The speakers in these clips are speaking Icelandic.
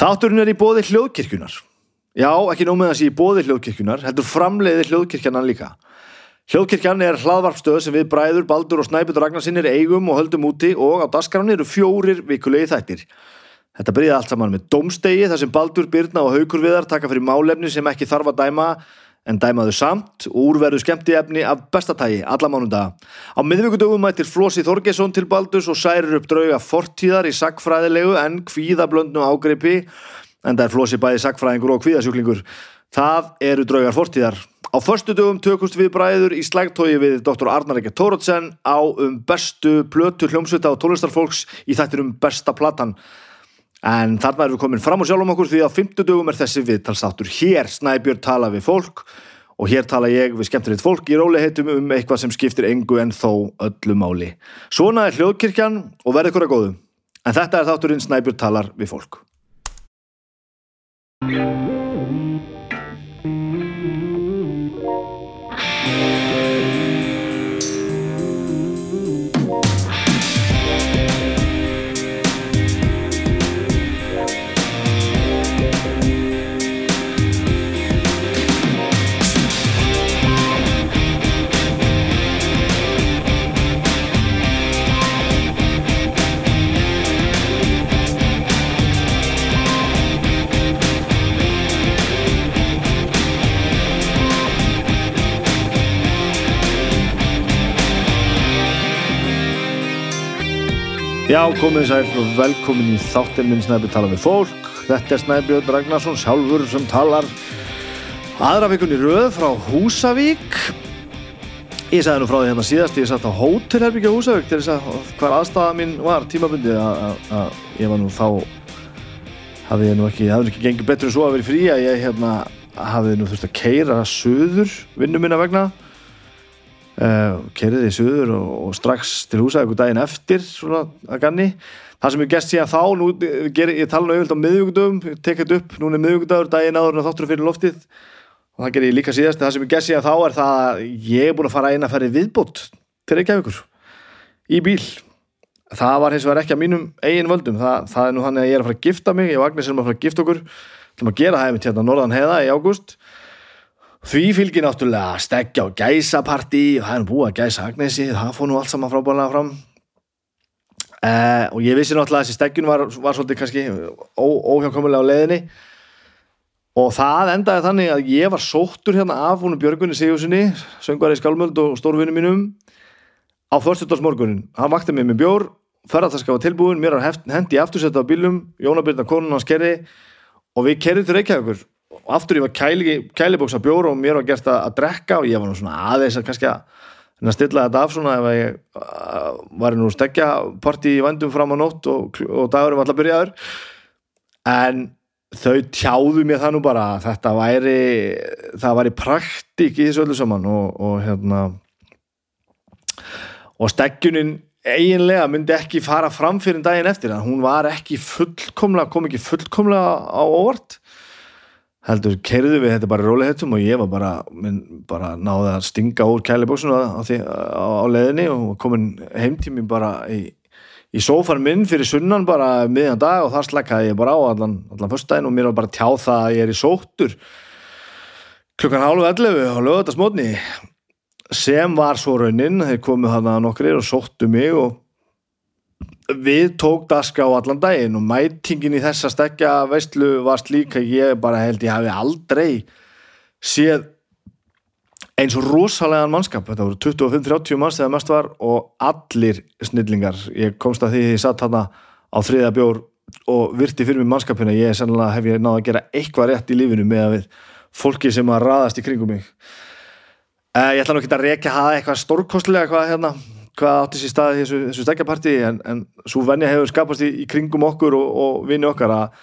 Þátturinn er í bóði hljóðkirkjunar. Já, ekki nómið að sé í bóði hljóðkirkjunar, heldur framleiði hljóðkirkjana líka. Hljóðkirkjan er hlaðvarpstöð sem við bræður, baldur og snæput og ragnarsinnir eigum og höldum úti og á dasgráni eru fjórir vikulegi þættir. Þetta byrjaði allt saman með domstegi þar sem baldur, byrna og haukur viðar taka fyrir málefni sem ekki þarf að dæma en dæmaðu samt og úrverðu skemmti efni af bestatægi alla mánudaga. Á miðvíkudögum mætir Flósi Þorgesson til Baldurs og særir upp drauga fortíðar í sagfræðilegu en kvíðablöndnu ágreipi en það er Flósi bæði sagfræðingur og kvíðasjúklingur. Það eru draugar fortíðar. Á förstu dögum tökust við bræður í slægtói við Dr. Arnar Eke Tórótsen á um bestu plötu hljómsvita og tónlistarfólks í þættir um besta platan. En þarna erum við komin fram á sjálfum okkur því að á fymtu dögum er þessi viðtalsáttur. Hér Snæbjörn tala við fólk og hér tala ég við skemmtilegt fólk í róliheitum um eitthvað sem skiptir engu en þó öllu máli. Svona er hljóðkirkjan og ykkur að góðu. En þetta er þátturinn Snæbjörn talar við fólk. Já, komið sæl og velkomin í þáttinn minn Snæbjörn tala við fólk. Þetta er Snæbjörn Ragnarsson sjálfur sem talar aðra vikunni röð frá Húsavík. Ég sagði nú frá því hérna síðast, ég satt á hótelherbyggja Húsavík til þess að hver aðstæða mín var tímabundið að ég var nú þá, hafði ég nú ekki, hafði ekki gengið betur en svo að vera frí að ég hérna hafði nú þurft að keira söður vinnu minna vegna uh, eh, kerið í suður og, og strax til eitthvað daginn eftir svona að ganni það sem ég gæst síðan þá, nú, ger, ég tala nú auðvitað á miðvíkundum, tek þetta upp núna er miðvíkundagur daginn áður en þáttur fyrir loftið. Og það ger ég líka síðast, það sem ég gæst síðan þá er það að ég er búin að fara eina að fara í viðbót til Reykjavíkur í bíl. Það var hins vegar ekki að mínum eigin völdum, það, það er nú þannig að ég er að fara að gifta mig, ég og Agnes erum að fara að gifta okkur Því fylgir náttúrulega stegja og gæsapartí og það er búið að gæsa Agnesi, það fór nú allt saman frábæðilega fram. Uh, og ég vissi náttúrulega að þessi steggjun var, var svolítið kannski óhjákomulega á leiðinni. Og það endaði þannig að ég var sóttur hérna af húnum Björgunni Sigurssoni, söngvar í Skálmöld og stórvinni mínum á þorstöldarsmorgunin. Hann vakti mig með bjór, ferðartaska var tilbúin, mér var hendi aftursetta á bílum, Jónabyrna konun hans kerri og við kerrið til Reykjavíkur og aftur ég var kæli, kælibóks að bjóra og mér var gert að, að drekka og ég var nú svona aðeins að kannski að stilla þetta af svona ef ég uh, var nú stekja parti í vandum fram á nótt og, og dagurum alltaf byrjaður. En þau tjáðu mér það nú bara þetta væri það væri praktík í þessu öllu saman og, og hérna og stekjunin eiginlega myndi ekki fara fram fyrir daginn eftir hún var ekki fullkomlega kom ekki fullkomlega á óvart heldur kerðu við þetta bara rólihettum og ég var bara, minn, bara náði að stinga úr kælibóksinu á, á, á leðinni og komin heimtími bara í, í sófar minn fyrir sunnan bara miðjan dag og þar slekkaði ég bara á allan, allan fyrstæðin og mér var bara tjáð það að ég er í sóttur klukkan hálfu 11 á lögadagsmótni sem var svo raunin. Þeir komið hana nokkrir og sóttu mig og við tók daska á allan daginn og mætingin í þessa stekja veistlu var slík að ég bara held ég hafi aldrei séð eins og rosalega mannskap, þetta voru 25-30 manns þegar mest var og allir snillingar, ég komst að því ég satt hana á þriða bjór og virti fyrir mig mannskapina, ég sannlega hef ég náða að gera eitthvað rétt í lífinu með að við fólki sem að raðast í kringum mig. Uh, ég ætla nú ekki að reyka að hafa eitthvað stórkostlega hvað hérna hvað átti sér stað í þessu, þessu stekjaparti en, en svo venja hefur skapast í, í kringum okkur og, og vinni okkar að,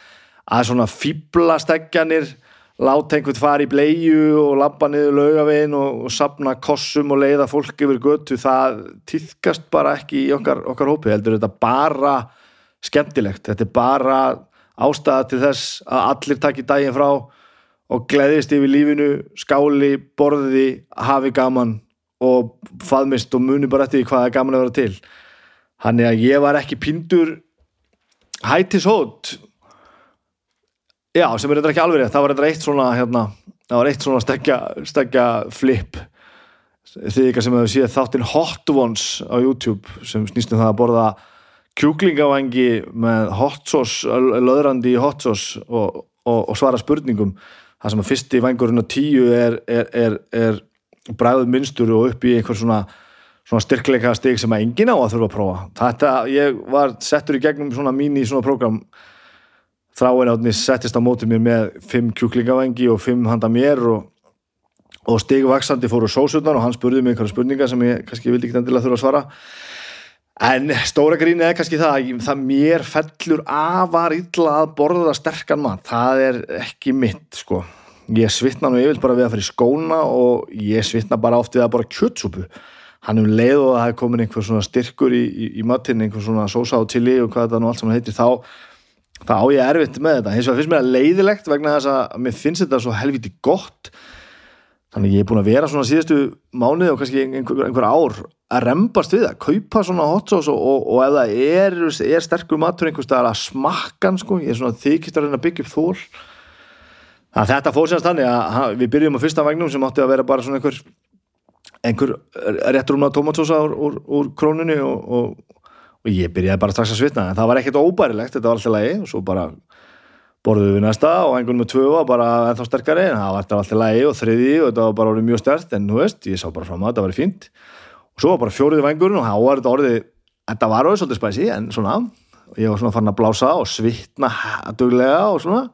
að svona fýbla stekjanir láta einhvern fara í bleiu og lappa niður laugavegin og, og sapna kossum og leiða fólk yfir götu. Það týðkast bara ekki í okkar, okkar hópi, heldur þetta bara skemmtilegt, þetta er bara ástæða til þess að allir takki daginn frá og gleðist yfir lífinu, skáli, borði hafi gaman og faðmist og muni bara eftir hvað er gaman að vera til. Hann er að ég var ekki pindur hættis hót já, sem er þetta ekki alveg það var þetta eitt svona hérna, það var eitt svona stekja, stekja flip. Því ykkar sem hefur síðan þáttinn Hot Ones á YouTube sem snýstum það að borða kjúklingavangi með hot sauce, löðrandi í hot sauce og, og, og svara spurningum. Það sem að fyrsti vangurinn á tíu er, er, er, er bræðuð minnstur og upp í einhver svona, svona styrkleika stig sem að enginn á að þurfa að prófa. Þetta, ég var settur í gegnum svona mín í svona prógram. Þráin átni settist á mótið mér með fimm kjúklingavangi og fimm handa mér og, og stigvaksandi fóru sósutnar og hann spurði mig einhverja spurningar sem ég kannski vildi ekki endilega þurfa að svara. En stóra gríni er kannski það það mér fellur afar illa að borða sterkan mat. Það er ekki mitt sko ég svitna nú yfir bara við að fyrir skóna og ég svitna bara oft við að bara kjötsúpu. Hann um leið og að það er komin einhver svona styrkur í, í, í matin, einhver svona sósa og chili og hvað þetta nú allt saman heitir þá, þá á ég erfitt með þetta. Hins vegar finnst mér það leiðilegt vegna þess að mér finnst þetta svo helviti gott. Þannig ég er búin að vera svona síðustu mánuði og kannski einhver, einhver ár að rembast við að kaupa svona hot sauce og, og, og ef það er, er sterkur matur einhvers staðar að smakkan sko, ég er svona þykist að reyna að byggja upp þól að þetta fór sérst þannig að við byrjum á fyrsta vagnum sem átti að vera bara svona einhver einhver réttrúna tomatsósa úr, úr, úr krónunni og, og, og ég byrjaði bara strax að svitna. En það var ekkert óbærilegt, þetta var alltaf lægi og svo bara borðuðu við næsta og einhvern með tvö var bara ennþá sterkari. En það var alltaf lægi og þriði og þetta var bara orðið mjög stert en þú veist, ég sá bara fram að þetta var fínt. Og svo var bara fjóriði vangurinn og þá var þetta orðið þetta var orðið svolítið spæsi en svona, ég var svona farin að blása og svitna duglega og svona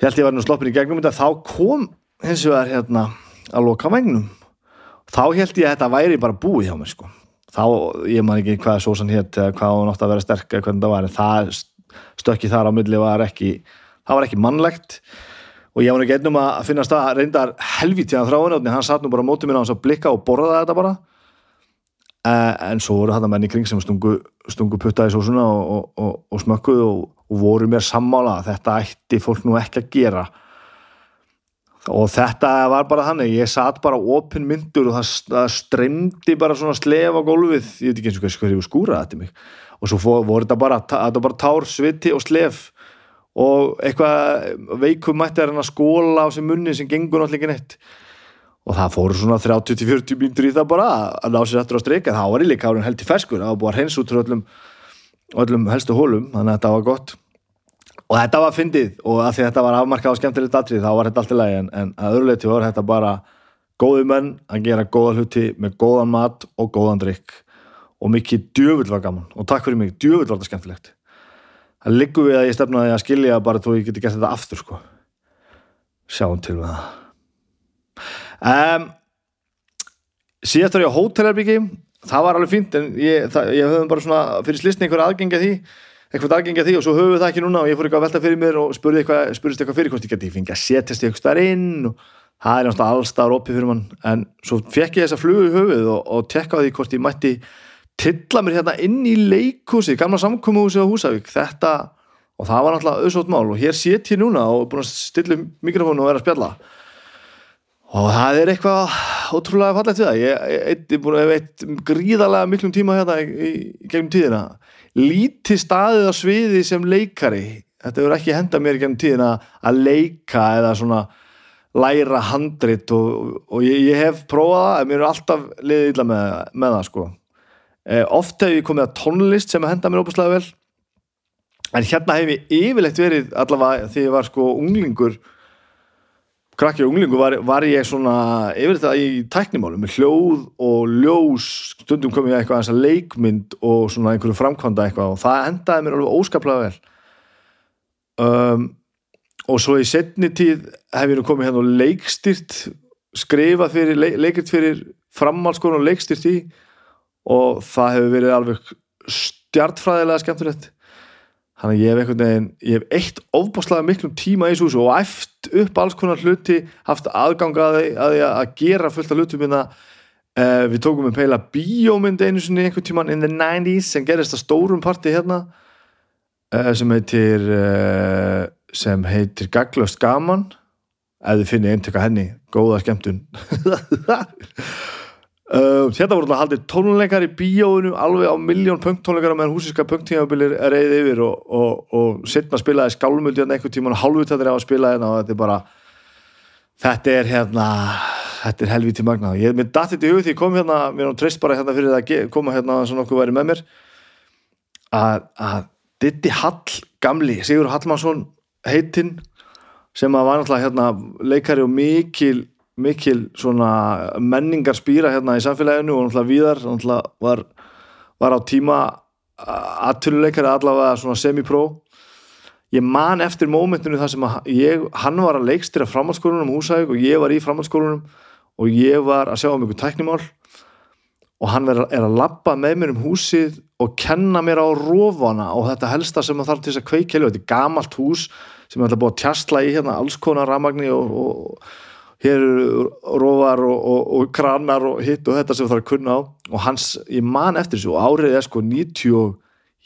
ég held ég var nú sloppin í gegnum þá kom hins vegar hérna að loka vagnum þá held ég að þetta væri bara búið hjá mér sko. Þá, ég man ekki hvað sósan hétt hvað hún átti að vera sterk hvernig það var en það stökki þar á milli var ekki það var ekki mannlegt. Og ég var ekki einnum að finna stað reyndar helvítið að þráinu, hann satt nú bara mótið mér á hans að blikka og borða þetta bara. En svo voru þetta menn í kring sem stungu, stungu puttaði sósuna og, og, og, og smökkuð og voru mér sammála þetta ætti fólk nú ekki að gera. Og þetta var bara þannig ég satt bara opinn myndur og það, það streymdi bara svona slef á gólfið, ég veit ekki eins og hvað ég skúraði þetta mig. Og svo voru þetta bara, þetta bara tár, sviti og slef. Og eitthvað veikum mætti að skóla á sem munni sem gengur náttúrulega ekki neitt. Og það fóru svona 30-40 mínútur í það bara að ná sér eftir á streika það var í líka árið held í ferskur það var búið að hreins út öllum, öllum helstu hólum þannig að þetta var gott og þetta var fyndið. Og að því að þetta var afmarkað og skemmtilegt atrið þá var þetta allt í lagi. En, en að öðruleiti var þetta bara góði menn að gera góða hluti með góðan mat og góðan drikk og mikið djöfull var gaman. Og takk fyrir mig, djöfull var þetta skemmtilegt. Það liggur við að ég stefnaði að skilja bara þú geti gert þetta aftur sko. Sjáum til með það. Um, síðast var ég á hótelherbyggi það var alveg fínt en ég, það, ég höfum bara svona fyrir slisni einhver aðgengja því eitthvað aðgengja því og svo höfum við það ekki núna og ég fór eitthvað að velta fyrir mér og spurði eitthvað, spurðist eitthvað fyrir hvort ég geti fengið að setjast eitthvað starf inn og það er náttúrulega allstaðar opið fyrir mann. En svo fekk ég þessa flugu í höfuð og, og tekkaði hvort ég mætti tilla mér hérna inn í leikhúsi gamla samkómuhúsi á Húsavík. Þetta og það var náttúrulega auðsótt mál og hér set ég núna og búin að stilla mikrofónu og vera að spjalla. Og það er eitthvað ótrúlega fallegt við það. Ég að veit gríðarlega miklum tíma hérna í, í gegnum tíðina lítið staðið á sviði sem leikari. Þetta verður ekki henda mér í gegnum tíðina að leika eða svona læra handrit og, og ég, ég hef prófað en mér er alltaf liðið illa með, með það sko. Eh, oft hef ég komið að tónlist sem að henda mér óbúslega vel. En hérna hef ég yfirlegt verið allavega því ég var sko unglingur krakki og unglingu var, var ég svona yfir þetta í tæknimálu með hljóð og ljós stundum kom ég eitthvað eins að leikmynd og svona einhverju framkvæmda eitthvað og það endaði mér alveg óskaplega vel. Um, og svo í setni tíð hef ég nú komið hérna og leikstyrt skrifað fyrir, leik, leikirt fyrir framhalskónu og leikstyrt í og það hefur verið alveg stjartfræðilega skemmtilegt Þannig að ég hef einhvern veginn, ég hef eitt ofbáslega miklum tíma í þessu og eft upp alls konar hluti, haft aðgangaði að, að, að gera fullt af hlutum minna. Uh, eh, við tókum um peila bíómynd einu sinni einhvern tíman in the 90's sem gerist að stórum parti hérna uh, sem heitir uh, sem heitir Gaglöst Gaman ef þið finnir eintöka henni, góða skemmtun Uh, hérna voru alltaf haldið tónleikar í bíóinu alveg á miljón punkt tónleikar meðan húsíska punkttímabilir reyði yfir og, og, og setna spilaði skálmöldi hérna einhvern tíman þetta er á að spila og þetta er bara þetta er hérna þetta er helvítið magna ég mér dætti þetta í hug því ég kom hérna mér er nú treyst bara hérna fyrir að koma hérna svona okkur væri með mér að, að Ditti Hall gamli, Sigur Hallmannsson heitinn sem að var náttúrulega hérna leikari og mikil mikil svona menningar spýra hérna í samfélaginu og náttúrulega víðar náttúrulega var, var á tíma aðtöluleikari allavega svona semi-pro. Ég man eftir mómentinu þar sem ég, hann var að leikstýra framhaldsskólunum um húsæk og ég var í framhaldsskólunum og ég var að sjá um einhver tæknimál. Og hann er, að lappa með mér um húsið og kenna mér á rófana og þetta helsta sem maður þarf til þess að kveikja þetta er gamalt hús sem er alltaf búið að tjastla í hérna alls konar ramagni og, og hér eru róvar og, og, og kranar og hitt og þetta sem það er að kunna á. Og hans, ég man eftir þessu og árið er sko 90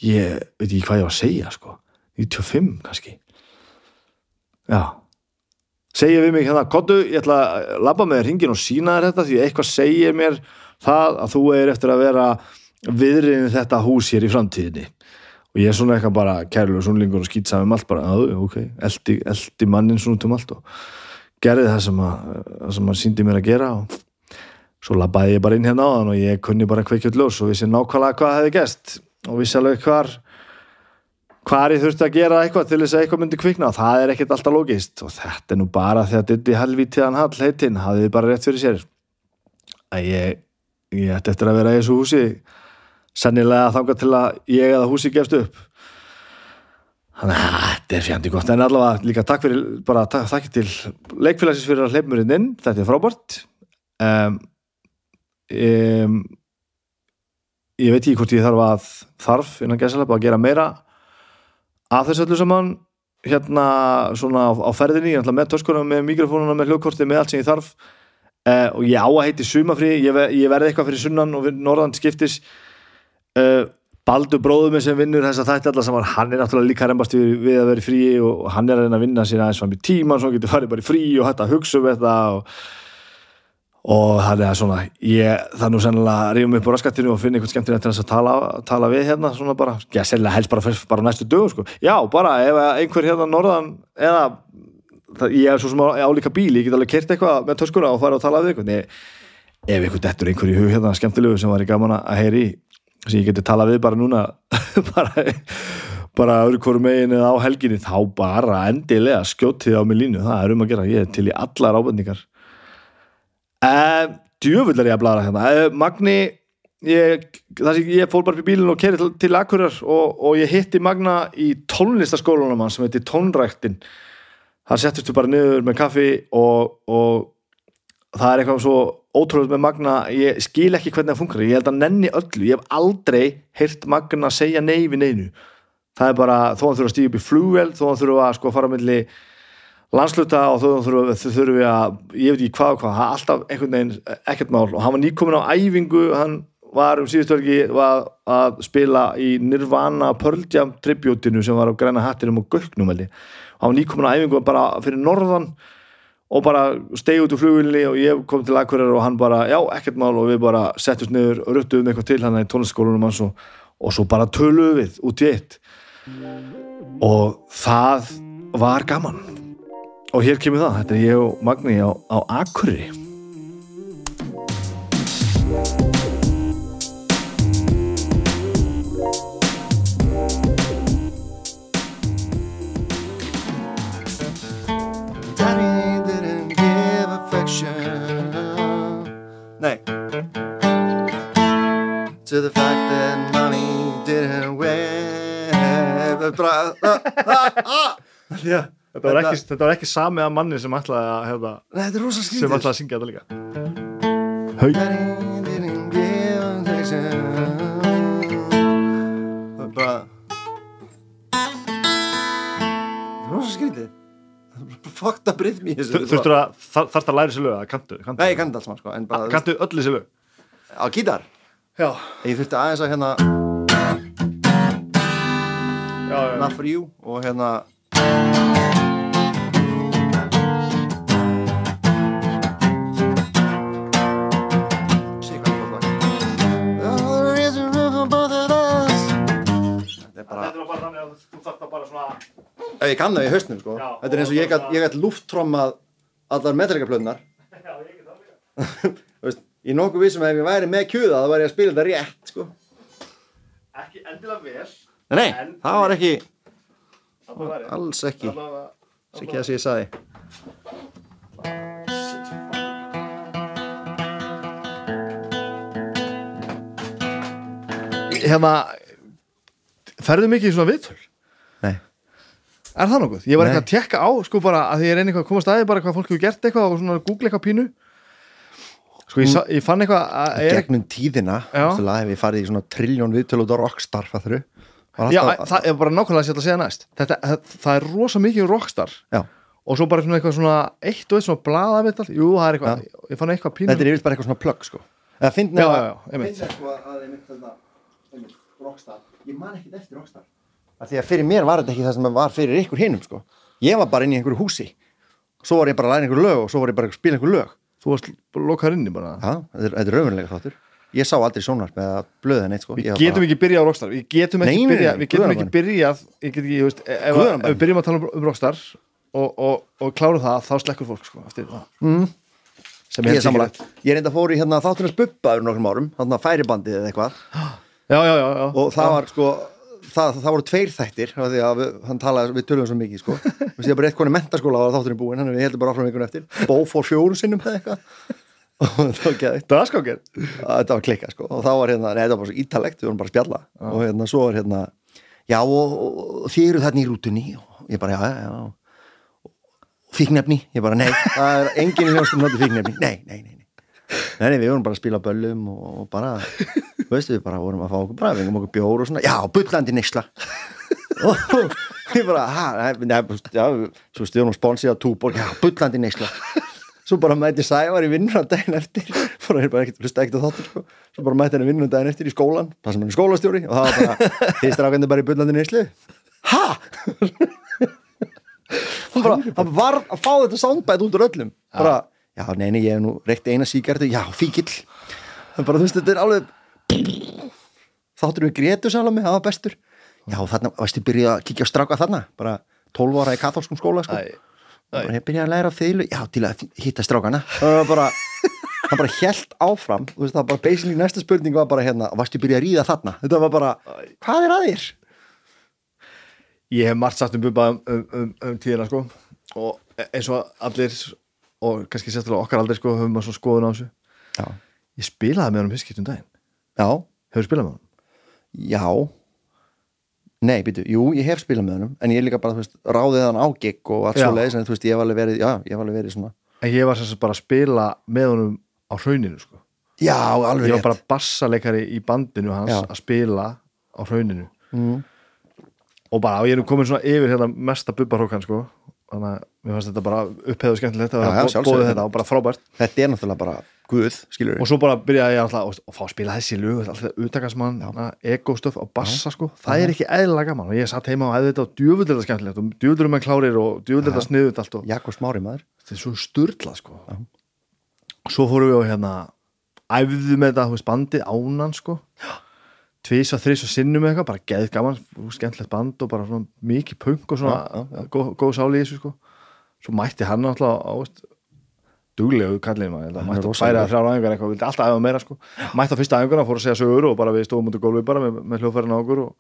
ég veit ekki hvað ég var að segja sko. 95 kannski. Já. Segja við mig hérna, Kottu, ég ætla að labba með ringin og sína þér þetta því eitthvað segir mér það að þú er eftir að vera viðriðin þetta hús hér í framtíðinni. Og ég er svona eitthvað bara kærlu og svonlingur og skýtsaði um allt bara, ok, eldi, eldi mannin svona um allt og gerði það sem að, sem að síndi mér að gera og svo labbaði ég bara inn hérna á þann og ég kunni bara kveikjöld ljós og vissi nákvæmlega hvað hefði gæst og vissi alveg hvar hvar ég þurfti að gera eitthvað til þess að eitthvað myndi kvikna og það er ekkert alltaf logist og þetta er nú bara þegar Diddi helvítiðan Hall heitinn hafið bara rétt fyrir sér. Að ég, ég ætti eftir að vera í þessu húsi sennilega þanga til að ég eða húsi gefst upp þannig að þetta er fjandi gott. En allavega líka takk fyrir bara takk, takk til leikfélagsins fyrir að hleypa mér inn. Þetta er frábært. Um, um, ég veit ekki hvort ég þarf að þarf innan gæsalapa að gera meira af þessu öllu saman. Hérna svona á, á ferðinni með törskunum, með mikrofónuna, með hljóðkorti með allt sem ég þarf. Uh, og ég á að heiti sumafrí, ég, ég verði eitthvað fyrir sunnan og norðan skiptis. Uh, Baldur bróðum sem vinnur þess að þetta allar saman, hann er náttúrulega líka reymbast við, að vera í frí og hann er að reyna að vinna sér aðeins fram í tíman, svo getur farið bara í frí og hægt að hugsa um þetta og, og það er svona ég, það er nú sennilega að rífum upp á raskattinu og finna einhvern skemmtilegt til þess að tala, tala við hérna svona bara, já sennilega helst bara, bara næstu dögum sko, já bara ef einhver hérna norðan eða það, ég er svo sem á álíka bíli, ég get alveg kert eitthvað með töskura og fara og tala við einhvern. Ef einhvern dettur einhver í hug hérna skemmtilegu sem var í gaman að heyri sem ég geti tala við bara núna bara, bara öðru hverju megin eða á helginni þá bara endilega skjótið á mig línu, það er um að gera ég er til í allar ábendingar. Uh, djöfull er ég að blara hérna. Uh, Magni ég, ég fór bara fyrir bílinn og kerið til, til Akureyrar og, og ég hitti Magna í tónlistaskólanum sem heitir Tónræktin. Þar settustu bara niður með kaffi og, og það er eitthvað svo ótrúlega með Magna ég skil ekki hvernig það funkar ég held að nenni öllu, ég hef aldrei heyrt Magna segja nei við neinu. Það er bara, þó hann þurfa að stíða upp í flugvel þó hann þurfa að sko fara melli landsluta og þó hann þurfa, þurfa að ég veit ekki hvað og hvað, það er alltaf einhvern veginn ekkert mál. Og hann var nýkomin á æfingu hann var um síðustörgi að spila í Nirvana Pearl Jam tributinu sem var á græna hattinum og göknum hann var nýkomin á æfingu bara fyrir norðan og bara stegi út úr flugvilni og ég kom til Akureyrar og hann bara, já, ekkert mál. Og við bara settust niður og ruttuðum eitthvað til hann í tónlaskólunum hans og, og svo bara töluðum við út í eitt. Og það var gaman. Og hér kemur það, þetta er ég og Magni á, á Akureyri Nei To the fact that money didn't wear bara, Já, þetta, var ekki, þetta var ekki sami að manni sem ætlaði að hefða, Nei, þetta er rosa sem skrítið ætlaði að syngja þetta líka. Hau fokta breyðm í þessu Þú þarfst að læra þessu lög að kantu Nei, ég kanti alls maður sko bara, ah, Kantu öll þessu lög? Á gítar? Já. Ég þurfti aðeins að hérna já, já. Not for you og hérna Þetta er bara Þetta er bara svona ef ég kann það í hausnum sko. Já, þetta er eins og ég gætt, ég gætt lúfttrommað allar ég er nokkuð vissum að ef ég væri með kjöða þá væri ég að spila þetta rétt sko. Ekki endilega vel nei, En- það var ekki Það var alls ekki ekki það sem ég saði Hérna Ferðu mikið í svona viðtöl? Er það nokkuð? Ég var eitthvað að tekka á sko bara að því ég reyni eitthvað að koma staði bara hvað fólk hefur gert eitthvað og svona google eitthvað pínu Sko ég, sa- ég fann eitthvað að er, gegnum tíðina Já. veistu, hef ég farið í svona trilljón viðtölu út á rockstar fattur Já, það er bara nákvæmlega að setja að segja næst Þetta, það, það er rosa mikið um rockstar já. og svo bara svona eitthvað svona eitt og eitt svona allt Jú, það er eitthvað, ég fann eitthvað pínu þetta er yfirleitt bara eitthvað svona plugg sko. eða Já, að- já, já, einmitt. fyndni sko að ég man ekkit eftir rockstar að því að fyrir mér var þetta ekki það sem var fyrir ykkur hinum sko. ég var bara inn í einhverju húsi. Svo var ég bara að læra einhverju lög og svo var ég bara að spila einhverju lög. Þú varst lokaður inni bara. Já, þetta er, raunverulega þáttur. Ég sá aldrei sjónvarp með blöða neitt sko. Við Ég getum bara, ekki byrjað á Rockstar. Við getum ekki byrjað Við getum ekki byrjað Ég ég veist Ef, við byrjum að tala um, um Rockstar og, og, og klárum það, þá slekkur fólk sko, mm. Sem Ég er ekki- Ég er enda fór í hérna þáttunars bubba yfir nokkrum árum að færibandið eða eitthvað. Já, já, já, já. Og það var sko Það, það voru tveir þættir því að við, hann talaði, við tölum svo mikið sko. Ég var bara eitt koni mentaskóla var þátturinn búinn þannig að við heldum bara áfram einhvern eftir. Bó fór fjórum sinnum eða eitthvað. Og það var geðið Það er skáker þetta var klikka sko. Og þá var hérna, nei þetta var bara svo ítalegt við vorum bara að spjalla. Og hérna svo var hérna já og, og, og þið eru þarna í rútunni? Og ég bara já, já, já. Fíknefni, ég bara nei það er enginn í hljóstum náttúr fíknefni. Nei, nei, nei, nei, nei, við vorum bara að spila böllum og bara, þú veist við bara vorum að fá okkur bara, við fengum okkur bjór og svona já, bullandi neysla. Og ég bara, já svo stjórnum sponsið á túborg já, bullandi neysla. Svo bara mæti Sævar í vinnuna daginn eftir fór að bara ekkert hlusta ekkert á þáttur sko. svo bara mæti hann í vinnuna daginn eftir í skólan það sem hann er skólastjóri og það var bara þeir strákandi bara í bullandi neyslu. Ha? hann var að fá þetta soundbite út úr öllum. Bara, já. Neini ég hef nú reykt eina síkartu, já fíkil það bara þú veist þetta er alveg þáttur við Gretu Salami, það var bestur. Já þarna, veistu, byrja að kíkja á stráka þarna? Bara 12 ára í katholskum skóla sko. Æ, bara, byrjaði að læra þeilu já, til að hitta strákana. Það var bara, hann bara helt áfram. Veist, það var bara basically næsta spurning var bara hérna, varstu byrjað að ríða þarna? Þetta var bara, hvað er að þér? Ég hef margt sagt um bubba um, um, um, um tíðina sko. Og eins og allir og kannski sérstaklega okkar aldrei sko höfum maður svo skoðun á þessu. Já, Ég spilaði með fyrst um daginn já, Hefur spilað með honum? já. Nei, býtu, jú, ég hef spilað með hennum en ég er líka bara, þú veist, ráðið hann á gig og allt svo leiðis, en þú veist, ég hef alveg verið já, ég hef alveg verið svona. En ég var sagt bara að spila með honum á hrauninu sko. Já, alveg Ég var bara bassaleikari í bandinu hans Já. að spila á hrauninu. Mm. og bara, ég er komin svona yfir hérna mesta bubbarhókan sko. Þannig að mér fannst þetta bara upphefðu skemmtilegt að bóðið þetta og bara frábært. Þetta er náttúrulega bara guð, skilur og svo bara byrjaði ég alltaf að fá að spila þessi lög alltaf utakasmann, ego-stöf á bassa sko, það er ekki eðlilega gaman. Og ég satt heima og hefði þetta og djúvöldur þetta skemmtilegt og djúvöldur með klárir og djúvöldur þetta sniðut allt og Jakob Smári maður. Þetta er svo sturla sko. Svo fórum við og hérna æfðu með þetta, þú veist, bandið ánan sko. Tvís að þrís og sinnum eitthvað, bara geð gaman skemmtilegt band og bara mikið punk og svona Já, já, já. góð, góð sáli í þessu sko. Svo mætti hann alltaf á veist, duglegu kallið maður, mætti að færa þrjár æfingar eitthvað, vildi alltaf æfa meira sko. Mætti á fyrsta æfinguna, fór að segja sögur og bara við stóðum út á gólfi bara með, með hljóðfærin á okkur og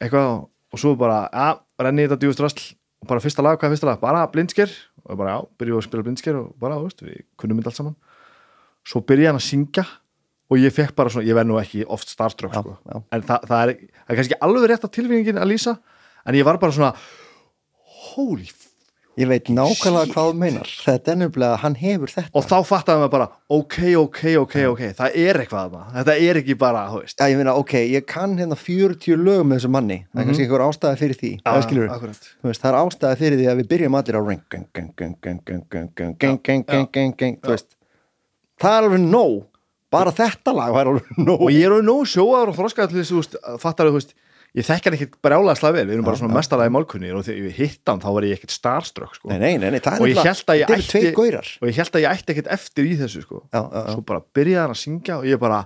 eitthvað og svo bara, ja, renni þetta djústrasl og bara fyrsta lag, hvað er fyrsta lag? Bara blindsker. Og bara já, byrjuðu að spila blindsker og bara, þú veist, við kunnum mynd allt saman. Svo byrjaði hann að syngja og ég fekk bara svona, ég verð nú ekki oft starstruck sko, en það, það, er, það er að að ég veit nákvæmlega hvað þú meinar. Þetta er nefnilega, hann hefur þetta. Og þá fattaði maður bara, ok, ok, ok, ok það er eitthvað þarna, þetta er ekki bara þú veist, Já, ég meina, ok, ég kann hérna 40 lög með þessu manni, það er kannski einhver ástæða fyrir því. Það skilur, akkurat. þú veist, það er ástæða fyrir því að við byrjum allir á ring, gang, gang, gang, gang, gang, gang, gang, gang, gang, gang, gang, gang, þú veist. Það er alveg nóg, bara þetta lag var alveg nóg. og ég er alveg nóg sjóaður og þroskaður til þess, veist, fattar þú veist ég þekki hann ekkit brjálega slag vel, við erum bara svona mestalega í málkunni og þegar ég hitt hann þá var ég ekkit starstruck sko. Nei, nei, nei, nei, það og að og ég held að ég ætti ekkit eftir í þessu sko. Já, já, já. svo bara byrjaði hann að syngja og ég bara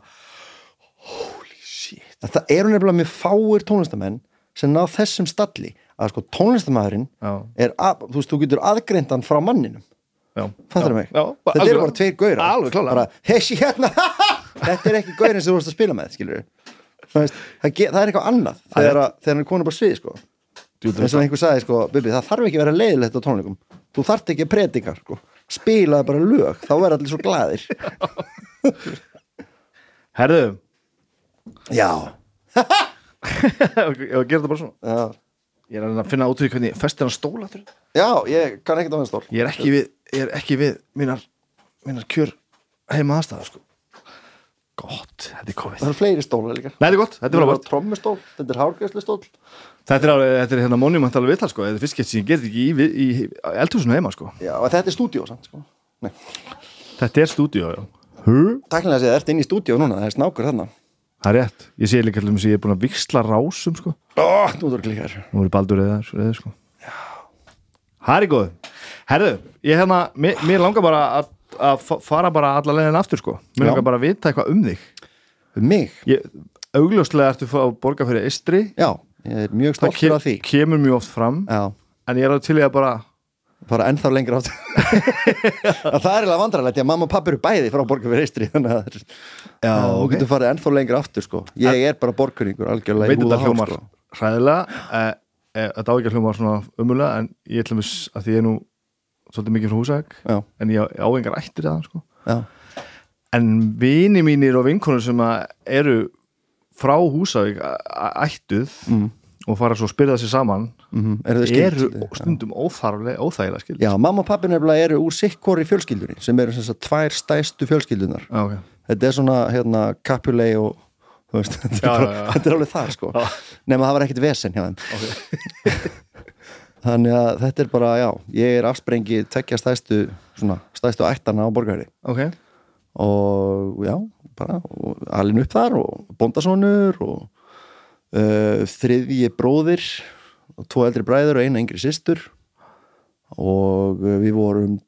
holy shit. Að það eru nefnilega mjög fáir tónlistamenn sem ná þessum stalli að sko tónlistamæðurinn er, að, þú veist, þú getur aðgreindan frá manninum. Fattar já, mig? þetta eru bara tveir gaurar. hessi hérna. Þetta er ekki gaurin sem þú vorst að spila með skilur það, það, það er eitthvað annað þegar, að, þegar hann er konur bara svið sko. Eins og einhver sagði sko, Bibi, það þarf ekki að vera leiðilegt á tónleikum þú þarft ekki að predika sko. spilaði bara lög, þá verður allir svo glaðir Herðu, já, ég var að gera þetta bara svona já, Ég er að finna út í hvernig festir hann stóla aftur. já ég kann ekkert á þenn stól Ég er ekki við, er ekki við mínar, mínar kjör heima aðstæða sko. Gott, þetta er komið það eru fleiri stólar líka Nei, þetta er gott, þetta er frábært trommustól, þetta er hárgæslustól Þetta er, alveg, þetta er hérna monumental viðtal sko, þetta er fyrst gett sem ég get ekki í, í, í eldhúsinu heima sko. já, þetta er stúdíó samt sko. Nei. Þetta er stúdíó, já. Að segja, það ert inn í stúdíó núna það er snákur þarna Það er rétt. Ég sé líka allir sem ég er búin að viksla rásum sko. Ó, nú er baldur eða, eða sko. Það er góð. Herðu, ég hérna, mér, mér langar bara að, að fa- fara bara alla leiðin aftur sko. Mér langar bara að vita eitthvað um þig. mig, Ég, augljóslega ertu að borga fyrir Istri. já, ég er mjög Það stoltur af því kemur mjög oft fram. já, En ég er alveg til í að bara, fara ennþá lengra átt að það er eiginlega vandrarlegt, að mamma og pappi eru bæði frá borgar fyrir eistri þannig að það Já, þú ok. getur farið ennþá lengra aftur sko. ég er bara borgaringur algjörlega í veit húð þetta og hár, hljómar sko. hræðilega. Eh, eh, þetta á ekki að hljómar svona umulega, en ég ætlum að því ég er nú svolítið mikið frá húsæk, en ég á engar ættir það sko. En vini mínir og vinkonur sem að eru frá æ- ættuð mm. og fara svo að spyrða sér saman Mm eru þau skild eru stundum óþarflega, óþægilega skild já, mamma og pappi nefnilega eru úr sikkori fjölskyldunni sem eru sem sagt tvær stæstu fjölskyldunar Já, ok. þetta er svona hérna Capulet og veist, þetta, Já, er bara, já, já. þetta er alveg það sko. Nema það var ekkert vesen hjá þeim þannig að þetta er bara, já ég er afsprengi tekja stæstu svona, stæstu ættana á borgari ok, og já, bara alin upp þar og bóndasonur og uh, þriðji bróðir og tvo eldri bræður og eina yngri systur. Og uh, við vorum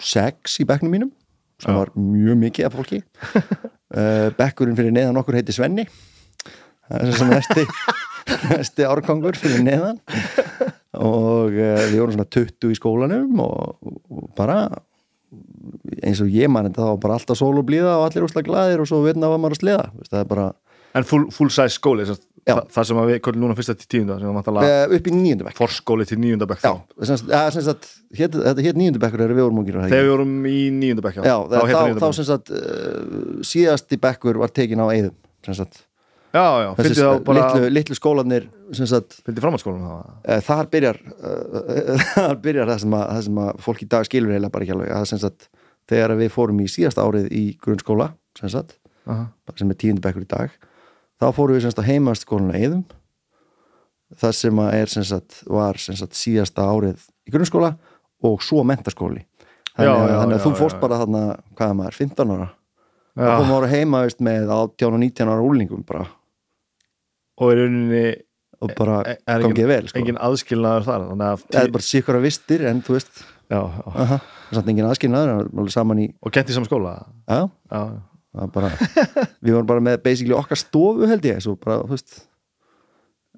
sex í bekknum mínum sem Já. var mjög mikið af fólki. Uh, bekkurinn fyrir neðan okkur heiti Svenni. Það er sem næsti næsti árgangur fyrir neðan og uh, við vorum svona 20 í skólanum og, og bara eins og ég man þetta þá bara alltaf sól og blíða og allir úrslega glæðir og svo vitna var maður að sleða Veist, það er bara en full, full size skóli Já. það, það sem að við köllum núna fyrsta til tíunda uh, upp í bekk. forskóli til níunda bekk já, hét, þetta hétt níundu bekkur þegar við vorum ungir þegar við vorum í níunda bekk já, þá, þá, þá, þá síðasti bekkur var tekin á eigðum sem sagt, já, já, fyndi þá bara litlu, litlu skólanir fyndi framhaldsskólanum það uh, þar byrjar uh, þar byrjar það sem, að, það sem að fólk í dag skilur eiginlega bara ekki alveg. Að sem sagt, þegar við fórum í síðasta árið í grunnskóla sem sagt, Aha. sem er tíundu bekkur í dag þá fórum við sem sagt að heimast skólan eigðum það sem að er sem sagt, var sem sagt síðasta árið í grunnskóla og svo mentaskóli þannig, Já, að- já, þannig að já, þú já, fórst já. bara þarna, hvað er maður, 15 ára? Þá Já, komum ára heima veist, með 18 og 19 ára úlingum bara, og í rauninni og bara er engin, gangið vel sko. engin aðskilnaður þar að það er bara sikkur að vistir en þú veist, já, já. það er samt engin aðskilnaður er í, og kent í saman skóla? Já, já, er bara við vorum bara með basically okkar stofu held ég, svo bara, þú veist.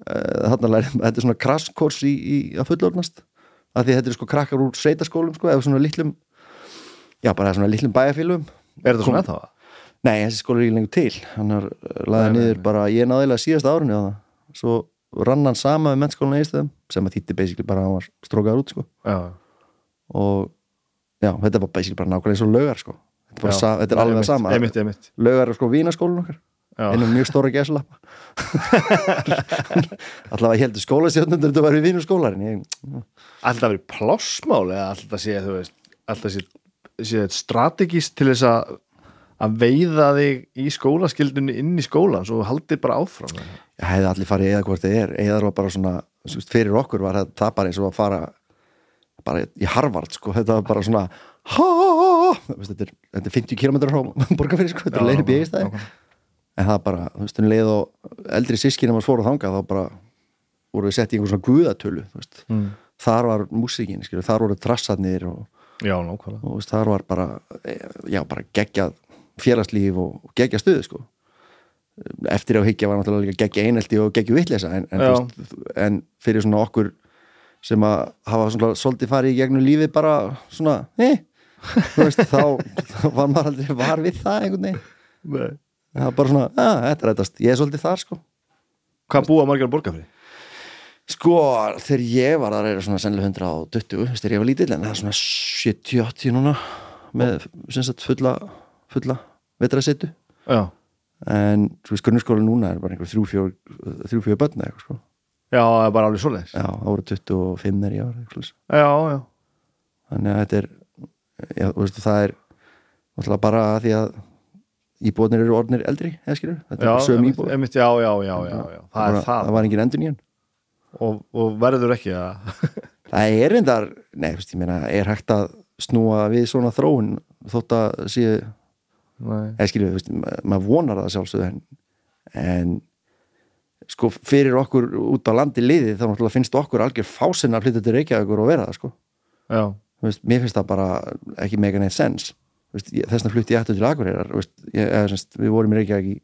Uh, þarna læri, þetta er svona krasskors í, í að fullornast af því að þetta er sko krakkar úr sveitaskólum sko, eða svona litlum já, bara svona litlum bæjarfélum er þetta svona ennþá? Nei, þessi skóla er ekki lengur til hann er laðið Nei, nei, niður nei. bara ég náðilega síðast árinu á það svo rann hann sama með mennskólan eistöðum sem að þýtti basically bara að hann var strókaður út sko. já, og já, þetta var basically bara nákvæmlega eins og laugar sko. þetta, sa, þetta er alveg það sama einmitt, einmitt. laugar er sko vínaskólan okkar Já. einum mjög stóra gæslappa allavega heldur skólastjórnundur þetta var í vínu skólar en ég, alltaf verið plássmál eða alltaf sé, alltaf sé, sé strategist til þess að að veiða þig í skólaskildunni inn í skólan svo þú haldir bara áfram. Ég hefði allir farið eða hvort þið er. Eða var bara svona, fyrir okkur var það bara eins og að fara bara í Harvard sko, þetta var bara svona þetta, er, þetta er 50 km frá borgarfyrir sko, þetta er leiðir bíðist það nákvæmlega. en það bara, þú veist, um leið og eldri sískinum var fór að þanga þá bara voru við sett í einhver svona guðatölu. Mm. þar var músíkin, skilur, þar voru trassarnir og, já, og þú veist, þar var bara já, bara geggjað félagslíf og geggjað stuð sko. Eftir á higgja var náttúrulega líka geggja einelti og geggju vitleysa en, en, en fyrir svona okkur sem að hafa svona svolítið farið í gegnum lífið bara svona eh, veist, þá, þá var maður aldrei var við það einhvern veginn. Það var bara svona, að þetta er rættast, ég er svolítið þar sko. Hvað búa margar að borga fyrir? sko, þegar ég var þar er svona sennilega 120, þú veist, þegar ég var lítill en það er svona 70-80 núna með sem sagt fulla fulla vetrasettu Já, en svo veist, grunnskóla núna er bara einhver þrjú fjór þrjú fjór börn eða eitthvað sko. Já, það er bara alveg svoleiðis. Já, það voru 25 þegar ég var svoleiðis. Já, já, þannig að þetta er já, þú veist, það er náttúrulega bara því að íbúðnir eru orðnir eldri eða skilur, þetta já er einmitt, íbúð einmitt, já, já, já, já, já, það er það, það var engin endur nýjan og, og verður ekki að það er reyndar, nei, ég meina er hægt að snúa við svona þróun þótt að Nei. Eða skilju, maður vonar það sjálfsögðu en, en sko fyrir okkur út á landi liði þá náttúrulega finnst okkur algjör fásin að flytja til Reykjavíkur og vera það sko. Veist, mér finnst það bara ekki mega neitt sens þess vegna flutti ég eftir til Akureyrar veist, ég, eða, semst, við vorum í Reykjavík í,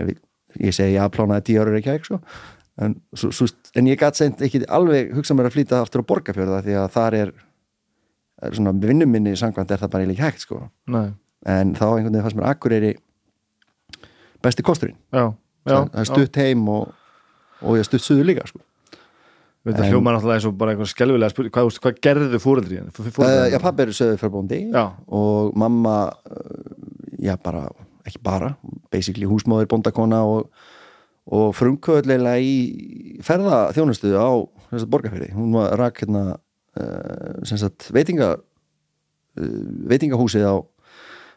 ég, ég segi ég plánaði tíu ára Reykjavík sko. en, svo, svo, en ég gæti seint ekki alveg hugsa mér að flytta aftur á Borgarfjörða því að þar er, er svona vinnum minni samkvæmt er það bara ekki hægt sko. nei, en þá einhvern veginn fannst mér Akureyri besti kosturinn. Já, já það er stutt heim og, og ég stutt suður líka sko. Þetta hljóma náttúrulega eins og bara einhver skelvilega spurning. Hvað, hvað gerðu fóreldri henni? uh, já, pappi er söður fyrir bóndi Já, og mamma uh, já bara, ekki bara basically húsmóður, bóndakona og, og frumkvöðleila í ferða þjónustuðu á borgarfyrir, hún var rak hérna uh, veitinga uh, veitingahúsið á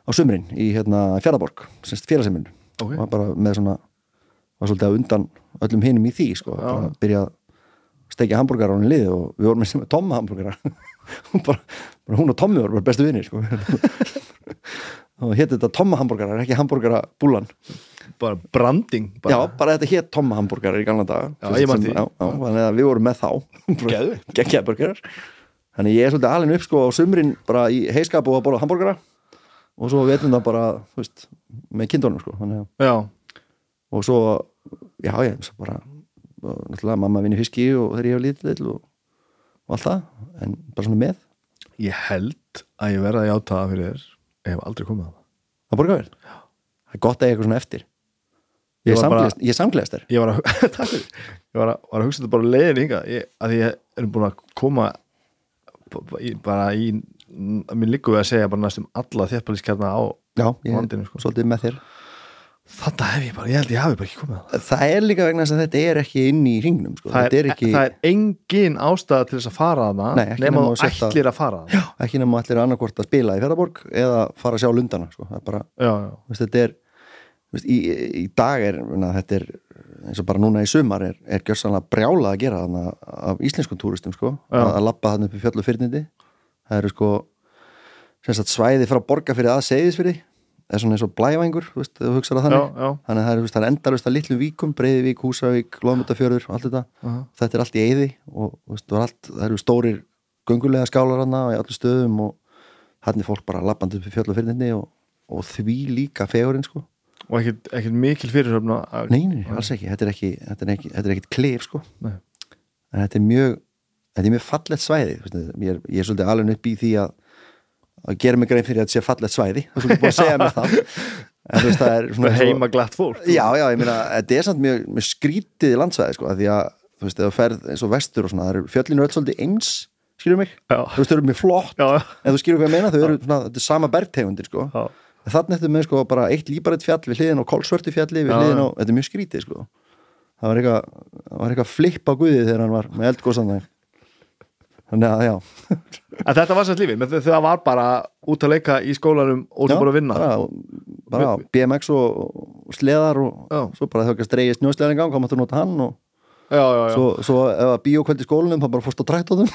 á sumrin í hérna fjaraborg félagseiminu ok. Og var bara með svona var svolítið að undan öllum hinum í því sko, Já. bara byrja að stekja hambúrgar á henni lið og við vorum sem með Tomma hambúrgara. Hún, bara, bara, og Tommi voru bara bestu vinir sko. og hétt þetta Tomma hambúrgarar ekki hambúrgara búlan Bara branding já, bara. bara þetta hétt Tomma hambúrgarar í að við vorum með þá. Burgarar þannig ég er svolítið alveg upp sko á sumrin bara í heiskap og að borða hambúrgara og svo vetum það bara veist, með kindunum sko Já, og svo, já ég svo bara, náttúrulega mamma vinni fiski og þegar ég var lítill og, og allt það, en bara svona með. Ég held að ég verða að játa það fyrir þér Ég hef aldrei komið að það að borga vel það er gott að eiga eitthvað svona eftir. Ég Ég samgleðast, ég þér. Ég var að, ég var að, var að hugsa þetta bara leiðin ég, að ég er búin að koma bara í mér líku við að segja bara næstum alla þéttbæliskjarna á já, ég Landinu, sko. er svolítið með þér þetta hef ég bara, ég held ég hafi bara ekki komið að það það er líka vegna þess að þetta er ekki inn í ringnum sko. það er, er ekki, það er engin ástæða til þess að fara að Nei, það ekki nema þú að setja- ætlir að fara að það ekki nema allir annarkvort að spila í Fjörðaborg eða fara að sjá lundana sko. er bara, já, já, veist, þetta er veist, í, í dag er minna, þetta er eins og bara núna í sumar er, er gjörsanlega brjála að gera þarna af íslenskum túristum sko, Já. að, að lappa þarna upp í fjallu fyrnindi það eru sko sagt, svæði frá borga fyrir að segðisfyrir er svona eins og blævængur veist, það já, þannig. Já, þannig að það er, veist, það er endalust að litlum víkum Breiðvík, Húsavík, Lóðmutafjörður allt þetta, Aha. þetta er allt í eyði og veist, það, allt, það eru stórir göngulega skálar hana í allir stöðum og hann er fólk bara lappandi upp í fjallu fyrnindi og, og því líka fegurinn sko. Og ekkert, ekkert mikil fyrirhöfna að- Nei, nei, alls ekki, þetta er er, er ekkit klif sko. Nei. en þetta er mjög þetta er mjög fallegt svæði þú ég, er, ég er svolítið alveg upp í því að að gera mig grein fyrir að þetta sé fallegt svæði það er svolítið búið að segja mér það. En þú veist, það er svona heima glatt fólk já, já, ég meina, þetta er samt mjög, mjög skrítið landsvæði sko, af því að þú veist, þú ferð eins og vestur og svona, það eru fjöllinu öll svolítið eins skilur mig, já, þú veist, þau eru mjög flott já, en þú skilur hvað ég meina, þau eru svona, þetta er sama bergtegundir sko, já. þannig eftir með sko bara eitt líparett fjall við hliðin á kolsvörtu fjalli við hliðin já. þetta er mjög skrítið sko. Það var eitthvað, það var eitthvað flipp á guðið þegar hann var með eldgóðsann þannig að já, En þetta var sætt lífið, menn það var bara út að leika í skólanum og þú bara að vinna. bara, bara BMX og, og sleðar og Já. svo bara þegar það dreigist snjósleðan í gang, þá máttu nota hann og Já, já, svo, svo ef að bíókvöld í skólanum þá bara fórst á trættóðum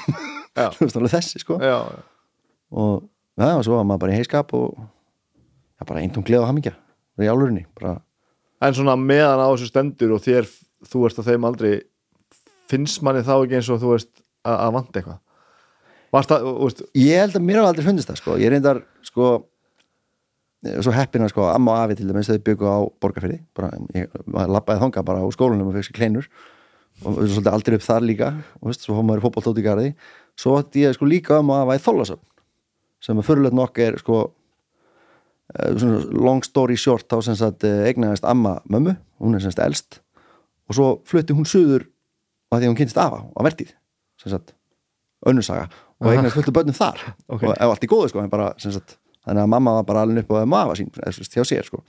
þessi sko. Og já, og svo var maður bara í heiskap og já, bara eintum gleð og hamingja það er í álurinni, bara. En svona meðan á þessu stendur og þér, þú ert á þeim aldrei finnst manni þá ekki eins og þú veist að, að vant eitthvað. Það, þú veist, ég held að mér hafa aldrei fundist það sko. Ég reyndar sko eh, svo heppina sko, amma og afi til dæmis þau byggu á borgarfyrði bara, ég lappaði þanga bara á skólanum og sér kleinur. Og erum svolítið aldrei upp þar líka og veist, svo hómaður í garði. Svo ætti ég sko líka um að hafa í þólasöfn sem að fyrirlega nokk er sko eh, long story short þá sem sagt eh, eignaðist amma mömmu, hún er sem sagt elst. Og svo flutti hún suður að því að hún kynst afa á sagt önnursaga og eignaðist fullt af börnum þar. Ok. og allt í góðu sko bara, sagt, þannig að mamma var bara alveg upp á þeim afa sín hjá sér sko.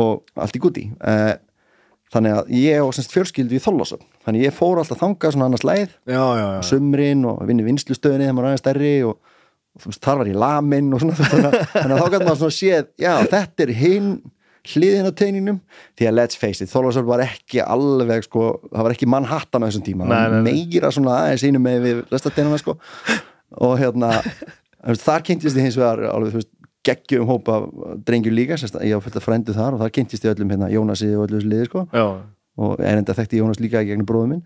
Og allt í gutti eh, þannig að ég og fjörskildu í þólasöfn þannig ég fór alltaf þangað svona annars leið já, já, já. sumrin og vinni vinslustöðinni þegar maður er aðeins stærri og, og veist, þar var ég lamin og svona þannig að þá gæti maður svona séð já, þetta er hinn hliðin á teininum því að let's face it, Þorlásson var ekki alveg sko, það var ekki Manhattan á þessum tíma, nei. meira svona aðeins einu með við restateinuna sko. Og hérna, þar kynntist ég hins vegar alveg, þú veist, geggjum hópa drengjur líka, sérst, ég á fullt af frændu þar og þar kynntist ég öllum hérna Jónasi og öllu þessu liði sko. Já. og er enda þekkti Jónas líka í gegnum bróðum minn.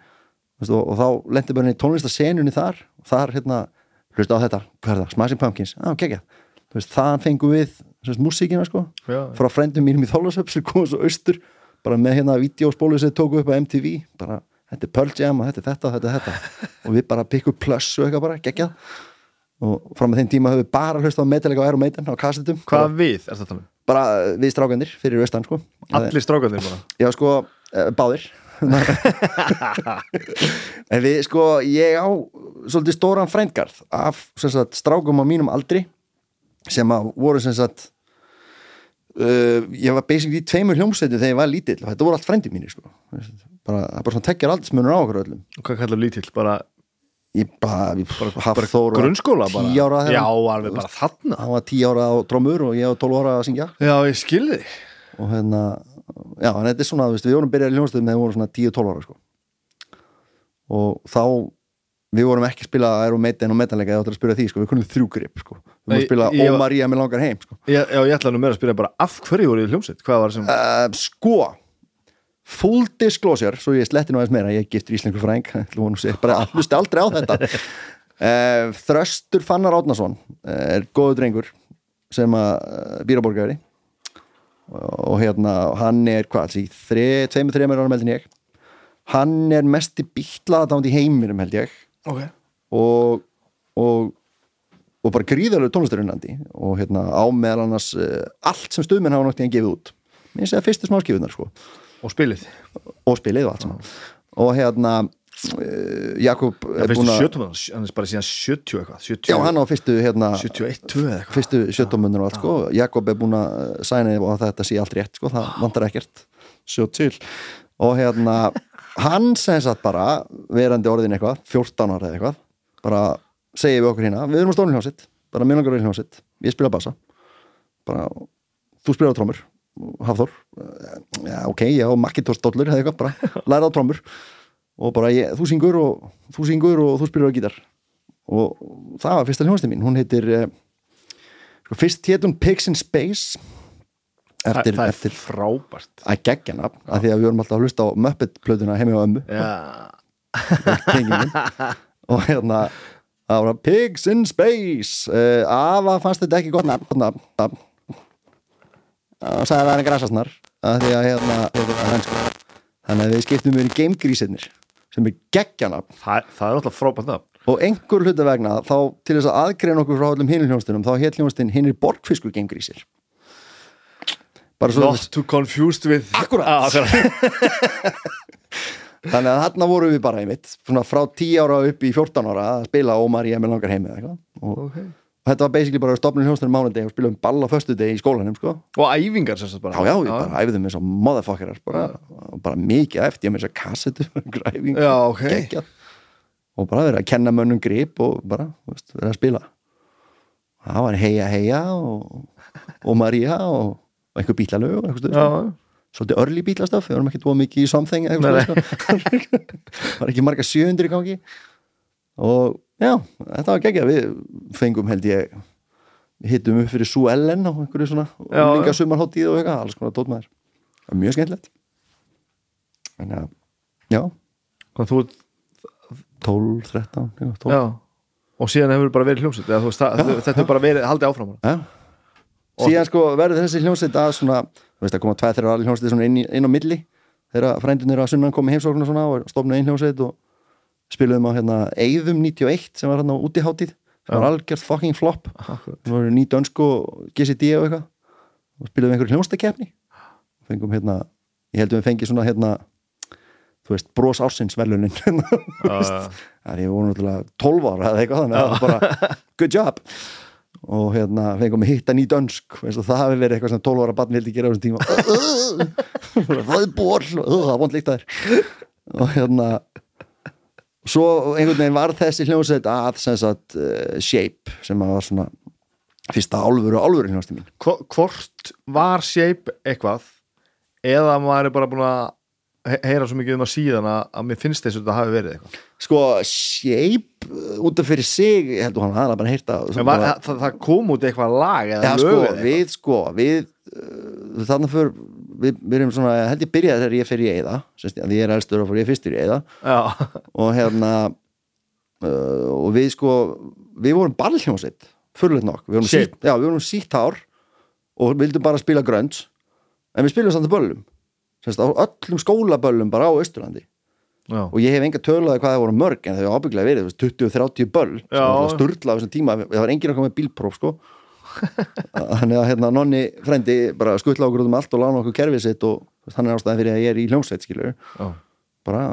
Og, og þá lendi bara henni tónlistasenunni þar og þar hérna, hlusta á þetta hvað er það, Smashing Pumpkins, á kekja veist, músíkina sko, Já. frá frendum mínum í Þólasöp sem komum svo austur, bara með hérna videospólu sem tóku upp á MTV bara, þetta er Pearl Jam og þetta er þetta, þetta er þetta. Og við bara pikkum pluss og eitthvað bara, geggjað. Og fram að þeim tíma höfum við bara hlustað á Metallica og Iron Maiden á kassetum Hvað við er þetta með? bara við strákandir fyrir austan sko. Allir strákarnir bara? Já, sko, eh, báðir. En við, sko, ég á svolítið stóran frændgarð af sagt, strákum á mínum aldri sem að voru sem sagt uh, ég var basically í tveimur hljómsveitum þegar ég var lítill og þetta voru allt frændi mínir sko. bara, það bara svona tekkjar aldursmunur á okkur öllum Og Hvað kallar lítill? Bara, ég bara, bara, grunnskóla tíu Já, alveg bara þarna hann var tíu ára á drómur og ég var tólf ára að syngja Já, ég skilði og hérna, já, en þetta er svona við vorum byrjað í hljómsveitum þegar við vorum svona 10-12 ára sko. og þá við vorum ekki að spila Aero Maiden og Metanleika eða að spila því, sko, við kunnum þrjú grip sko. við vorum að spila ég- Ó María með langar heim sko. ég, Já, ég ætla nú meira að spyrja bara af hverju voru í hljómsveit? Hvað var sem uh, sko full disclosure, svo ég sletti nú aðeins meira ég er giftur íslensku fræng bara að hlusta aldrei á þetta uh, Þröstur Fannar Átnason er góður drengur sem að uh, býraborgari og hérna hann er hvað, því tveimur, þreimur ára meldin ég hann er mest í bítlaðadánd í heiminum held ég Ok. Og, og, og bara gríðarlega tónlistarinnandi og hérna á meðal annars uh, allt sem stuðmenn hafa náttúrulega gefið út. Minnst að fyrstu smáskifunar sko. Og spilið. Og spilið og allt saman. Og hérna uh, Jakob Það er finnst búin þú að sjötum Hann er bara síðan 70 eitthvað 70, já hann á fyrstu hérna 71, 2 eða eitthvað. Fyrstu sjöttumunur og allt sko. Jakob er búin að sæna og að þetta sé allt rétt sko. Það vantar ekkert. Sjó til. Og hérna hann sem sagt bara verandi orðin eitthvað 14 ára eitthvað bara segir við okkur hérna við erum á stónum hljónsitt bara mjög langar hljónsitt ég spila bassa. Bara þú spila á trómur Hafþór. Já ok já Macintosh dollur eða eitthvað bara læra á trómur og bara ég, þú syngur og þú syngur og þú spilar á gítar. Og það var fyrsta hljónsitt mín hún heitir eh, sko, fyrst hétt hún Pigs in Space eftir, það er eftir frábært. Að gegja nafn af því að við vorum alltaf að hlusta á Muppet plötuna heimi á ömmu og hérna það var Pigs in Space uh, Ava fannst þetta ekki gott nafn og sagði að það er grasasnar af því að hérna þannig að við skiptum við í gamegrísirnir sem er geggja nafn. Það, það er alltaf frábært nafn. Og einhver hluta vegna þá til þess að aðgreina okkur frá öllum hinni hljónstunum þá hétt hljónstin hinn er borgfiskur svo Not to confused with Akkúrat. ah. Þannig að þarna vorum við bara einmitt frá 10 ára upp í 14 ára að spila Ómar ég með langar heim eða eitthvað og, okay. þetta var basically bara stopnum hljónstunum mánudegi og spilum ball á föstudegi í skólanum sko. Og æfingar sagt bara já já, við bara æfðum eins og motherfuckerar bara, bara mikið eftir, ég með þess að kassetu græfing, Já, ok. geggjað. og bara verið að kenna mönnum grip og bara, verið að spila það var heia heia og, og Maria og, og einhver bílalög og einhver stuð Já, svolítið örli bílastöf, við vorum ekki búið mikið í something eða eitthvað sko. var ekki marga 700 í gangi. Og já, þetta var geggjað. Við fengum held ég hittum upp fyrir Sue Ellen á einhverju svona Já, líka sumarháttíð og eitthvað, alls konar tótmaður það var mjög skemmtilegt. En að, já. Hvað þú 12, 13, já, 12 Já. Og síðan hefur bara verið það, Þetta hefur bara verið haldið áfram. Já. Síðan sko verður þessi hljómsveit að svona, þú veist að koma tveið þeirra hljómsveit svona inn, í- inn á milli þegar frændunir að sunnan kom í heimsókn og svona og stofnuð einhljómsveit og spiluðum á hérna Eyðum 91 sem var hérna útiháttíð sem var algjörð fucking flop það voru ný dönsku og GCD og eitthvað og spiluðum einhverjum hljómsdakefni fengum hérna, ég heldum við fengið svona hérna þú veist, bros ársins velunin Já, það er ég voru náttúrulega 12 ára eða eitthvað þannig að bara good job og hérna fengum við hitta ný dönsk veist, og það hafi verið eitthvað sem 12 ára barn vildi gera á þessum tíma. Það er ból það er vond líkt að þér og hérna svo einhvern veginn var þessi hljómsveit að sem sagt uh, Shape sem var svona fyrsta álfur og álfur hljómsveit mín. Hvo- Hvort var shape eitthvað eða maður er bara búin að heyra svo mikið um að síðan að, að mér finnst þess að þetta hafi verið eitthvað. Sko Shape uh, út af fyrir sig heldur hann aðra bara heyrta var, það, það kom út eitthvað lag eða Já, lög sko, eða eitthvað? við sko, við uh, þarna fyrir, við, við erum svona held ég byrjaði þegar ég fer í Eða því ég er elstur og fór ég fyrstur í Eða og hérna uh, og við sko við vorum ballhljómsveit, fyrirleitt nokk. Við vorum sítt, við hár og vildum bara spila grönns en við spilum samt að böllum semst, á öllum skólaböllum bara á Austurlandi. Já. og ég hef enga töluði hvað það voru mörg en það hefur ábygglega verið, þú veist, 20-30 böll sturla á þessum tíma. Það var enginn að koma með bílpróf sko. Þannig að hérna nonni frendi bara skuttla okkur út um allt og lána okkur kerfið sitt og hann er ástæðan fyrir að ég er í hljómsveit skilur Já. bara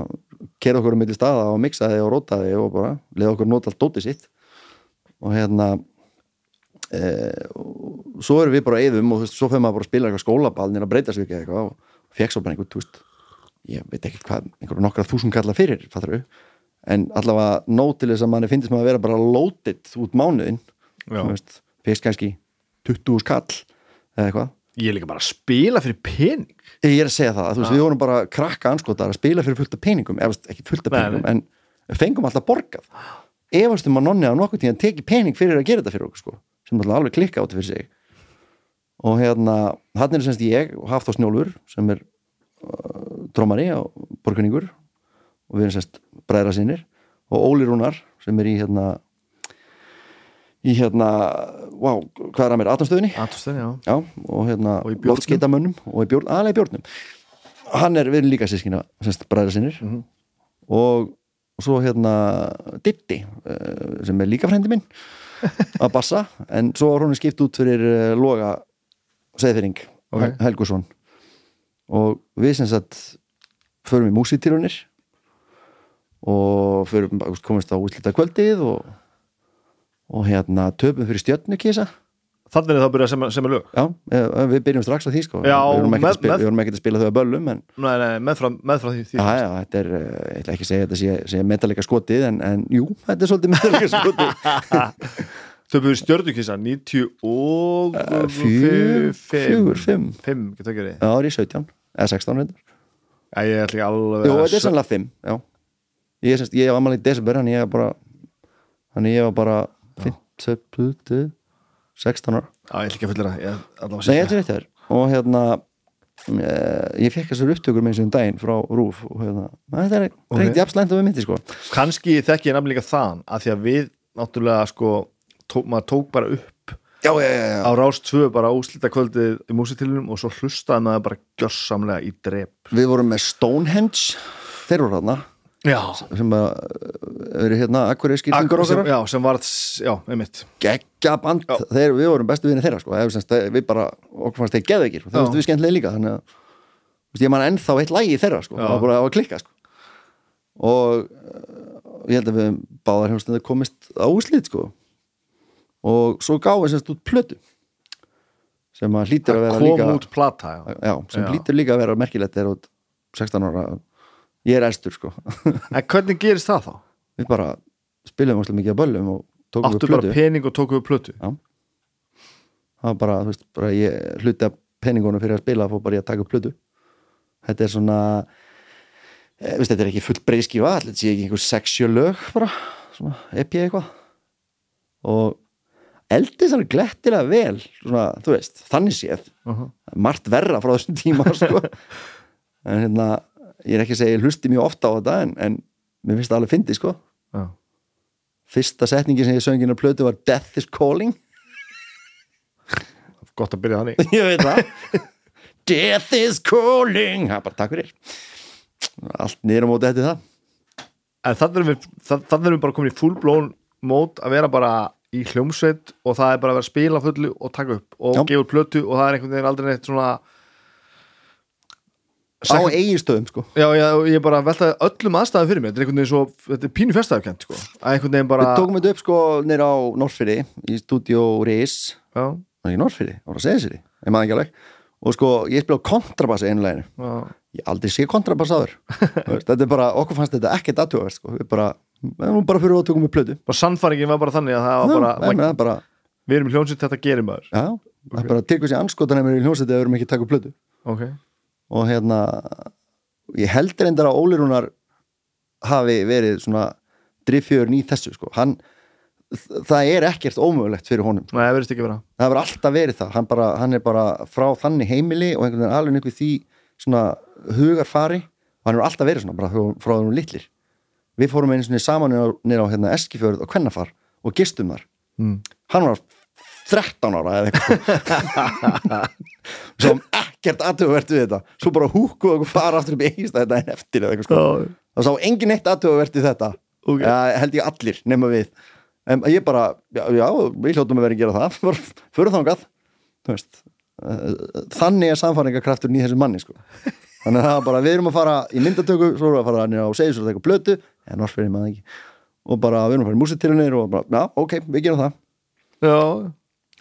kera okkur um milli staða og mixa þig og róta þig og bara leða okkur nota allt dótið sitt. Og hérna e, og svo erum við bara eðum og þú veist, svo fyrir maður bara að spila eitthvað skólaball fekk svo bara einhvern, þú veist ég veit ekkert hvað, einhverju nokkra þúsund kalla fyrir fattar við, en allavega nót til þess að manni finnst maður að vera bara loaded út mánuðin, fyrst kannski 20 skall eða eitthvað. Ég er líka bara að spila fyrir pening. Ég er að segja það, þú veist, við vorum bara krakka anskotar að spila fyrir fullt af peningum, eða ekki fullt af Nei, peningum, en fengum alltaf borgað. Efastum að nonni á nokkuð tíðan teki pening fyrir að gera þetta fyrir okkur, sko sem alltaf alveg klikka átti fyrir sig og hérna, hann er semst ég Hafþór Snjólfur sem er uh, drómari og borgunningur og við erum semst bræðra sinir og Óli Rúnar sem er í hérna í hérna, wow, hvað er að mér, Atanstöðinni Atustin, já. Já, og hérna loftskeitamönnum og í bjórn, aðlega í bjórnum hann er, við erum líka sískina semst bræðra sinir Mhm. og, og svo hérna Ditti, uh, sem er líka frendi minn að bassa, en svo var hún skipt út fyrir uh, Loga Seðfyrring, Ok. okay. Helgusson og við sem sagt förum í músitilunir og förum, komumst á útlita kvöldið og, og hérna töpum fyrir stjörnukísa Þannig er það að byrja sem, sem er lög Já, eh, við byrjum strax á því sko Já, við vorum ekkert með- að með- að spila þau að böllum en Nei, nei, meðfram, meðfram því, því. já, já, þetta er, eh, ég ætla ekki að segja þetta sé, sé metallega skotið en, en jú, þetta er svolítið metallega skotið Þau byrju stjörnukissa 90 og Eh, fjö- fjögur, fimm. 5, getur ekki verið Já, það er í 17, eða 16 reyndar. Já, ég ætla ekki alveg Jú, að þetta er sannlega 5, já. Ég, semst, ég var ammali í desember, hann ég var bara hann ég var bara 15, 16 ára Já, ég ætla ekki að fullera Nei, ég ætla þér. Og hérna e, ég fekk þessar upptökur með þessum daginn frá Rúf og hérna, þetta er Ok. reyndi jafnslænt og við myndi sko. Kanski þekki ég nefnilega þaðan að því að við náttúrulega sko tó, maður tók bara upp Já, já, já, já. á rás 2 bara úslita kvöldið í músitilunum og svo hlustaði maður bara gjössamlega í drep. Við vorum með Stonehenge þeir voru Já, sem að eru hérna sem, okkar. já, sem var já, einmitt. Geggja band, Já. þeir, við vorum bestu vinni þeirra sko, eða semst, við bara, okkur fannst þeir geðveikir. Og það varst við skemmtilega líka þannig að, þú veist, ég man ennþá eitt lægi þeirra sko, það var bara að klikka sko. Og uh, ég held að við báðar hefumstundu komist á úslit sko og svo gáði semst út plötu sem að hlýtur að vera líka út plata já. já, sem Já. hlýtur líka að vera merkilegt þegar út 16 ára. Ég er elstur sko. En hvernig gerist það þá? við bara spilum óslega mikið að böllum og tókum Áttu við bara plötu. pening og tóku við plötu? Það var bara, þú veist, bara ég hluti af peningunum fyrir að spila fór bara ég að taka upp plötu. Þetta er svona e, veist, þetta er ekki full breyskífa þetta sé ekki einhver sexjö lög bara, svona EP eitthvað. Og eldist alveg glettilega vel svona, þú veist, þannig séð. Uh -huh. margt verra frá þessum tíma sko. en hérna ég er ekki að segja, ég hlusti mjög ofta á þetta en, en mér finnst það alveg fyndi sko. Já. fyrsta setningi sem ég söngin á plötu var Death is calling. Gott að byrja þannig. Ég veit það. Death is calling. Það er bara takk fyrir. Allt á móti eftir það. En þannig erum við, þa- þarna erum við bara komin í full blown mót að vera bara í hljómsveit og það er bara að vera að spila fullu og taka upp og Já. gefa út plötu og það er einhvern veginn aldrei neitt svona á eiginstöðum sko. Já, já, ég er bara að velta öllum aðstæðum fyrir mér. Þetta er einhvern veginn svo, þetta er pínu festæðukent sko. að einhvern veginn bara við tókum þetta upp sko nýr á Norrfyrði í stúdíó Reis já, það er Norrfyrði, það var að segja sér ég maður ekki alveg. Og sko ég spila kontrabassi einu leginu já, ég aldrei sé kontrabass áður. Þú veist, þetta er bara, okkur fannst þetta ekkert aðtugavert sko. við bara, við erum bara fyrir að tökum við plötu. Bara sannfæringin var bara þannig að það var bara, nei, er bara, við erum í hljómsveit þetta gerir maður. Já, það er bara til hversi anskotan ef við erum í hljómsætti ef við erum ekki að taka upp plötu. Ok, og hérna ég heldur endar að Óli Rúnar hafi verið svona driffjörn í þessu sko. hann, það er ekkert ómögulegt fyrir honum. Nei, það hefur alltaf verið það. Hann, bara, hann er bara frá þannig heimili og einhvern veginn alveg upp í því svona hugarfari og hann hefur alltaf verið svona bara frá- frá þeim litlir við fórum einu svona saman nýra á hérna, Eskifjörð og Kvennafar og gistum þar. Mm. hann var 13 ára eða eitthvað. Svo ekkert aðtöfuvert við þetta. Svo bara húkuð okkur fara aftur upp í eigistæði daginn eftir eða eitthvað sko. Það sá engin eitt aðtöfuvert við þetta. Ok. ja, held ég allir nema við. En ég bara, já, já við hljóttum að vera að gera það. Fyrir Þú veist, eh, þannig er samfæringarkrafturinn í þessu manni sko. Þannig að bara, við erum að fara í myndatöku svo erum við að fara niður á segjus og taka blötu en orðfyrir maður ekki. Og bara við erum að fara í músitilunir og bara, já, ok, við gerum það. Já,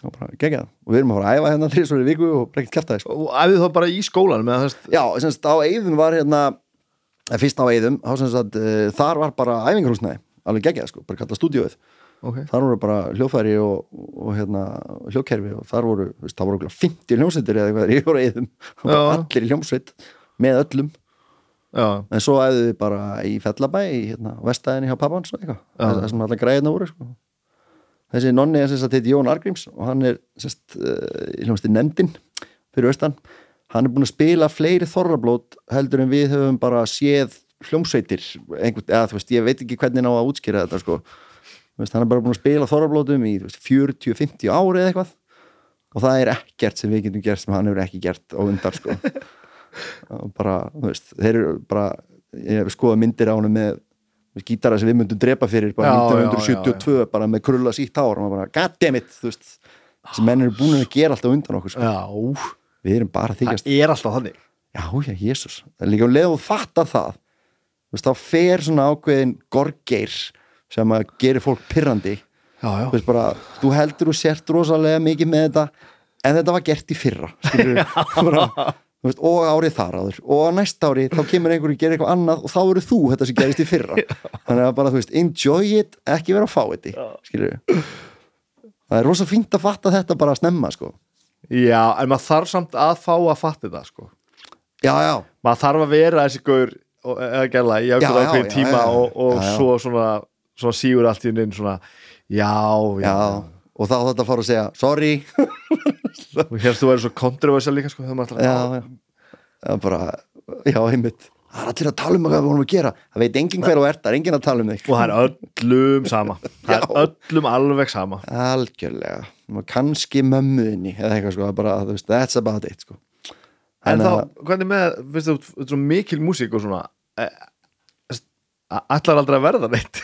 og bara gegja það og við erum að fara að æfa hérna þrísvar í viku og bara ekkert kæfta þess og æfið þá bara í skólan með þess já, semst á Eyðum var hérna eh, fyrst á Eyðum, þá semst að uh, þar var bara æfingarhúsnæði, alveg geggjað sko bara kallað stúdíóið, ok, þar voru bara hljófæri og, og hérna hljókerfi og þar voru, veist, það voru okkur 50 hljómsveitir eða eitthvað, ég voru og Já. allir hljómsveit með öllum, já, en svo æfðu við bara í Fellabæ, í hérna, vestæðinni hjá pappans og það sem allar græðina voru sko. Þessi nonni er sem sagt heiti Jón Argríms og hann er sagt uh, í hljómsveit nefndin fyrir austan. Hann er búin að spila fleiri þorrablót heldur en við höfum bara séð hljómsveitir einhvern, eða þú veist, ég veit ekki hvernig ná að útskýra þetta sko. Veist, hann er bara búin að spila þorrablótum í þú veist, 40-50 ári eða eitthvað. Og það er ekkert sem við getum gert sem hann hefur ekki gert á undan sko. og bara, þú veist, þeir eru bara ég hef skoða myndir á hann með gítara sem við myndum drepa fyrir bara Já, já, 1972 bara með krulla sítt hár. Og maður bara, goddammit, þessi menn eru búin að gera alltaf undan okkur sko. já við erum bara þykjast það er alltaf þannig. Já, já, jésús, það er líka um leið og þú fattar það veist, þá fer svona ákveðin gorgeir sem að gerir fólk pirrandi. Já, já, veist bara, þú heldur þú sért rosalega mikið með þetta en þetta var gert í fyrra bara, veist, og árið þar áður. Og næsta ári þá kemur einhverju að gera eitthvað annað og þá eru þú þetta sem gerist í fyrra. Þannig að bara, þú veist, enjoy it ekki vera að fá þetta, skilur það er rosa fínt að fatta þetta bara að snemma, sko. Já, en maður þarf samt að fá að fatta þetta sko. Já, já, maður þarf að vera þessi gaur eða ákveð já, ákveðin já, tíma já, og, og Já, svo svona, svona sígur allt í inn svona já, já, já og þá þetta fara að segja, sorry og hérst þú verður svo kontroversial líka sko, alltaf já, já, bara já, einmitt, það er allir að tala um hvað við vorum að gera. Það veit enginn hver og ert, það er enginn að tala um þig. Og það er öllum sama. Það er öllum alveg sama. Algjörlega, kannski mömmuðinni eða eitthvað sko, bara, veist, that's about it sko. en En þá, að- hvernig með, finnst þú er mikil músík og svona eh, eh, ætlar aldrei að verða neitt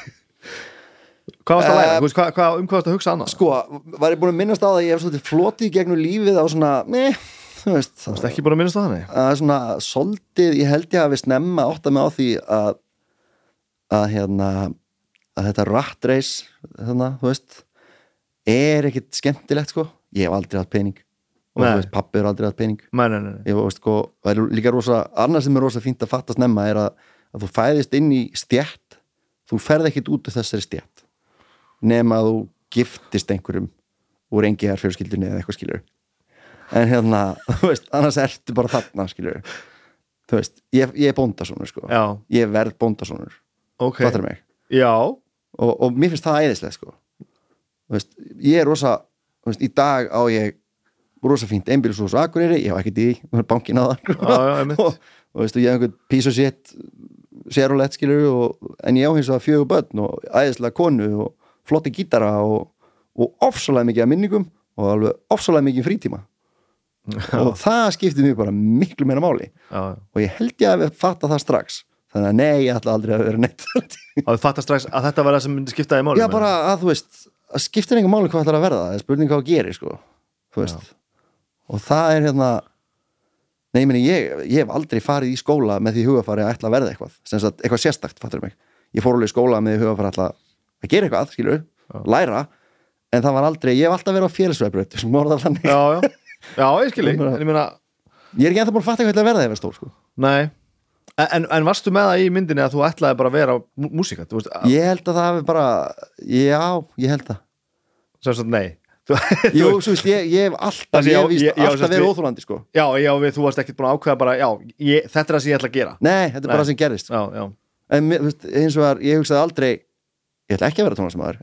hvað varst að læra, veist, hvað, hvað, um hvað varst að hugsa annað? sko, var ég búin að minnast á það að ég hef svolítið flotið í gegnum lífið á svona, meh, þú veist. Þú veist ekki bara að minnast á þannig að svona svolítið, ég held ég að við snemma átta mig á því að að hérna að þetta rat race þannig, þú veist er ekkit skemmtilegt sko. Ég hef aldrei hatt pening. Og Nei. þú veist, pappi er aldrei hatt pening. Nei, nei, nei, nei. ég veist sko, það er líka rosa annað sem er rosa fínt að fatta snemma er að, að þú fæðist inn í stjætt þú ferð ekkit út úr þessari stjætt nema að þú giftist einhverjum úr engiðar fjölskyldunni eða eitthvað skilur en hérna, þú veist, annars ertu bara þarna skilur þú veist, ég, ég er bóndasónur sko. Já, ég verð bóndasónur, ok. Fattar mig. Já, og, og mér finnst það æðislega sko. Þú veist, ég er rosa þú veist, í dag á ég rosa fínt einbýlisús og akureyri, ég hef ekkert í bankin á það sko. Já, já, einmitt. og, og veistu, ég hef einhvern piece of shit sérulegt skilur og, en ég á hins vegar fjögur börn og æðislega konu og flotti gítara og, og ofsalega mikið að minningum og alveg ofsalega mikið frítíma. Og það skiptir mér bara miklu meira máli. Já, og ég held ég að fatta það strax. Þannig að nei, ég ætla aldrei að vera neitt. Og þú fattar strax að þetta var það sem myndi skipta í máli já, bara að þú veist að skiptir einhver máli hvað ætlar að verða. Það er spurning hvað að gera, sko. Og það er hérna nei, meni, ég, ég hef aldrei farið í skóla með því hugafari að ætla að verða eitthvað. Eitthvað sérstakt, fattur mig. Ég fór alveg í skóla með því hugafari að ætla að gera eitthvað, skilur, læra en það var aldrei, ég hef alltaf verið á félagsveifbröð sem orðar þannig, já, já, já, ég skilji en ég meina, ég er ekki ennþá búin að fatta hvað að verða þegar ég var stór, sko. Nei. En, en, varstu með það í myndinni að þú ætlaði bara að vera mú- músíka, þú veist, að, Ég held að það hafi bara, já, ég held það. Sem sagt, nei. Jú, svo veist, ég, ég hef alltaf, Það ég já, hef víst já, alltaf verið við- óþólandi, sko. Já, já, við, þú varst ekkert búin að ákveða bara, já, ég, þetta er það sem ég ætla að gera. Nei, þetta er bara það sem gerist já, já, En eins og var, ég hugsaði aldrei Ég ætla ekki að vera tónlistamæður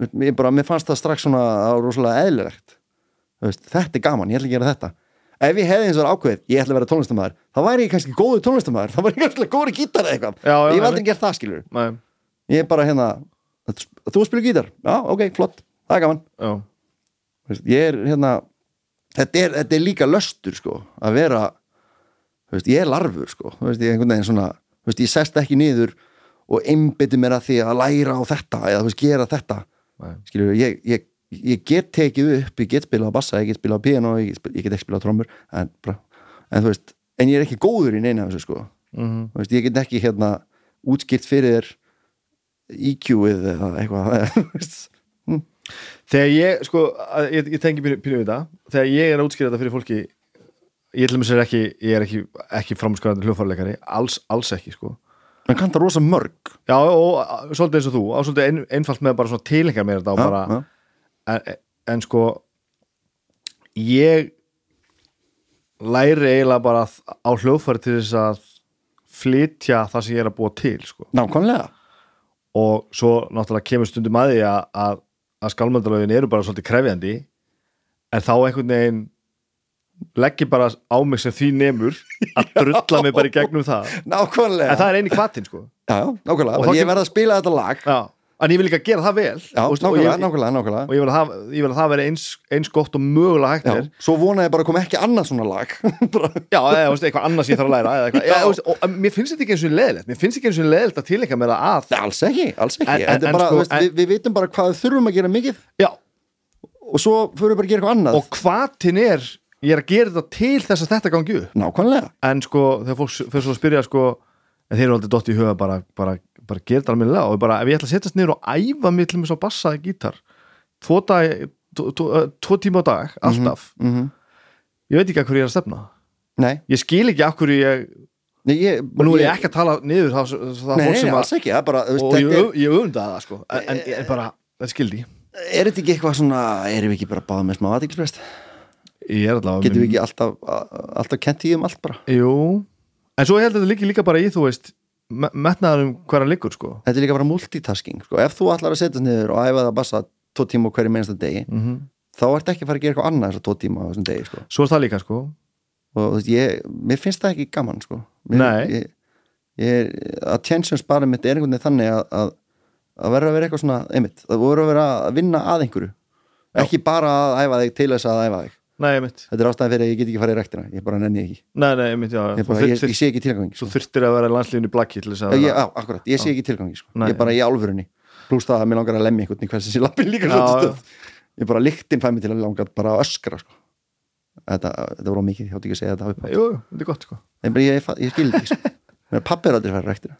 Ég, ég, ég bara, mér fannst það strax svona rosalega eðlilegt. Veist, Þetta er gaman, ég ætla að gera þetta. Ef ég hefði eins og var ákveðið, ég ætla að vera tónlistamæður þá væri ég kannski góður tónlistamæður þá væri ég kannski góður gítar eða eitthvað. Já, já, Ég hef aldrei gert það, skilur nei, Ég er bara hérna, þú spilur gítar. Já, ok, flott, það er gaman. Veist, ég er hérna þetta er, þetta er líka löstur sko að vera veist, ég er larfur sko. Ég, svona, ég sest ekki niður og einbytti mér að því að læra á þetta eða veist, gera þetta. Skilur, ég, ég, ég get tekið upp ég get spilað á bassa, ég get spilað á piano ég get, ég get ekki spilað á trommur en, en veist, en ég er ekki góður í neina þessu sko, mhm. Þú veist, ég get ekki hérna útskipt fyrir þér EQ-ið eða eitthvað veist. Þegar ég, sko, ég, ég tengi pínu við það Þegar ég er að útskýra þetta fyrir fólki Ég til dæmis er ekki, ég er ekki, ekki framskræðandi hljóðfærleikari alls, alls ekki, sko menn kann það rosa mörg. Já, og svolítið eins og þú, á svolítið ein, einfalt með bara svona tilengar mér þetta og bara já. en, en sko ég læri eiginlega bara á hljóðfæri til þess að flytja það sem ég er að búa til, sko. Nákvæmlega. Og svo náttúrulega kemur stundum að því að, að, að skálmöndalögin eru bara svolítið krefjandi en þá einhvern veginn legg ég bara á mig sem því nemur að drulla mig bara í gegnum það. Nákvæmlega. En það er eini kvatin sko. Já, nákvæmlega, Og og, ég kem- verð að spila þetta lag. Já. en ég vil líka gera það vel Já, og, og, nákvæmlega, ég, nákvæmlega, nákvæmlega. og ég, vil að ég vil að það veri eins, eins gott og mögulega hægt er. svo vona ég bara að koma ekki annað svona lag. Já, eða eitthvað annars ég þarf að læra eða eitthvað. Já, þú veist, og, og mér finnst þetta ekki eins og leðilegt mér finnst ekki eins og leðilegt að tilengja mér að alls ekki, alls ekki. En- en- Þetta en bara, sko, við, við vitum bara hvað þurfum að gera mikið. Og svo fyrir við bara að gera eitthvað annað. Og hvatin er ég er að gera þetta til þess að þetta gangi upp. Nákvæmlega, en sko, þegar fólk fyrir svo að spyrja sko, en þeir eru aldrei dott í huga bara, bara, bara gera þetta almennilega. Og bara, ef ég ætla að setjast niður og æfa mig til mér svo bassaði gítar tvo, dag, tvo, tvo, tvo tíma á dag, alltaf mm ég veit ekki að hverju ég er að stefna. Nei, ég skil ekki að hverju ég nei ég, og nú er ég ekki að tala niður það, það Nei, nei, alls ekki, það bara, og ég, öfunda það sko. En, en, en bara, þetta skildi er þetta ekki eitthvað svona erum við ekki bara báða með smá allavega getum við ekki alltaf, alltaf kent í um allt bara jú, en svo ég held að þetta líki líka bara í þú veist, me- metnaður um hverja liggur sko þetta er líka bara multitasking, sko, ef þú ætlar að setjast niður og æfa það að bassa tvo tíma hverju mennsta degi mm -hmm. þá ert ekki að fara að gera eitthvað annað þessar tvo tíma á þessum degi, sko svo er það líka sko og þú veist, ég, mér finnst það ekki gaman sko. mér, Nei. ég, ég, attention sparið mitt er einhvern veginn þannig að, að, að vera að vera eitthvað svona einmitt, að vera að vera að vinna að einhverju Já. ekki bara að æfa þig til þess að æfa þig nei, ég þetta er ástæðan fyrir að ég get ekki farið í rektina ég bara nenni ekki, nei, nei, ég mitt, já. Ég, þú bara, ég, þyrftir, ég sé ekki tilgangi svo þurftir að vera í blakki til þess að ég, vera á, akkurat, ég sé ekki tilgangi sko. Ég er bara í álfurunni pluss það að mér langar að lemja einhvern í hversi sér lappin líka Já, já. ég bara líktin fæ mig til að langa bara að öskra sko. þetta, þetta voru mikið, ég hátti ekki að segja þetta upp jú, þetta er gott sko. Ég, bara, ég, ég, ég skil ekki sko. pappi er aldrei farið í rektina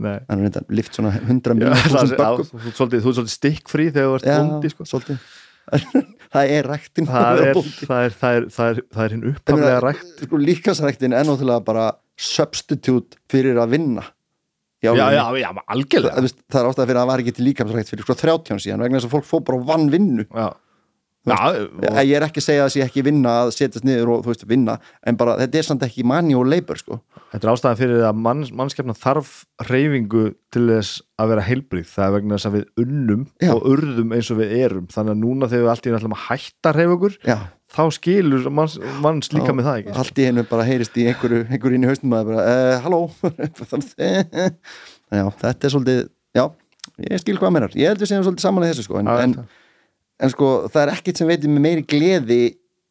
nei. Hann er reynda lift svona 100 Já, miljónum það, þúsund já, böggum. þú ert svolítið, þú ert svolítið stikkfrí þegar þú ert sko. svolítið það er ræktin það, er, það, er, það, er, það, er, hinn upphaflega rækt. sko, líkasræktin er náttúrulega bara substitute fyrir að vinna. Já, já, já, já, algjörlega. Það er ástæða fyrir að það var ekki til líkamsrækt fyrir sko 30 án síðan vegna þess að fólk fór bara vann vinnu já, já og, ég er ekki að segja að það sé ekki vinna að setjast niður og þú veist vinna en bara þetta er samt ekki manni og labor sko. Þetta er ástæðan fyrir að manns, mannskefna þarf reyfingu til þess að vera heilbrið það er vegna þess að við unnum Já. og urðum eins og við erum. Þannig að núna þegar við allt í einu ætlum að hætta reyfingur já, þá skilur manns, manns líka með það ekki? allt í hennu bara heyrist í einhverju, einhverju inn í haustum að bara, uh, halló. Já, þetta er svolítið já, ég skil hvað mér ég held við segjum svolítið saman í þessu sko en, Já, en. En sko, það er ekkit sem veitir með meiri gleði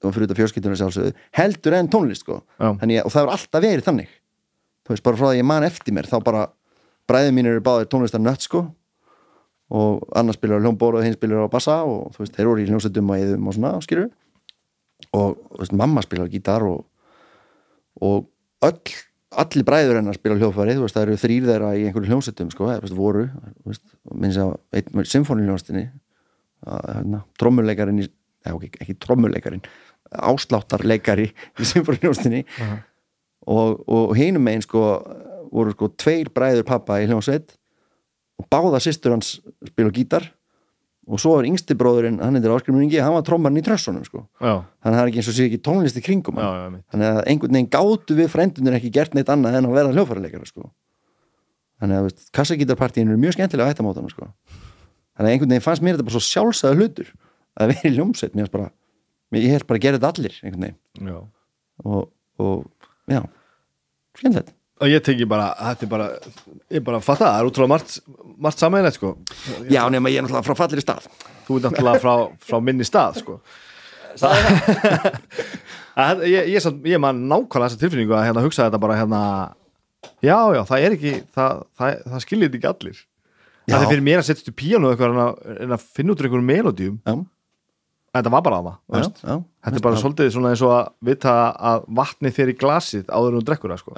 og fyrir þetta fjörskiptunum sjálfsögðu heldur en tónlist sko. Að- og það er alltaf verið þannig. Þú veist, bara frá því að ég man eftir mér þá bara, bræðið mín eru báðir tónlistar nött sko. Og annars spilar á hljómbóru og hinn spilar á bassa og þú veist, þeir voru í hljómsveitum og eðum og svona, skilur og þú veist, mamma spilar á gítar og, og öll allir bræður hennar spila á hljófari þú veist, það eru þrýr þeirra í einhverju hljómsveitum sko, voru, veist, minnst að einn symfóniljónstinni trommuleikarin í, eða, okay, ekki trommuleikarin ásláttarleikari í symfóniljónstinni og, og hinum megin sko voru sko tveir bræður pappa í hljómsveit og báða sýstur hans spila á gítar. Og svo er yngsti bróðurinn, hann heitir Áskrimur Ingi hann var trommarinn í trössunum sko. Já, þannig að það er ekki eins og sé ekki tónlist í kringum já, já, þannig að einhvern veginn gátu við frendunir ekki gert neitt annað en að vera hljófarleikara sko. þannig að kassagítarpartíin eru mjög skemmtilega á hættamótana sko. Þannig að einhvern veginn fannst mér þetta bara svo sjálfsæða hlutur að vera í hljómsveit. Mér fannst bara, ég held bara að gera þetta allir einhvern veginn. Já. og, og já, skemmtilegt. Og ég teki bara, þetta er bara ég bara fatta, það er útrúlega margt, margt sammeðilegt sko. Já, nema ég er náttúrulega frá fallir í stað. Þú ert náttúrulega frá, frá minni stað sko. Það- ég, ég, ég man nákvæmlega þessa tilfinningu að hérna hugsa þetta bara hérna já, já, það er ekki það, það, það skiljið þetta ekki allir. Það er fyrir mér að setja stu eitthvað en að, en að finna út einhverjum melodíum já, þetta var bara það þetta er bara svolítið svona eins og að vita að vatni fer í glasið áður en þú drekkur það sko.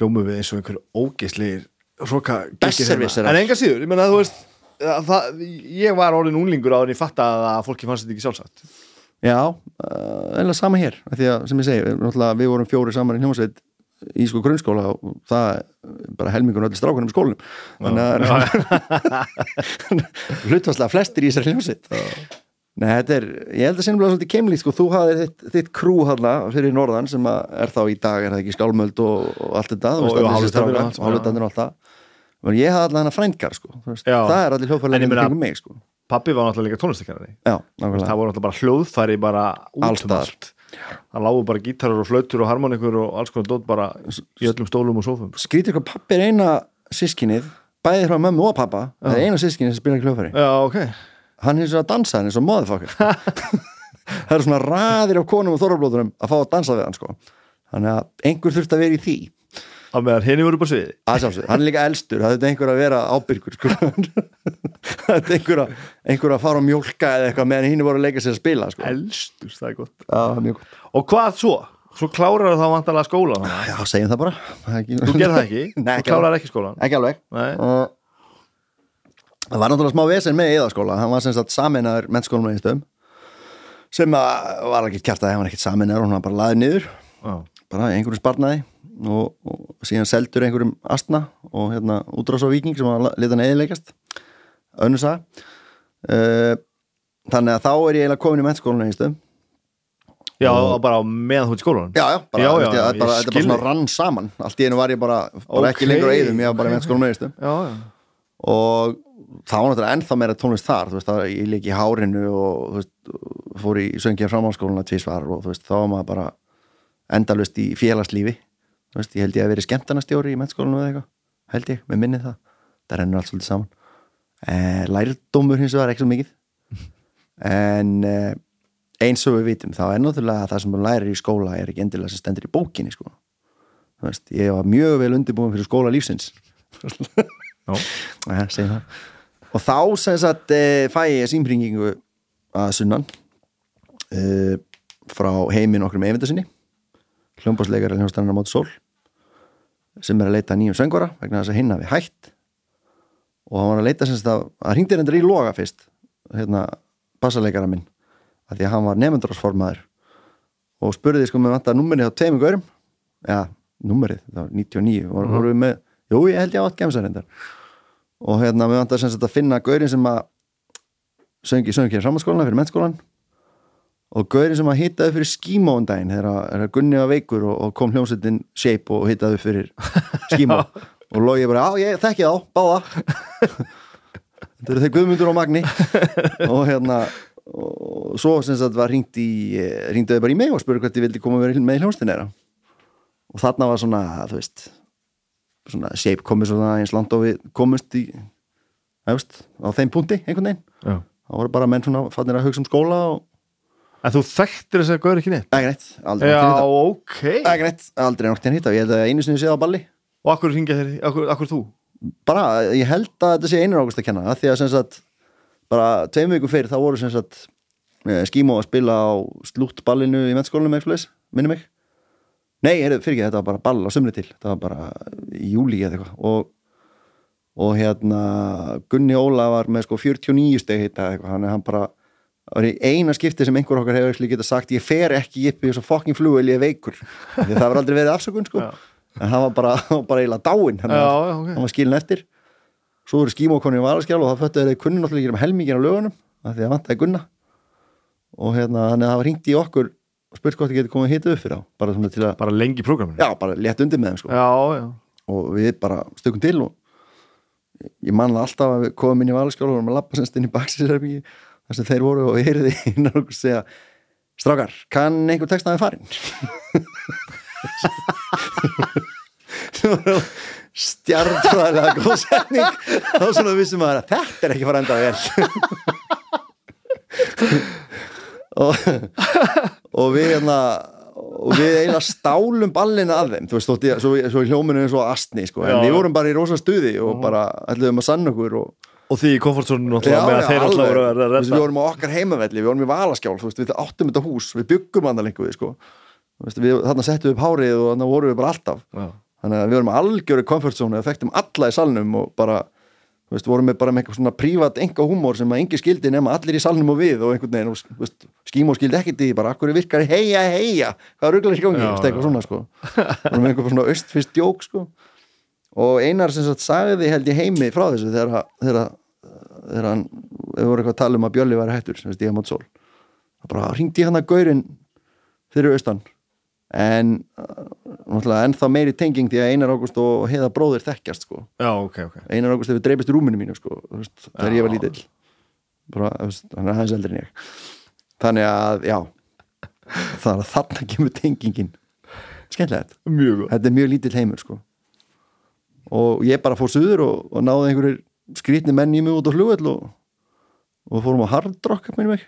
hljómu við eins og einhver ógeislir roka en enga síður, ég menna að þú veist að það, ég var orðin úlingur áður en ég fatta að fólki fannst þetta ekki sjálfsagt. Já, uh, eða sama hér því að sem ég segi, við vorum fjóri saman í hljómsveit í sko grunnskóla og það bara helmingun öll strákunum í skólanum. Þannig að hlutvarslega flestir í þessari hljómsveit. Nei, þetta er, ég held að sinnumlega svolítið keimlíkt sko, þú hafðir þitt, þitt krú hana fyrir norðan sem er þá í dag er það ekki skálmöld og, og allt þetta Og- veist, og allt, það. Ég hafði allavega hana frændgar sko, veist, það er allir meina- kringum mig sko. pappi var náttúrulega líka tónlistakennari Já, það voru náttúrulega bara hljóðfæri bara út um allt það lágu bara gítarar og flautur og harmonikur og alls konar dót bara í öllum stólum og sófum. Skrítið hvað pappi er eina sískinið bæði frá mömmu og pappa það er eina sískinið sem spila ekki hljóðfæri. Já, ok, hann er svo að dansa hann er svo motherfucker. Það eru svona raðir af konum og þorrablóðurum að fá að dansa við hann sko. Þannig að einhver þurft að vera í því á meðan henni voru bara sviði að hann er líka elstur það er einhver að vera ábyrgur sko. það er einhver að, einhver að fara og mjólka eða eitthvað meðan hinn voru að leika sér að spila sko. elstur, það er gott Já, gott. og hvað svo? svo klárar þá vantarlega skóla þannig. Já, segjum það bara Það ekki- þú gerð það ekki, Nei, ekki klárar ekki skólan ekki alveg. Uh, það var náttúrulega smá vesen með eðaskóla hann var sem sagt saminnaður mennskólum sem að var ekki kjart að hann var ekkert saminnaður hún var bara laðið niður bara einhverjum sparnaði og, og síðan seldur einhverjum astna og hérna viking sem var leta hann eðilegast önnur sag uh, þannig að þá er ég eiginlega komin í mennskólinu stöðum já, og bara meðan þú ert í skólanum? Já, já, bara, Já, já, ég, þetta bara, bara svona rann saman. Allt í einu var ég bara, bara ekki Ok. lengur eðum ég var bara í mennskólinu já. og það var náttúrulega ennþá meira tónlist þar þú veist, það, ég leik í hárinu og þú veist, fór í söngja framhalskóluna tvísvar og þú veist, þá var maður bara endalust í félagslífi veist, ég held ég að verið skemmtanastjóri í mennskólinu eða eitthvað, held ég, með minni það. Það rennur allt svolítið saman. Eh, lærdómur hins vegar ekki svo mikið. En eh, eins og við vitum, þá er náttúrulega það sem maður lærir í skóla er ekki endilega sem stendur í bókinni sko. þú veist, ég var mjög vel undirbúin fyrir skóla lífsins. Það. og þá sem sagt e, fæ ég símpringingu að sunnan e, frá heimin okkur með efindasinni hljómbásleikar hljómsdæðan á móti sól sem er að leita nýjum söngvara vegna þess að hinn hafi hætt. Og hann var að leita sem sagt að að hringdi reyndar í loga fyrst hérna bassaleikara minn að því að hann var nefndrasformaður og spurði sko með vantar nummerið á tveimur gaurum. Já, nummerið, það var 99 og Mhm. voru við með, jú ég held ég á allt gemsa reyndar. Og hérna með vantar sem sagt að finna gaurin sem að söngi söngi samanskólana fyrir mennskólan og gaurin sem að hitaði fyrir skímó um daginn þegar Gunni var veikur og, og kom hljómsveitin shape og hitaði fyrir skímó og logi bara, já ég þekki þá, báða. Þetta eru þeir Guðmundur og Magni. Og hérna og svo sem sagt var ringt í ringdaði bara í mig og spurði hvert ég vildi koma vera með hljómsveitin þeirra. Og þarna var svona, þú veist svona shape komið svona eins land og við komust í efst, á þeim punkti einhvern veginn. Já. þá voru bara menn svona fannir að hugsa um skóla og, En þú þekktir þess að gaur ekki neitt? Ekki neitt, aldrei Já, hitta ok. Ekki neitt, aldrei nokkuð hitta ég held að einu sinni séð á balli. Og akkur ringja þér, akkur, akkur þú? Bara, ég held að þetta sé einur águst að kenna. Af því að sem sagt bara tveim viku fyrir, þá voru sem sagt eh, skímó að spila á slúttballinu í mennskólanum eitthvað, minni mig. Nei, heyrðu, fyrir ekki, þetta var bara ball á sumri til. Þetta var bara í júli eða eitthvað. Og, og hérna Gunni Óla var með sko 49 steg heita eitthvað, hann er hann bara það var eina skipti sem einhver okkar hefur ekki geta sagt ég fer ekki upp í þessu fokking flugvel ég er veikur, því það var aldrei verið afsökun sko, Já. en hann var bara, bara eiginlega dáinn, hann Já, var já, ok. hann var skilin eftir. Svo voru skímókonni í valaskjál og það föttu þeir kunni náttúrulega ekki um helmingin á lögunum af því að vantaði gunna. Og hérna þannig að það var hringt í okkur og spurt hvort þið getur komið hitið upp fyrir á bara að, Bara lengi í prógraminu? Já, bara létt undir með þeim sko. já, já. og við bara stökum til og ég manna alltaf að við komum inn í valaskjál og vorum að lappa semst inn í baksisherbyggi þar sem þeir voru og heyrði innan okkur segja strákar, kann einhver textaði farin stjartfræðilega góð setning. Þá svona vissum maður að þetta er ekki fara að enda vel. Og, og við hérna og við eiginlega stálum ballina af þeim. Þú veist, þótt ég, svo, svo í hljóminu er svo astni sko, en við vorum bara í rosa stuði og bara ætluðum að sanna okkur og Og því í komfortzónu náttúrulega að þeir alltaf voru að redda. Við vorum á okkar heimavelli, við vorum í Valaskjál við áttum þetta hús, við byggum hann lengur við, sko. Þarna settum við upp hárið og þarna vorum við bara alltaf. Já. þannig að við vorum algjöru comfort zone og þekktum alla í salnum og bara veist, vorum við bara með eitthvað svona prívat enga húmor sem að engi skildi nema allir í salnum og við og einhvern veginn, og, veist, skímó skildi ekkert í bara, akkur virkar heia heia hvað ruglar í gangi, eitthvað svona sko og einar sem sagt sagði held ég heimi frá þessu þegar, þegar, þegar hann við vorum eitthvað að tala um að Björli var hættur sem stíða mót sól. Það bara ringdi hann að gaurin fyrir austan. En náttúrulega ennþá meiri tenging því að Einar Ágúst og Heiða bróðir þekkjast sko. já, ok, ok. Einar Ágúst hefur dreipist í rúminu mínu sko, þegar ég var lítill. Bara, hann er aðeins eldri en ég. Þannig að, já er að þarna kemur tengingin. Skemmtilegt. Þetta er mjög lítill heimur sko. Og ég bara fór suður og, og náði einhverjir skrýtni menn í mig út á flugvöll og, og fórum á hard rock með mig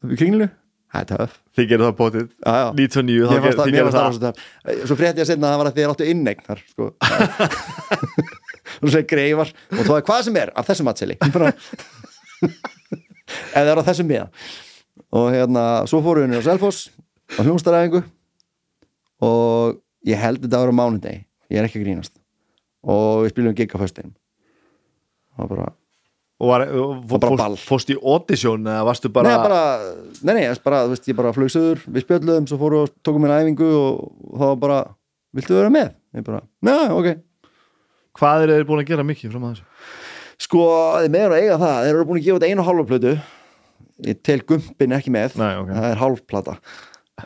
upp í kringlu það er töff. Þið gerir það bótið já, já. 99, þá Mér fannst það, mér fannst það. það töff. Svo frétti ég að setna að það var að þið áttu innegn þar sko. Og svo greifar og þú er hvað sem er af þessum bara eða er á þessum miða. Og hérna, svo fórum við niður á Selfoss á hljómstaræfingu og ég held þetta að vera á mánudegi. Ég er ekki að grínast og við spilum gig á föstudegin og bara, Og var, og bara ball. fórst, í audition eða varstu bara, nei, bara nei, nei, bara, þú veist, ég bara flög söður við spjöldluðum, svo fórum við og tókum mér æfingu og, var bara, viltu vera með? ég bara, neða, ok. Hvað eru þeir búin að gera mikið fram að þessu? sko, þið meður að eiga það, þeir eru búin að gefa þetta einu og hálfa plötu ég tel gumpin ekki með. Nei, ok. Það er hálfplata.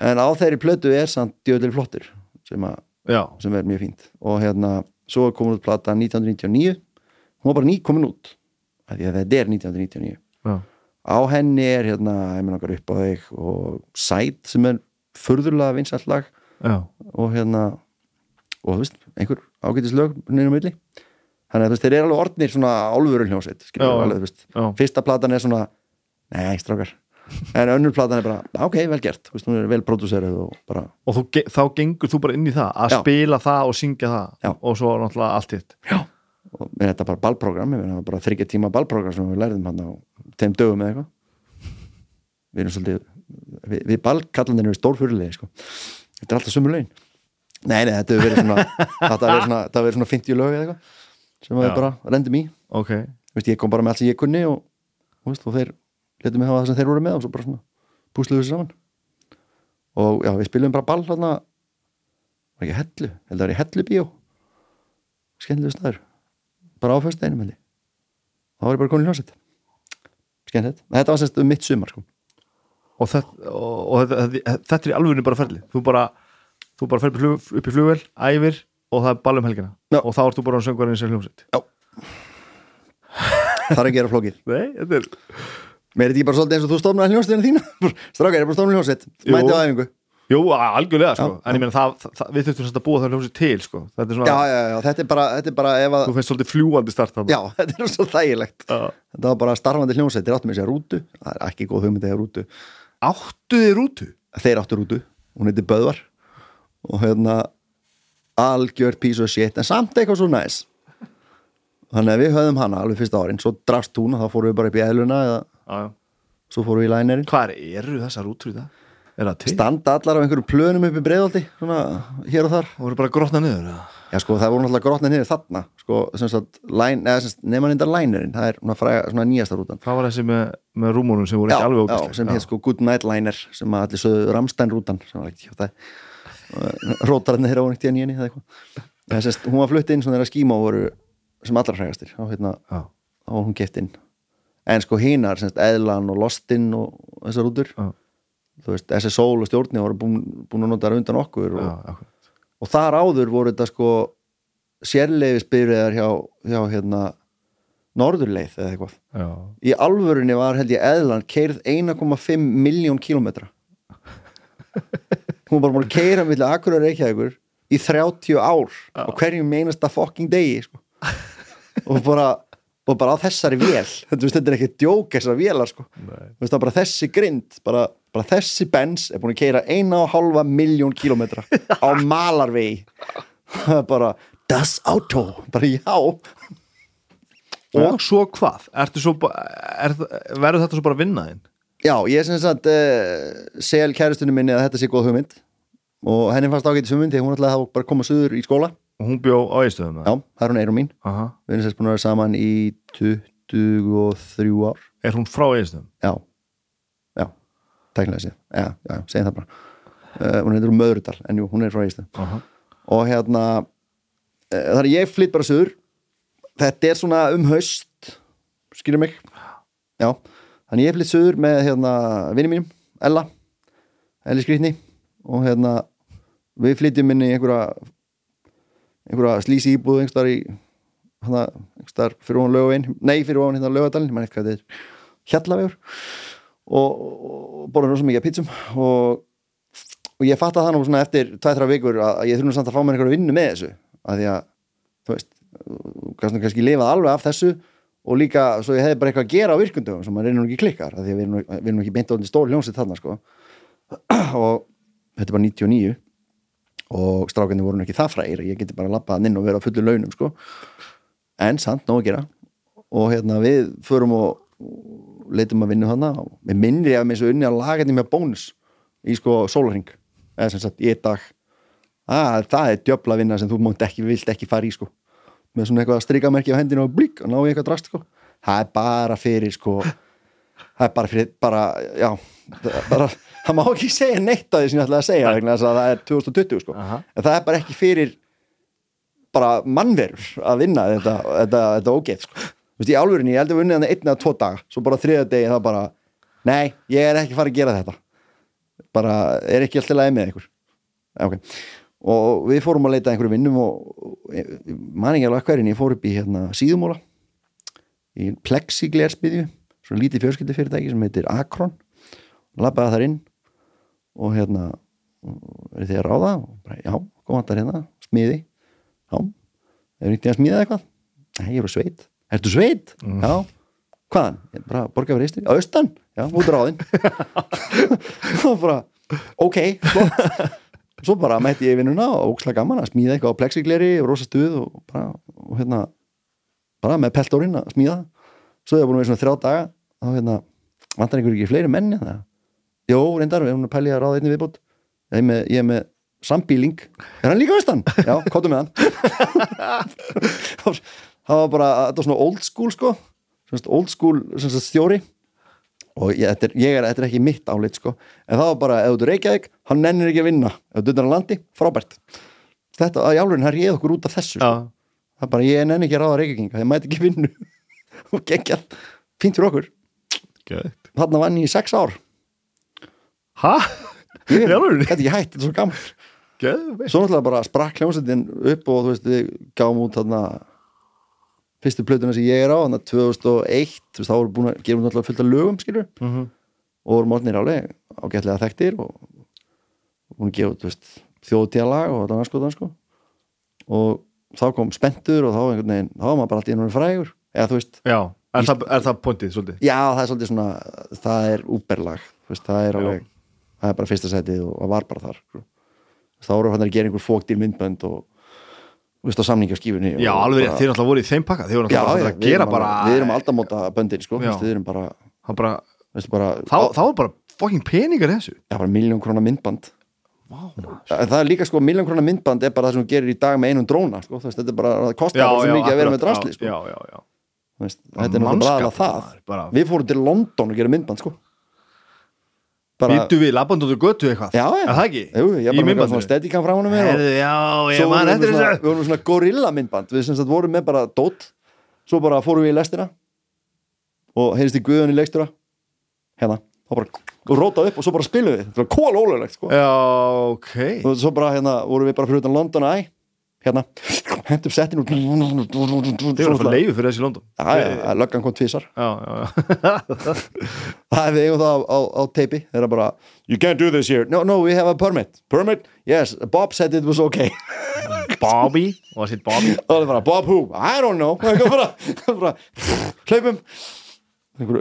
En á þeirri plötu er samt djöðlir flottir sem, Já, sem er mjög fínt. Og hérna, svo komin út plata 1999 hún var bara ný komin út af því að þetta er 1999 já, á henni er hérna, nokkar upp á þig og Sæt sem er furðurlega vinsælt lag. Já, og hérna og þú veist, einhver ágætislög neina milli. Þannig að þú veist, þeir eru alveg orðnir svona Já, við alveg, þú veist. Já. fyrsta platan er svona, nei, strákar en önnur platan er bara, ok, vel gert veist, hún er vel prodúserið og bara Og þú, þá gengur þú bara inn í það að Já. spila það og syngja það Já. og svo náttúrulega allt hitt og með þetta bara ballprogram, ég meina bara þryggja tíma ballprogram sem við lærðum hann á þeim dögum eða eitthvað við erum svolítið við, við ballkallandinu erum stórfyrirlegi sko. þetta er alltaf sömu lögin nei, nei, þetta verið svona þetta verið svona, þetta svona 50 lög eða eitthvað sem við Já. bara rendum í Ok, veist, ég kom bara með allt sem ég kunni og, og, veist, og þeir letum mig hafa það sem þeir voru með og svo bara svona púsluðu þessu saman. Og já, við spilum bara ball hérna var ekki hellu, held að það var í hellu bíó skemmtilegu staður. Bara á fyrst einum heldur þá var ég bara komin í hljómsett skemmtilegt, þetta var semst um mitt sumar sko. og, þetta, og, og þetta, þetta, er í alvegni bara ferli þú bara, þú bara fer upp í flug, upp í flugvel æfir og það er ball um helgina. Já. og þá ert þú bara á söngvarinn sem hljómsveit. Það er að gera flókið. Nei, þetta er mér er þetta ekki bara svolítið eins og þú stofnaði hljómsettina þína? Strákar, ég er bara stofnaði hljómsett Jú. mæti á æfingu? Jú, algjörlega, sko, Já, en ég meina það, það, við þurftum svolítið að búa það hljómsveit til, sko. Þetta er svona, já, já, já, þetta er bara, þetta er bara ef að, þú finnst svolítið fljúandi start já, þetta er svo þægilegt. Já. þetta var bara starfandi hljómsveit, þeir áttum með sér rútu. Það er ekki góð hugmynd eða rútu. Áttu þið rútu? Þeir áttu rútu, hún heiti Böðvar. Og hérna algjör piece of shit, en samt eitthvað svo næs. Þannig að við höfðum hana alveg fyrsta árin, svo drast hún og þá fórum við bara upp í eðluna eða já, já. svo fórum við í lænerinn hvað eru þessar í það? er það til? standa allar á einhverju plönum upp í breiðaldi svona hér og þar. Það voru bara grotna niður eða? já sko það voru náttúrulega grotna niður þarna sko sem sagt line, eða sem sagt nefnanindar lænerinn það er svona, fræga, svona nýjasta rútan. Hvað var þessi með, með rúmónum sem voru já, ekki alveg já, ógæslega sem heit sko Good Night Liner sem að allir sögðu Ramstein rútan ekki rótararnir þeirra voru ekkert í að nýjani það er sérst, hún var flutt inn svona þeirra skíma voru sem allra frægastir og hérna, já, þá var hún gett inn en sko hinar, semst, Eðlan og Lostin og þessar rútur Já. þú veist, SSOL og stjórni voru búin, búin að nota þær undan okkur og, já, akkurat. og þar áður voru þetta sko sérleifisbyrðar hjá, hjá hérna norðurleið eða eitthvað já. í alvörunni var held ég eðlan keirð 1,5 miljón kílómetra hún var bara búin að keira milli akkur og reykjaðugur í 30 ár á hverjum meinasta fucking degi sko. og bara og bara á þessari vél. Þetta, er ekki djók þessari vélar sko. Veist, bara þessi grind bara, bara þessi bens er búin að keira 1,5 miljón kílómetra á malarvegi. Bara das auto, bara já. Og svo hvað? Svo, er, verður þetta svo bara vinnaðinn? Já, ég sem sagt uh, sel kæristunni minni að þetta sé góð hugmynd. Og henni fannst ágætis hugmynd að hún ætlaði að bara koma suður í skóla og hún bjó á eistöðum Já, það er hún eirum mín. Aha. við erum sérst búin að vera saman í 23 ár. Er hún frá eistöðum? Já, já, tæknilega séð. Já, já, segjum það bara. Uh, Hún heitir Möðrudal, en jú, hún er frá Aha. og hérna uh, þar ég flytt bara suður. Þetta er svona um haust skilur mig. Já, þannig ég flytt suður með hérna vinni mínum, Ella Elli Skrýtni og hérna við flytjum inn í einhverja einhverja slísi íbúð einhverstaðar í hérna, einhverstaðar fyrir ofan lögavinn nei, fyrir ofan hérna lögadalinn, ég man eitthvað þetta er. Hjallavegur. Og, og borðum rosa mikið pítsum og, og ég fatt að það nú svona eftir 2-3 vikur að, ég þurfum samt að fá mér einhverju vinnu með þessu. Að því að, þú veist kannski, lifað alveg af þessu og líka svo ég hefði bara eitthvað að gera á virkundum sem maður reynir nú ekki klikkar að því að við erum, nú- ekki beint á stór hljónsitt þarna sko. Og þetta er bara 99 og strákarnir voru ekki það frægir ég geti bara labbað inn og vera fullu launum sko. En samt nóg að gera. Og hérna við förum og leitum að vinna hana og við minnir ég að mér svo unni að laga þetta með bónus í sko sólarring eða sem sagt einn dag. Að, það er djöfla vinna sem þú mátt ekki, vilt ekki fara í sko. Með svona eitthvað strikamerki á hendinu og blík og ná í eitthvað drast sko. Það er bara fyrir sko það er bara fyrir, bara, já bara, það má ekki segja neitt að því sem ég ætlaði að segja vegna þess að það er 2020 sko Aha. en það er bara ekki fyrir bara mannverur að vinna þetta, þetta, þetta ógeð sko. Þú veist, í álfurinni, ég held að við unnið hann einn eða tvo daga svo bara þriða degi það bara nei, ég er ekki fara að gera þetta bara er ekki alltaf lægi með ykkur okay. og við fórum að leita einhverju vinnum og, og ég- ég man ekki alveg hverjum ég fór upp í hérna, síðumóla í plexiglersmiðju svo lítið fjörskildi fyrirtæki sem heitir Akron labbaði þar inn og hérna er þið að ráða? Og bara, já, kom vantar hérna, smiði. Já, er nýttið að smíða eitthvað? Nei, ég er á sveit, ertu sveit? já, hvaðan? ég er bara borga fyrir á austan? Já, út ráðinn. Og bara, ok, flott. Svo bara mætti ég vinnuna og ókslega gaman að smíða eitthvað á plexigleri og rosa stuð og bara, og hérna bara með peltórinn að smíða svo ég búin að vera svona þrjá daga þá hérna, vantar einhver ekki fleiri menn það? Jó, reyndar, við erum að pælja að ráða einni viðbútt ég er með, ég er með sambíling. Er hann líka vestan? Já, kóttu með hann. Það var bara, þetta var svona old school sko, svona old school svona stjóri. Og ég, þetta, er, ég er, þetta er ekki mitt álit sko. En það var bara, ef þú er Reykjavík, hann nennir ekki að vinna. Ef þú er á landi, frábært. Þetta, að jálfurinn, hann réð okkur út af þessu sko. Það er bara, ég nenni ekki að ráða Reykjavíkinga þeir mæti ekki vinnu og geggjað, fínt fyrir okkur. Þarna vann ég í sex ár. Hæ? ég Í alvörunni? gæti ekki hætt, þetta er svo Geðið svo náttúrulega bara sprakk hljómsveitin upp og þú veist, við gáum út þarna fyrstu plötuna sem ég er á þarna 2001, þú veist, þá voru búin að gera náttúrulega fullt af lögum, skilur. Mm -hmm. og voru morgnir álega ágætlega þekktir og búin að gefa þú veist, þjóðtíðalag og þetta sko, sko. Og þá kom spenntur og þá einhvern veginn þá var maður bara alltaf innur frægur eða þú veist, Já, er það, er það pointið svolítið? já það er svolítið svona það er úberlag það er alveg það er bara fyrsta setið og var bara þar sko. þá voru hann að gera einhver fókdýr myndbönd og þú veist á skífunni Já, alveg, bara- þeir náttúrulega voru í þeim pakka þeir voru já, náttúrulega já, að gera bara við erum aldamóta böndin sko, Já. Veist, við erum bara, bara, bara þá, þá var bara fucking peningar í þessu já, bara miljón krónar myndband. En það er líka sko, miljón krónar myndband er bara það sem þú gerir í dag með einum dróna sko, þetta er bara, það kostar bara svo mikið að vera með drasli sko. já, já, já, veist, þetta er náttúrulega það. bara- við fórum til London og gera myndband sko. Býttu við labband út og götu eitthvað? Já, já, Er það ekki? Jú, ég bara með svona steadicam frá honum mér og- Já, ég svo man vorum við eftir með svona, þessu. við vorum svona gorilla myndband við sem sagt vorum með bara dót. Svo bara fórum við í lestina. Og heyrðist í guðun í leikstura hérna, og bara og rótað upp og svo bara spilum við, þetta var kól ólöglegt sko. Já, ok. Og svo bara hérna vorum við bara fyrir utan London æ, hérna, hentum settin út Þeir voru að fá leiði fyrir þessi London. Já, löggan kom já Það við eigum það á, á, teipi. Þeir eru bara, you can't do this here. No, no, we have a permit. Permit? Yes, Bob said it was okay. Bobby, was it Bobby? Og það er bara, Bob who? I don't know. Það er hlaupum.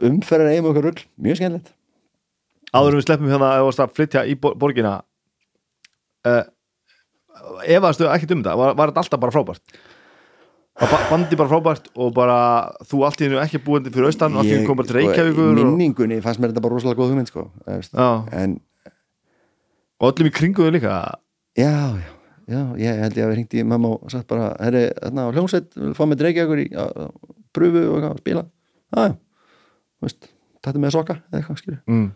Umferðin eigum okkur rugl. Mjög skemmtilegt. Áður við sleppum hérna að flytja í bor- borgina uh, Efaðastu ekkert um þetta var, var þetta alltaf bara frábært bandi bara frábært og bara þú allt í hennu ekki búandi fyrir austan allt í hennu kom bara til Reykjavíkur Í og, minningunni fannst mér þetta bara rosalega góð hugmynd sko. En og öllum í kringu þau líka já, já Já, ég held ég að við hringdi í mamma og sagt bara, herri, hérna á hljómsveit, fá mig dreikja ykkur í að, að pröfu og eitthvað, spila. Já, þú veist, þetta með soka eða eitthvað, skilur. mm.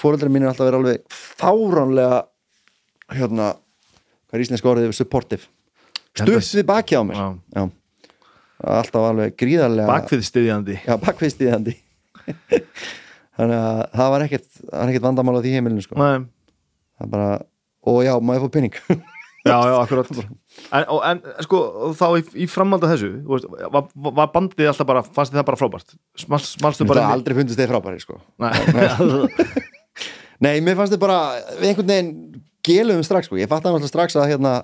fóreldrar mín er alltaf verið alveg fáránlega hérna, hvað er íslenska orðið supportive? Stutt við baki á mér. Já. Já. alltaf alveg gríðarlega Bakfið stiðjandi já, bakviðstíðandi þannig að það var ekkert, ekkert vandamál á því heimilinu sko. Bara, og já, maður fór pinning Já, já, akkurat. En, og, en sko, þá í, í framhald af þessu veist, var, var bandið alltaf bara fannst þið það bara frábært? Smalstu það bara aldrei fundist þeir frábæri sko. Nei, nei, mér fannst þið bara einhvern veginn geluðum strax sko. ég fatt að strax að hérna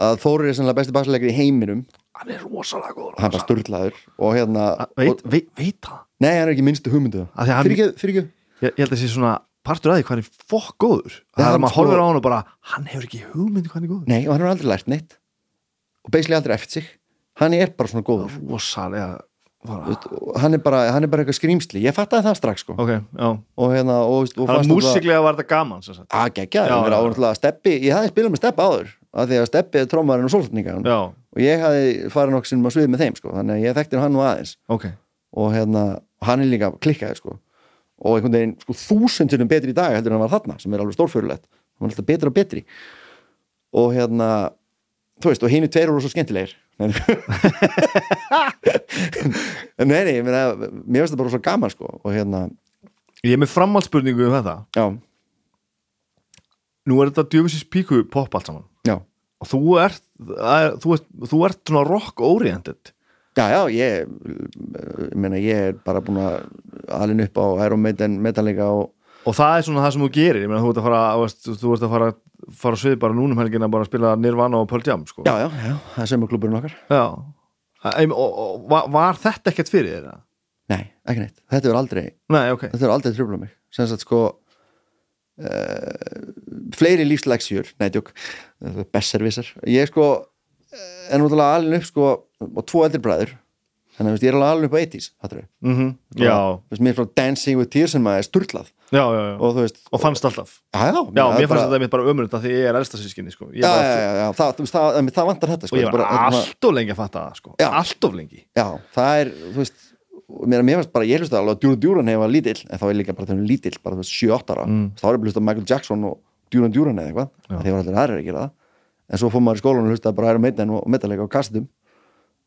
að Þórir er sennilega besti basleikir í heiminum. Hann er rosalega góður. Hann var sturlaður og hérna veit, veit, veit það? Nei, hann er ekki minnstu hugmyndu Af því að hann- fyrir ekki, ég, ég held að sé svona partur að því hvað hann er fokk góður. Það er hann að maður sko- horfir á hann og bara hann hefur ekki hugmyndi hvað hann er góður. Nei, og hann er aldrei lært neitt. Og basically aldrei eftir sig. Hann er bara svona góður. Rosalega Og hann er bara, hann er bara eitthvað skrýmsli ég fattaði það strax sko. Ok, já. Og hérna, og, og að fannst músiklega var þetta gaman að gegja, já, já. ánáttúrulega steppi ég hafði spilað með steppi áður af því að steppi er trómarinn og sólsendinga já, og ég hafði farið nokkuð sem að svið með þeim sko, þannig að ég þekkti hann nú aðeins. Ok. Og hérna, hann er líka klikkaði sko. Og einhvern veginn sko þúsundunum betri í dag heldur en hann var þarna sem er alveg stórfjörulegt hann var alltaf betri og betri. Og hérna þú veist, og en nei, nei, ég meina mér finnst það bara svo gaman sko og hérna, ég er með framhaldsspurningu um þetta. Já, nú er þetta djöfisins píku pop allt saman. Já. Og þú ert, er- þú ert, þú ert svona rock oriented Já, já, ég, ég meina, ég er bara búin að alin upp á Iron Maiden metallega og og það er svona það sem þú gerir. Ég meina þú ert að fara, þú ert að fara fara svið bara núnum helgina bara að spila Nirvana og Pearl Jam sko. já, já, já, það er sömurklúburinn okkar. Já. Em, og, og var, þetta ekkert fyrir þér? Nei, ekki neitt, þetta er aldrei Nei, ok. þetta er aldrei tröfla mig. Sem sagt sko uh, fleiri lífslegsjur nei, tjók, besservisar ég sko eh, er náttúrulega alin upp sko og tvo eldri bræður. Þannig að ég er alveg alin upp á 80s hattur, mm Já, veist, mér frá Dancing with Tears sem maður er sturlað já, já, já. og veist, og fannst alltaf já, já, Já, er mér fannst þetta bara ömurinn því ég er elsta sískinni sko. Já, já, já, já, það, það, það, vantar þetta sko, og ég var er bara- þetta er bara- allt of lengi að fatta það sko. Já. allt of lengi Já, það er, þú veist mér, fannst bara, ég hlusta alveg að Duran Duran hefur var lítill, en þá er líka bara þegar lítill bara þú veist 7-8 ára, Mm. þá er ég hlusta Michael Jackson og Duran Duran eða eitthvað að var allir aðrir að gera það en svo fór maður í skólanum og hlusta bara Iron Maiden og metalega á kassetum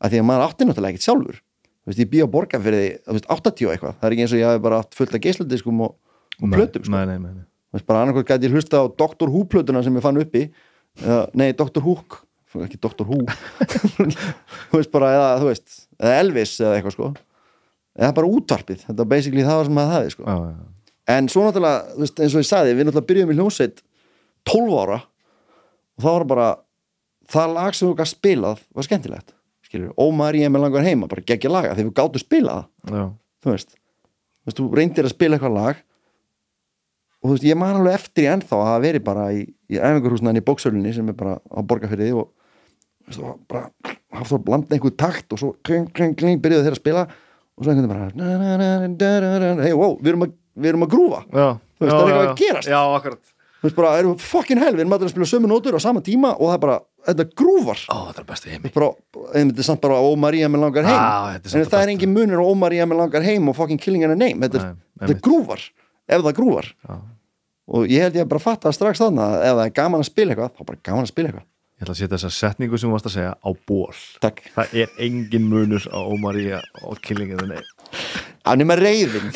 að því að maður átti náttúrulega ekkert sjálfur þú veist, ég býja að borga fyrir því, þú veist, 80 og eitthvað það er ekki eins og ég hafi bara fullt af geisladiskum og, og plötum, sko, nei, nei, nei, nei. þú veist, bara annarkvæmt gæti ég hlusta á Dr. Who plötuna sem ég fann uppi eða, nei, Dr. Hook ekki Dr. Who þú veist bara, eða, þú veist eða Elvis eða eitthvað sko eða bara útvarpið, þetta var basically það var sem maður hafi sko. Já, já, en svo náttúrulega, veist, eins og ég sagði við náttúrulega byrjuðum í hljómsveit 12 ára og það var bara það lag sem þú gæst spilað var skemmtilegt Ómar ég er með langar heima bara geggja laga þegar við gáttu spilað þú veist, þú reyndir að spila eitthvað lag og þú veist, ég man alveg eftir í ennþá að verið bara í, í æfingarhúsnaðin í bóksölinni sem er bara á borgarfyrði og þú veist, bara hafa þá bland einhver takt og svo kling, kling, kling, byrjuðu þeir að spila og svo einhvern veginn bara hei, wow, við erum að, við erum að grúfa. Já, Þú veist, já, það er eitthvað já, að gerast. já, akkurat. Þú veist bara, erum við fucking hell, við erum að spila sömu nótur á sama tíma og það er bara, þetta grúfar. Ó, þetta er heimi. Bara, einmitt er samt bara Ó María með langar heim. Þetta samt en það það er besta. engin munur Ó María með langar heim og fucking killing and a name. Þetta er, Nei, þetta er grúfar, ef það grúfar. Já. Og ég held ég að bara fatta strax þannig að ef það er gaman að spila eitthvað, þá bara gaman að spila eitthvað. Ég ætla að setja þessa setningu sem þú varst að segja á ból takk, það er engin munur á Ómaría og Killingið nei af nema reyðin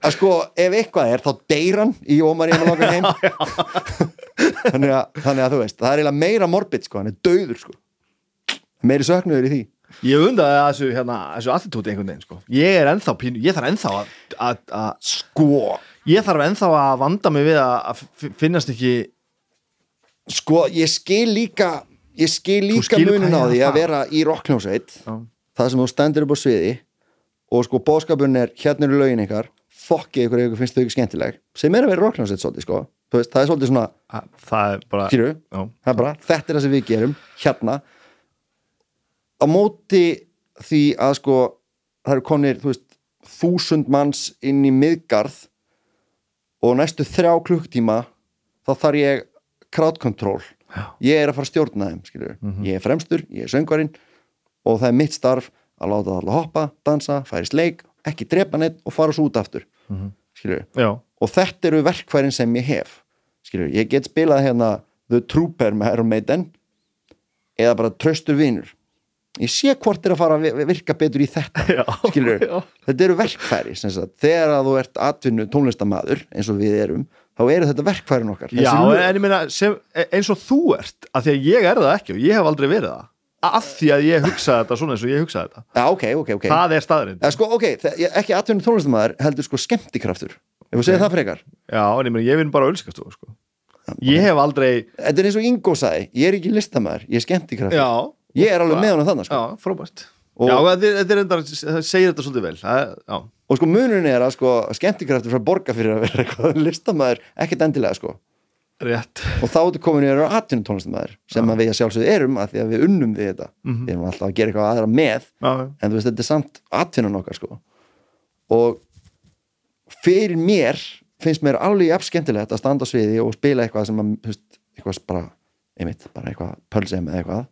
að sko, ef eitthvað er þá deyr hann í Ó María með langar heim. Þannig, að, þannig að þú veist það er eiginlega meira morbid sko, hann er dauður sko. Meiri söknuður í því. Ég undaði að þessu, hérna, þessu attitúti einhvern veginn, sko. Ég er ennþá pínu, ég þarf ennþá að, að, að sko, ég þarf ennþá að vanda mig við að, finnast ekki sko, ég skil líka ég skil líka munin á því að vera í rockljónsveit það sem þú stendur upp á sviði og sko bóðskapun er hérna eru lögin ykkar fokkið ykkur ykkur finnst þau ekki skemmtileg sem er að vera rockljónsveit svolítið sko. Veist, það er svolítið svona, að, það er bara skýru það er bara, þetta er það sem við gerum hérna. Á móti því að sko það eru konir, þú veist þúsund manns inn í miðgarð og næstu þrjá klukktíma þá þarf ég crowd control Já. ég er að fara að stjórna þeim skilur. ég er fremstur, ég er söngvarinn og það er mitt starf að láta það alla hoppa, dansa, færi sleik ekki drepa neitt og fara svo út aftur mm -hmm. og þetta eru verkfærin sem ég hef skilur, ég get spilað hérna The Trooper með Iron Maiden eða bara Tröstur vinur ég sé hvort er að fara að vi- virka betur í þetta Já, skilur, já. þetta eru verkfæri þegar að þú ert atvinnu tónlistamæður eins og við erum, þá eru þetta verkfærin okkar. Já lög. en ég meina sem, eins og þú ert að því að ég er það ekki og ég hef aldrei verið það. Að því að ég hugsaði þetta svona eins og ég hugsaði þetta. Já, ok, ok, ok. Það er staðurinn Eða, sko, ok, þe- ég- ekki atvinnu tónlistamæður heldur sko skemmtikraftur. Ef við segja það frekar. Já, en ég meina ég vinn bara ölskast þú sko. ég hef aldrei þetta er eins og Ingo sagði, ég er ekki listamæður ég er skemmtikraftur, Já, ég er alveg með honum þannig sko. já, frábært. Það segir þetta svolítið vel. Það, og sko munurinn er að sko skemmtikraftur frá borga fyrir að vera eitthvað listamæður ekkert endilega sko. Rétt. Og þá ertu komin í að vera atvinnu tónlistamæður sem að við að sjálfsögðu erum að því að við unnum við þetta. Mhm. við erum alltaf að gera eitthvað aðra með Já, en þú veist þetta er samt atvinnan okkar sko. Og fyrir mér finnst mér alveg skemmtilegt að standa á sviði og spila eitthvað sem að þú veist, eitthvað bara, einmitt, bara eitthvað pölsem eða eitthvað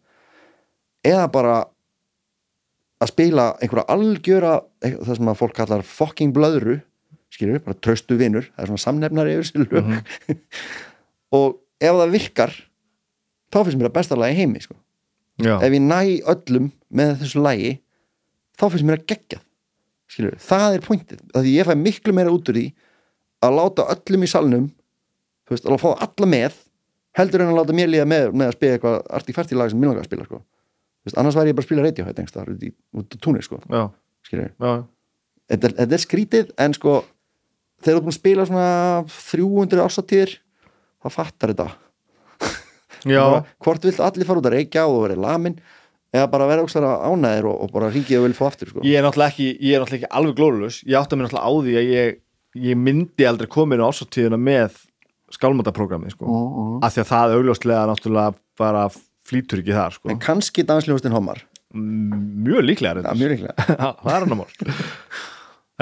eða bara að spila einhverja algjöra það sem að fólk kallar fucking blöðru skilur, bara tröstu vinnur það er svona samnefnari yfir sér lög og ef það virkar þá finnst mér að besta lagi heimi sko. ef ég næ öllum með þessu lagi þá finnst mér að gegja skilur, það er pointið að því ég fæ miklu meira út úr því að láta öllum í salnum þú veist, að fá alla með heldur en að láta mér líða með, með að spila eitthvað artifært í lag sem mér langar að spila sko. Þú veist, annars væri ég bara að spila Radiohead einhvers staðar út á túnir sko, já, skilur já, þetta, er- þetta er skrítið en sko þegar þú er búin að spila svona 300 ársatíðir þá fattar þetta. Já. bara, hvort vilt allir fara út að reykja og vera lamin eða bara vera ókslega ánæðir og, og bara ringið og vil fá aftur sko. Ég er ekki, ég er náttúrulega ekki alveg glórulus Ég átti að mér náttúrulega á því að ég, ég myndi aldrei komin á ásáttíðuna með skálmátaprógrami sko. af því að það augljóslega náttúrulega bara flýtur ekki þar sko. en kannski dansljóðustinn homar mjög líklega ja, mjög líklega. Það er annar mál.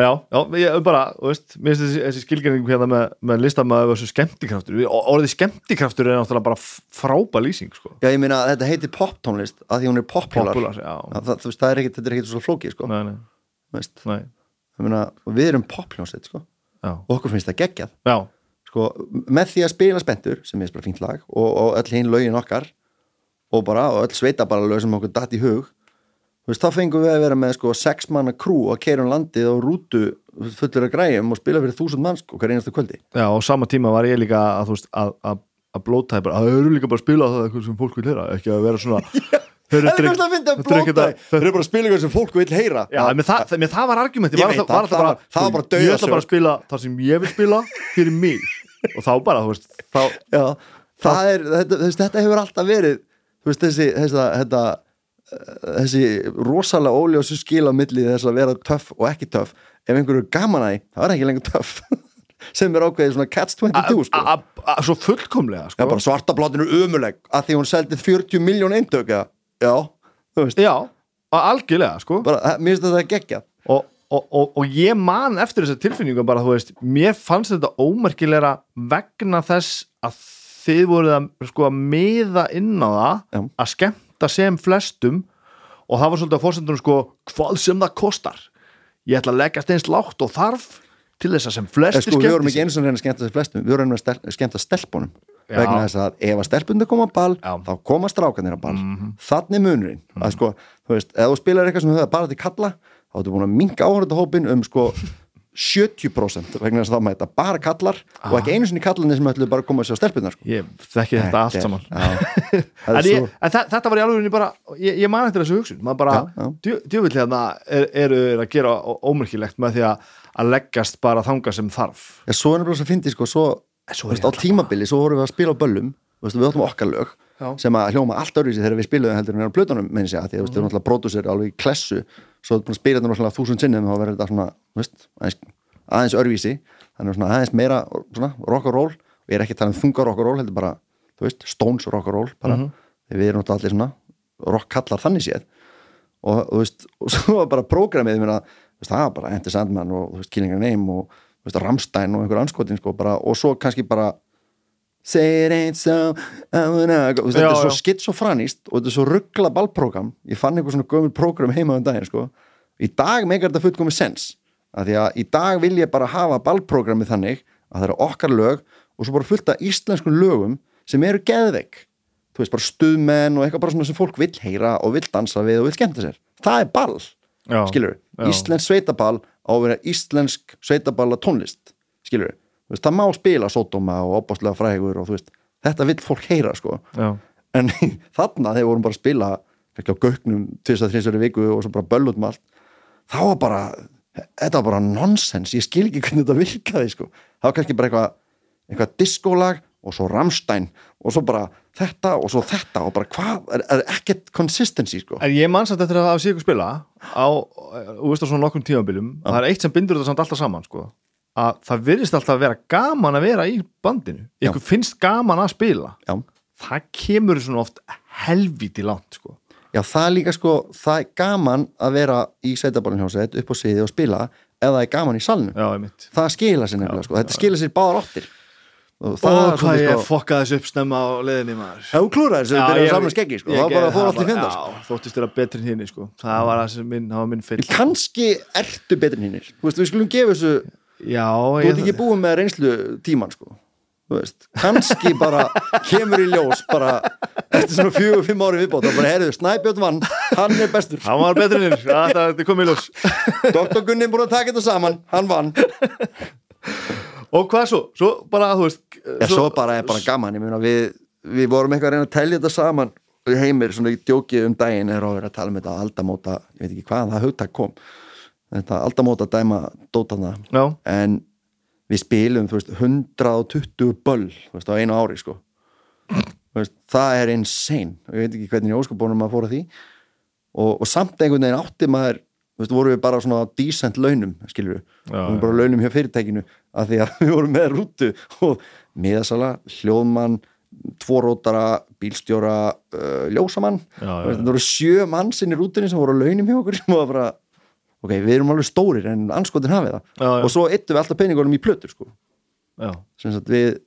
Já, já, ég bara, þú veist mér finnst þessi, þessi skilgjarning hérna með, með listamæður þessu skemmtikraftur, Or- orðið skemmtikraftur er náttúrulega bara f- frábær lýsing sko. já ég meina að þetta heitir poptónlist að því hún er Já, það, þú veist, það er ekkit, þetta er ekkit svo flókið sko. nei, nei, nei. Meina, og við erum popljónsett sko. Og okkur finnst það geggjað. Sko, með því að spila spendur sem er bara fínt lag og, og öll hinn lögin okkar og bara, og öll sveita bara lög sem okkur datt í hug þú veist, þá fengum við að vera með sko sex manna krú að keira um landið og rútu fullur að græjum og spila fyrir þúsund mann sko hver einasta kvöldi. Já, og sama tíma var ég líka að, þú veist, að, að, að blóta bara, að það eru líka bara að spila það eitthvað sem fólk vil heyra, ekki að vera svona Það er eitthvað að finna að blóta Þeir eru bara að spila eitthvað sem fólk vil heyra. Já, menn það, það, það var argumenti var það, það var- það var bara Ég ætla bara að spila það sem ég vil spila fyrir mig. Og þá bara, þú veist þá, Já, það er, þetta, þetta hefur alltaf verið þú veist, þessi þetta, þetta, eh, þessi rosalega óljósu skil á milli þess að vera töff og ekki töff ef einhverju er gaman að því, það er ekki lengur töff sem er ákveðið svona catch-22 sko. A- a- a- svo fullkomlega sko. bara svarta blátinu umuleg að því hún seldi 40 miljón eindök já, þú veist já, algjörlega sko. bara, eh, mér finnst þetta að gegja og, og, og, og ég man eftir þessa tilfinningu bara, þú veist, mér fannst þetta ómerkilega vegna þess að þið voruð að, sko, að miða inn á það Já. að skemmta sem flestum og það var svolítið að fórsendunum sko, hvað sem það kostar ég ætla að leggast eins lágt og þarf til þess að sem flestir sko, við vorum ekki eins og reyna að skemmta þessi flestum við vorum að skemmta stelpunum Já. vegna þess að ef að stelpunni koma á ball Já. Mhm. þá koma strákanir á ball þannig er munurinn að sko, þú veist, ef þú spilar eitthvað sem höfða bara til kalla þá ertu búin að minka áhörðahópin um sko 70% vegna þess að það mæta bara kallar og ekki einu sinni kallarnir sem ætlu bara að koma að sjá stelpunar sko. ég þekki þetta allt er- saman. Það en, er ég, en þetta var í alveg bara ég, ég man eftir þessu hugsun. Maður bara, djö- djöfull hérna er, eru þeir að gera ó- ómerkilegt með því að, að leggast bara þanga sem þarf. Já, svo er nefnilega svo fyndi sko, svo, svo er veist, á tímabili svo vorum við að spila á böllum veist, við áttum okkar lög Já. sem að hljóma allt öðruvísi þegar við spiluðum heldur en á plötunum menn sér að því að þú veist, við erum náttúrulega pródusir alveg í klessu svo þú að spila þetta náttúrulega þúsund sinnum þá verður þetta svona, þú veist, aðeins, aðeins öðruvísi. Þannig svona aðeins meira svona, rock and roll og ég er ekki að tala um þunga rock and roll heldur bara, þú veist, Stones rock and roll bara, þegar við erum náttúrulega allir svona rock kallar þannig séð. Og þú veist, og svo var bara prógramið minna, þú veist, það bara Say it ain't so veist, þetta er svo skitsofranist og þetta er svo ruggla ballprogram ég fann einhver svona gömul program heima um daginn sko. í dag meikar þetta fullkomið sens að því að í dag vil ég bara hafa ballprogramið þannig að það eru okkar lög og svo bara fullt af íslenskum lögum sem eru geðveik. Þú veist bara stuðmenn og eitthvað bara svona sem fólk vill heyra og vill dansa við og vill skemmta sér. Það er ball, skilur íslensk sveitaball á að vera íslensk sveitaballa tónlist, skilur veist, það má spila sódóma og opaslega frægur og þú veist, þetta vill fólk heyra sko já, en þarna þegar vorum bara að spila ekki á gögnum tvis að þrinsverði viku og svo bara böll út með allt þá var bara, þetta var bara nonsens ég skil ekki hvernig þetta virkaði sko. það var kannski bara eitthvað eitthvað diskólag og svo Rammstein og svo bara þetta og svo þetta og bara hvað, er, er ekkert consistency sko. en ég man samt eftir að hafa sér ykkur spila á, þú veist á svona nokkrum tímabiljum það er eitt sem bindur þetta samt alltaf saman sko. Að það virðist alltaf að vera gaman að vera í bandinu, ykkur finnst gaman að spila já. það kemur svona oft helvíti langt sko. já, það er líka sko það er gaman að vera í sér upp á sviði og spila ef það er gaman í salnu já, einmitt það skila sér nefnilega, sko. þetta skila sér báðar áttir og og það er hvað svolítið, ég fokkaði þessu upp snemma á leðinni maður Ef þú klúraðir sem ég- að samla skeggi sko. það bara gerði fór það allt í bara, fjönda sko. þóttist þér að betri en hinn sko. það var það sem minn, það var minn fyll kannski ertu betri en hinnir við skulum gefa þessu já, þú ert ekki búin með reynslu tíman sko. Þú veist, kannski bara kemur í ljós bara eftir svona fjögur, fimm ári viðbót og bara herðu, Snæbjörn vann, hann er bestur. Hann var hinn, það kom í ljós. Dr. Gunni búin að taka þetta saman, hann vann. Og hvað svo, svo bara þú veist Já, svo bara er bara gaman, ég meina við, við vorum eitthvað að reyna að telja þetta saman. Og heimir, svona í djókið um daginn er að vera að tala um þetta aldamóta, ég veit ekki hvað það hugtak kom, þetta aldamóta dæma dótana, já, en við spilum, veist, 120 böll, veist, á einu ári, sko. Veist, það er insane. Og ég veit ekki hvernig ég óskapónum að fóra því. Og, og samt einhvern veginn átti maður vorum við bara svona decent launum Já, vorum bara launum hjá fyrirtækinu af því að við vorum með rútu. Og miðasala, hljóðmann tvorótara, bílstjóra uh, ljósamann. Já, já, veist, þetta voru sjö mannsinn í rútunni sem voru á launum hjá okkur. Sem var bara, ok, við erum alveg stórir en anskotin hafið það. Já, já. og svo yttum við alltaf peningunum í plötur sko. Sem sagt við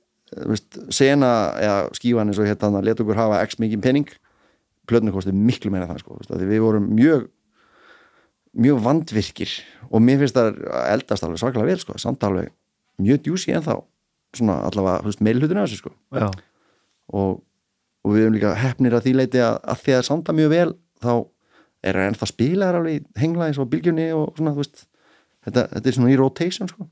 veist, sena, eða skífan eins og hérna að leta okkur hafa x mikið pening. Plötinu kosti miklu meira en það sko, því við vorum mjög mjög vandvirkir. Og mér finnst það að eldast alveg svakalega vel sko, samt alveg mjög djúsi en þá svona allavega, meilhutinu af þessu sko. Og, og við erum líka hefnir að því leiti að, að því að sanda mjög vel þá er það ennþá spilaðar alveg í hengla eins og bylgjunni og svona, veist. Þetta, þetta er svona í rotation sko.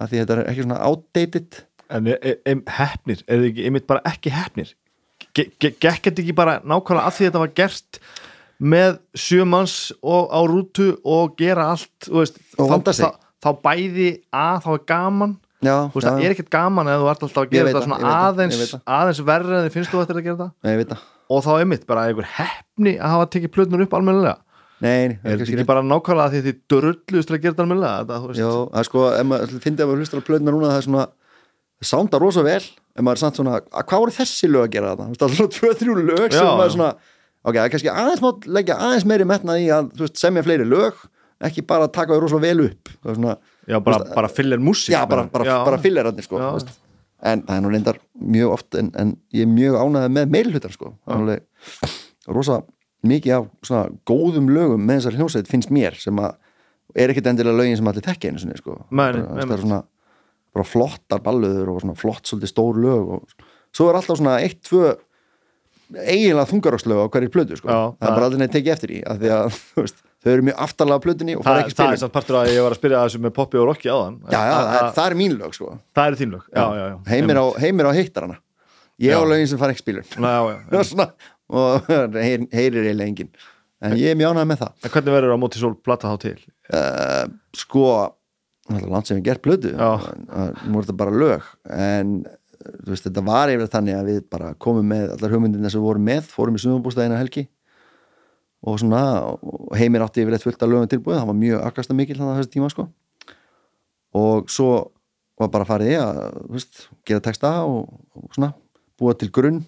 Að því þetta er ekki svona outdated. En e, e, hefnir, er þið ekki einmitt bara ekki hefnir Ge- ge- gekk þetta ekki bara nákvæmlega að því þetta var gert með sjömanns og á rútu og gera allt veist, Og vanda sig. þá, bæði að þá er gaman. Já, veist, það er ekkert gaman eða þú ert alltaf að gera þetta svona aðeins, aðeins verra en þið finnst þú eftir að gera Nei, ég veit það og þá einmitt bara einhver hefni að hafa tekið plötnur upp almennilega nei, er þetta ekki bara nákvæmlega því þið dörrluðust til að gera þetta almennilega veist? Já, það er sko, ef maður finnir að maður hlustar á plöðuna núna það er svona, það sándar rosa vel ef maður er samt svona, að hvað voru þessi lög að gera þetta? Veist, Það er svona tvö, þrjú lög sem Já, maður já. svona, ok, það er kannski aðeins má leggja aðeins meiri metnað í að, veist, semja fleiri lög ekki bara taka þau rosa vel upp það er svona, Já, bara, bara fyllir músík já, bara, bara, bara sko, Já. þú veist. En það er nú reyndar mjög oft en, en ég er mjög ánægð með meilhlutar sko, það er alveg rosa mikið af svona góðum lögum með þessar hljómsveit finnst mér sem að er ekkit endilega lögin sem allir tekja einu sinni sko. Nei, það er svona bara flottar balluður og svona flott svolítið stór lög og svo er alltaf svona eitt, tvö eiginlega þungarokslög á hverju plötu sko. Já, það er það- bara aldrei neitt tekið eftir í að þú veist, þau eru mjög aftarlega á plötunni og fara Það, ekki það er spilin samt partur að ég var að spyrja þessu með poppi og rocki áðan já, já, það, er, það er mín lög sko. það er þín lög já, já, já. heimir, á, heimir á hittarana ég á lögin sem fara ekki svona, og heyr, heyrir eiginlega engin en ég er mjög ánægð með það En hvernig verður á móti sól plata þá til? uh, sko það land sem við gert blödu Já. nú er þetta bara lög en veist, þetta var yfir þannig að við bara komum með allar hugmyndina sem við vorum með fórum í sumabústæðina helgi og svona heimir átti yfirleitt fullt af lögum tilbúið, það var mjög akkasta mikil þannig að þessi tíma sko. Og svo var bara farið í að veist, gera texta og, og svona búa til grunn.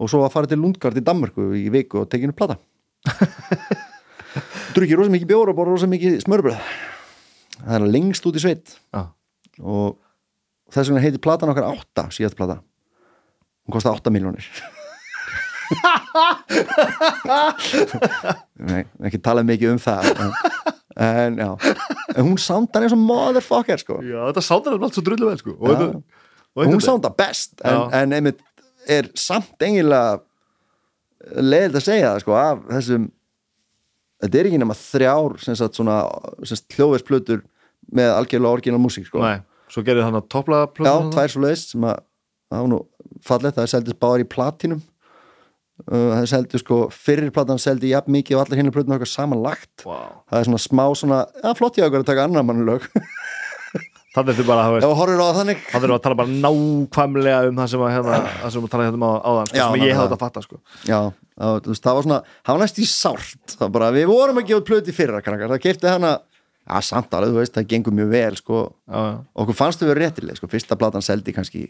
Og svo var farið til Lundgard í Danmörku í viku og tekinu plata. Drukki rosa mikið bjór og bara rosa mikið smörbröð það er lengst út í sveit. Já, og þess vegna heitir platan okkar 8 síðast plata. Hún kosti 8 miljónir Nei, ekki talað mikið um það en, en já. En hún sándar eins og motherfucker sko. Já þetta sátar allt svo drullu vel sko. Og þetta, og hún þetta- sándar best en, en einmitt er samt engilega leiðilegt að segja það sko af þessum þetta er ekki nema þrjár sem sagt svona hljóðversplötur með algjörlega orginal músík sko. Nei, svo gerir hann að toppla Já, tvær svo leiðist sem að það var nú fallegt, það er seldist báðar í platinum. Uh, það er seldist sko fyrir platan seldi jafn mikið og allir hinni plötun okkar samanlagt. Wow. það er svona smá svona, já flott ég okkur að taka annar mannulög Þannig er þetta bara að þú horfir á þannig. þurfum að tala bara nákvæmlega um það sem að hérna, það sem að tala hérna um á- áðan sko, Já, sem ég hefði þetta að fatta sko. Já, það, þú var svona, það var næst í sárt. Það bara, við vorum að gefa plöti krakkar, það keipti hana já, samt alveg, þú veist, það gengur mjög vel sko, já, okkur fannst við verið réttileg sko, fyrsta platan seldi kannski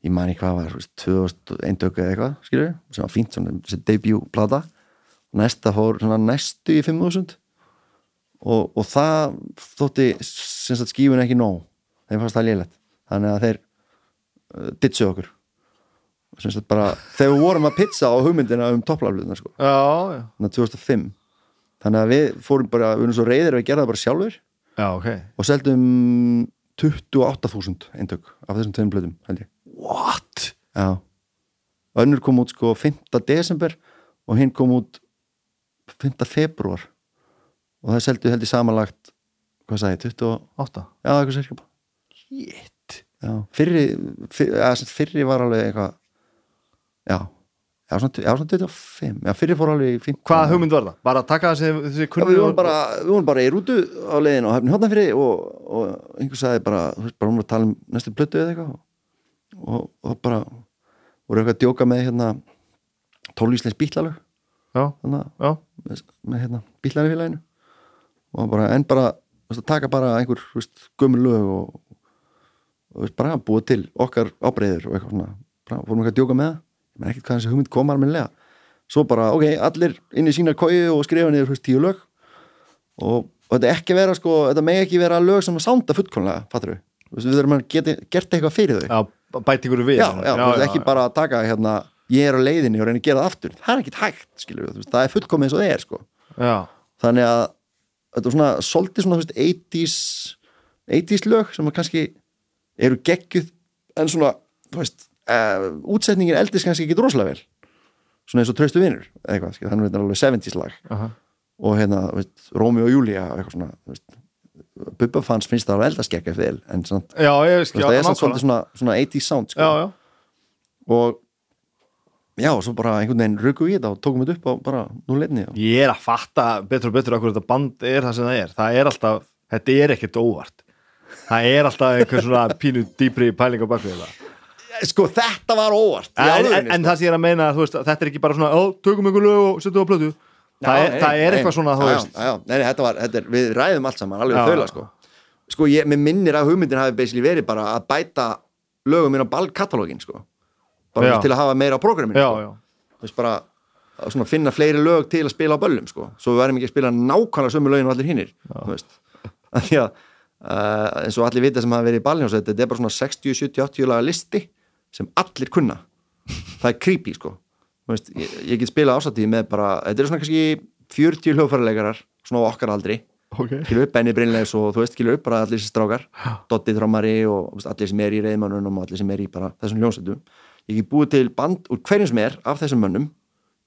ég man ekki hvað var, þú veist, 2001 eða eitthvað, skilur, sem var fínt svona, þessi debut plata næsta fór svona næstu í 5000 og, og það þótti sem sagt skífun ekki nóg. Þeim fannst það lélegt. Þannig að þeir uh, ditsu okkur. Sem sagt bara, þegar við vorum að pizza á hugmyndina um topplaflutina sko, þannig að 2005 þannig að við fórum bara, við erum svo reyðir að við gerðum það bara sjálfur já, ok og seldum 28.000 eintök af þessum tveim blöðum held ég What? Já Önnur kom út sko 5. desember og hinn kom út 5. februar og það seldu held ég samanlagt hvað sagði, ég, 20 8? Já, eitthvað sérkjöpa Shit Já, fyrri, fyrri, fyrri var alveg eitthvað Já, já, svona, já, svona 25 Já, fyrri fór alveg í 15 Hvað hugmynd var það? Bara að taka þessi, þessi Já, kunni við vorum bara, við vorum bara í rútu á leiðin og hefni hóttanfyrir og, og einhver sagði bara, þú veist, bara hún var að tala um næstu plötu eða eitthvað og, og bara voru eitthvað að djóka með hérna tólvísleins bílalög. Já, þannig að já, með, með hérna bílarifélaginu og bara, en bara þú veist, að taka bara einhver þú veist, gömul lög og, og þú veist, bara búa til okkar ábreyður og eitthvað svona, bara fórum eitthvað að djóka með það menn ekkert hvað þessi hugmynd kom almennilega. Svo bara, ok, allir inn í sína kói og skrifa niður, veist, tíu lög. Og, og þetta ekki vera sko, þetta megi ekki vera lög sem að sánda fullkomlega, fattur við við þurfum að geta, gert eitthvað fyrir þau. Já bæti ykkur við. Já, já, veist, ekki bara að taka hérna, ég er á leiðinni og reyna að gera það aftur. Það er ekkit hægt, veist, það er fullkomið eins og það er sko. Já, þannig að þetta er svona svolítið svona veist, 80s 80s lög sem kannski eru geggjuð en svona þú veist, uh, útsetningin eldist kannski ekki droslega vel. Svona eins og traustu vinnur eitthvað, þannig að þetta er alveg 70s lag. Aha. Og hérna, veist, Rómi og Júlía og eitthvað svona, veist Bubba fans finnst það alveg eldast geggjuð vel en svona, Já, ég þú veist, veist, já, það er svona nákvæmlega. svolítið svona, svona 80s sound sko. Já, já. Og já, og svo bara einhvern veginn röku í þetta og tókum þetta upp á bara nú leitni og Ég er að fatta betur og betur okkur þetta band er það sem það er. Það er alltaf, þetta er ekkert óvart. Það er alltaf einhver svona pínu dýpri pæling á bakvið það sko þetta var óvart en, en, en sko. það sem ég er að meina, veist, þetta er ekki bara svona Ó, tökum einhver lög og setjum á plötu. Það, er, það er eitthvað svona já, já, nei, þetta var, þetta er, við ræðum allt saman alveg já. sko. Sko ég, mér minnir að hugmyndin hafi basically verið bara að bæta lögum minn á ballkatalógin sko. Bara til að hafa meira á prógraminu já, sko. Þú veist, bara að svona finna fleiri lög til að spila á böllum sko. svo við verðum ekki að spila nákvæmlega sömu lögin og allir hinnir þú veist. Af því að uh, eins og allir vita sem hafa verið í ballhjónsveit þetta er bara svona 60, 70, 80 laga listi sem allir kunna. Það er creepy sko. Veist, ég, ég get spilað ásatíð með bara þetta er svona kannski 40 hljóðfæralegarar svona á okkar aldri. Ok. Skilur upp Benny Brynleis og þú veist skilur upp bara allir þessi strákar. Dotti Þrómari og veist, allir sem er í reyðmannunum og allir sem er í bara þessum hljómsveitum. Ég get búið til band úr hverjum sem er af þessum mönnum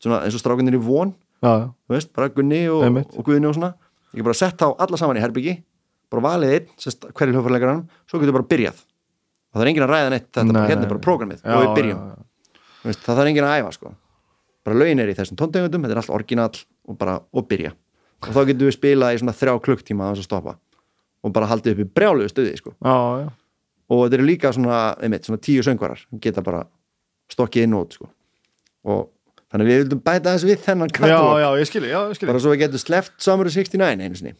svona eins og strákunir í von já, já, þú veist, bara Gunni og, og Guðni og svona. Ég get bara sett þá alla saman í herbyggi bara valið einn, hverju hljófarleikarann svo getur bara byrjað og það er enginn að ræða neitt þetta, Nei, hérna er bara prógramið og við byrjum já, já. Veist, það þarf enginn að æfa sko bara lögin er í þessum tóntegundum, þetta er allt orginal og bara, og byrja og þá getum við spilað í svona þrjá klukktíma að þess að stoppa og bara haldið upp í brjálugu stuði sko. já, já. og þetta eru líka svona, einmitt, svona tíu söngvarar sem geta bara stokkið inn út sko. og þannig við vildum bæta þess við þennan já, katalóg já, ég skilji, já, ég skilji bara svo við getum sleft Summer of 69 einu sinni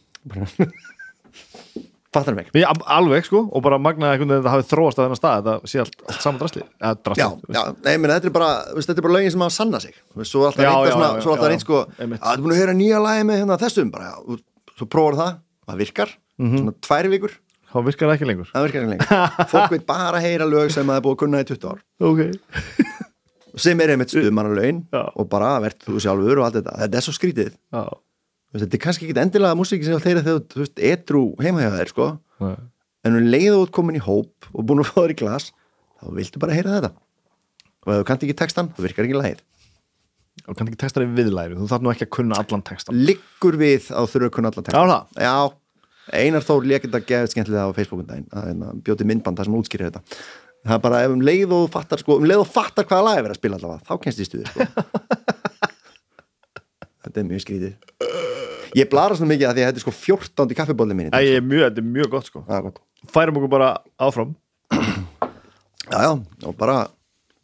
fattar Ég, al- alveg sko, og bara magnaði einhvern veginn að þetta hafi þróast að þennan stað, þetta sé allt, allt saman drastli Já, já, nei, menn, þetta er bara, er bara lögin sem hafa sanna sig. Svo er alltaf reynd sko, að þú er búin að höra nýja lagi með hérna þessum, bara, og svo prófar það það virkar, Mhm. svona tvær vikur. Þá virkar það ekki lengur. Það virkar ekki lengur, fólk veit bara að heyra lög sem það er búið að kunna í 20 ár. Ok, sem er einmitt stuðmanna lögin Já. og bara verð þú sjálfur og allt þetta, þetta er svo skrítið. Já, þetta er kannski ekki endilega músíki sem heyra þegar þú veist, etru heima hjá þér, sko. Nei. en um leið og þú ert komin í hóp og búin að fá þér í glas þá viltu bara heyra þetta. Og ef þú kannt ekki textan, þá virkar ekki lagið. Og kannski ekki texta þig viðlæri, þú þarf nú ekki að kunna allan texta liggur við að þú þurfa að kunna allan texta Já, það? Já, Einar Þór lék þetta skemmtilega á Facebookum daginn að hérna, bjóti myndband það sem útskýrir þetta. Það er bara ef um leið og fattar sko, um leið og fattar hvaða lag er að spila allavega þá kennst í stuði sko. þetta er mjög skrítið ég blara svona mikið að því að þetta er sko 14. kaffibólið minni Æ, ég er mjög, þetta er mjög gott sko Já, gott. færum okkur bara áfram já, já, og bara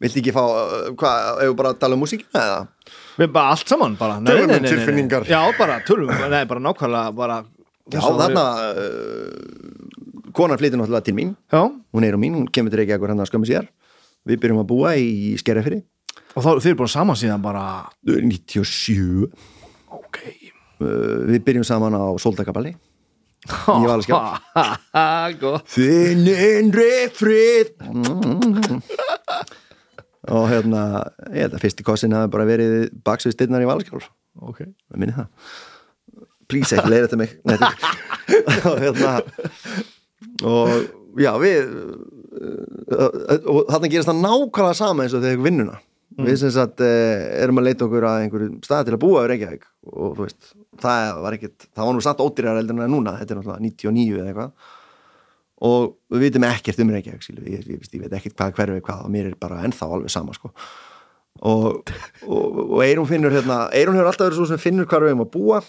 viltu ekki fá, uh, hvað, ef við bara að tala um músíkina eða? við bara allt saman bara Nei, Tölum um nei, nei, nei, nei. tilfinningar. já, bara, tölum, nei, bara nákvæmlega bara, Já, þarna uh, konan flytur náttúrulega til mín já, hún er á mín, hún kemur til Reykjavíkur hann að skömmu sér við byrjum að búa í Skerjafyrri og þá þeir eru búin saman síðan bara 97 ok uh, við byrjum saman á Soldakaballi Í Valaskjálf. gott. Þinn innri frið og hérna ég held að fyrsti kossin hafi bara verið baksvið stinnar í Valaskjálf ok, minni það. Please ekki leiða þetta mig og hérna og já við uh, og þarna gerast það nákvæmlega sama eins og þegar vinnuna. Við sem sagt uh, erum að leita okkur að einhverju stað til að búa í Reykjavík og þú veist, það var ekkit það var nú samt ódýrar eldur en það er núna þetta er náttúrulega 99 eða eitthvað. Og við vitum ekkert um Reykjavík við, ég, ég, ég veit ekkert hvað hverfi hvað og mér er bara ennþá alveg sama sko. Og, og, og Eirún finnur hérna, Eirún hefur alltaf verið svo sem finnur hvar við erum að búa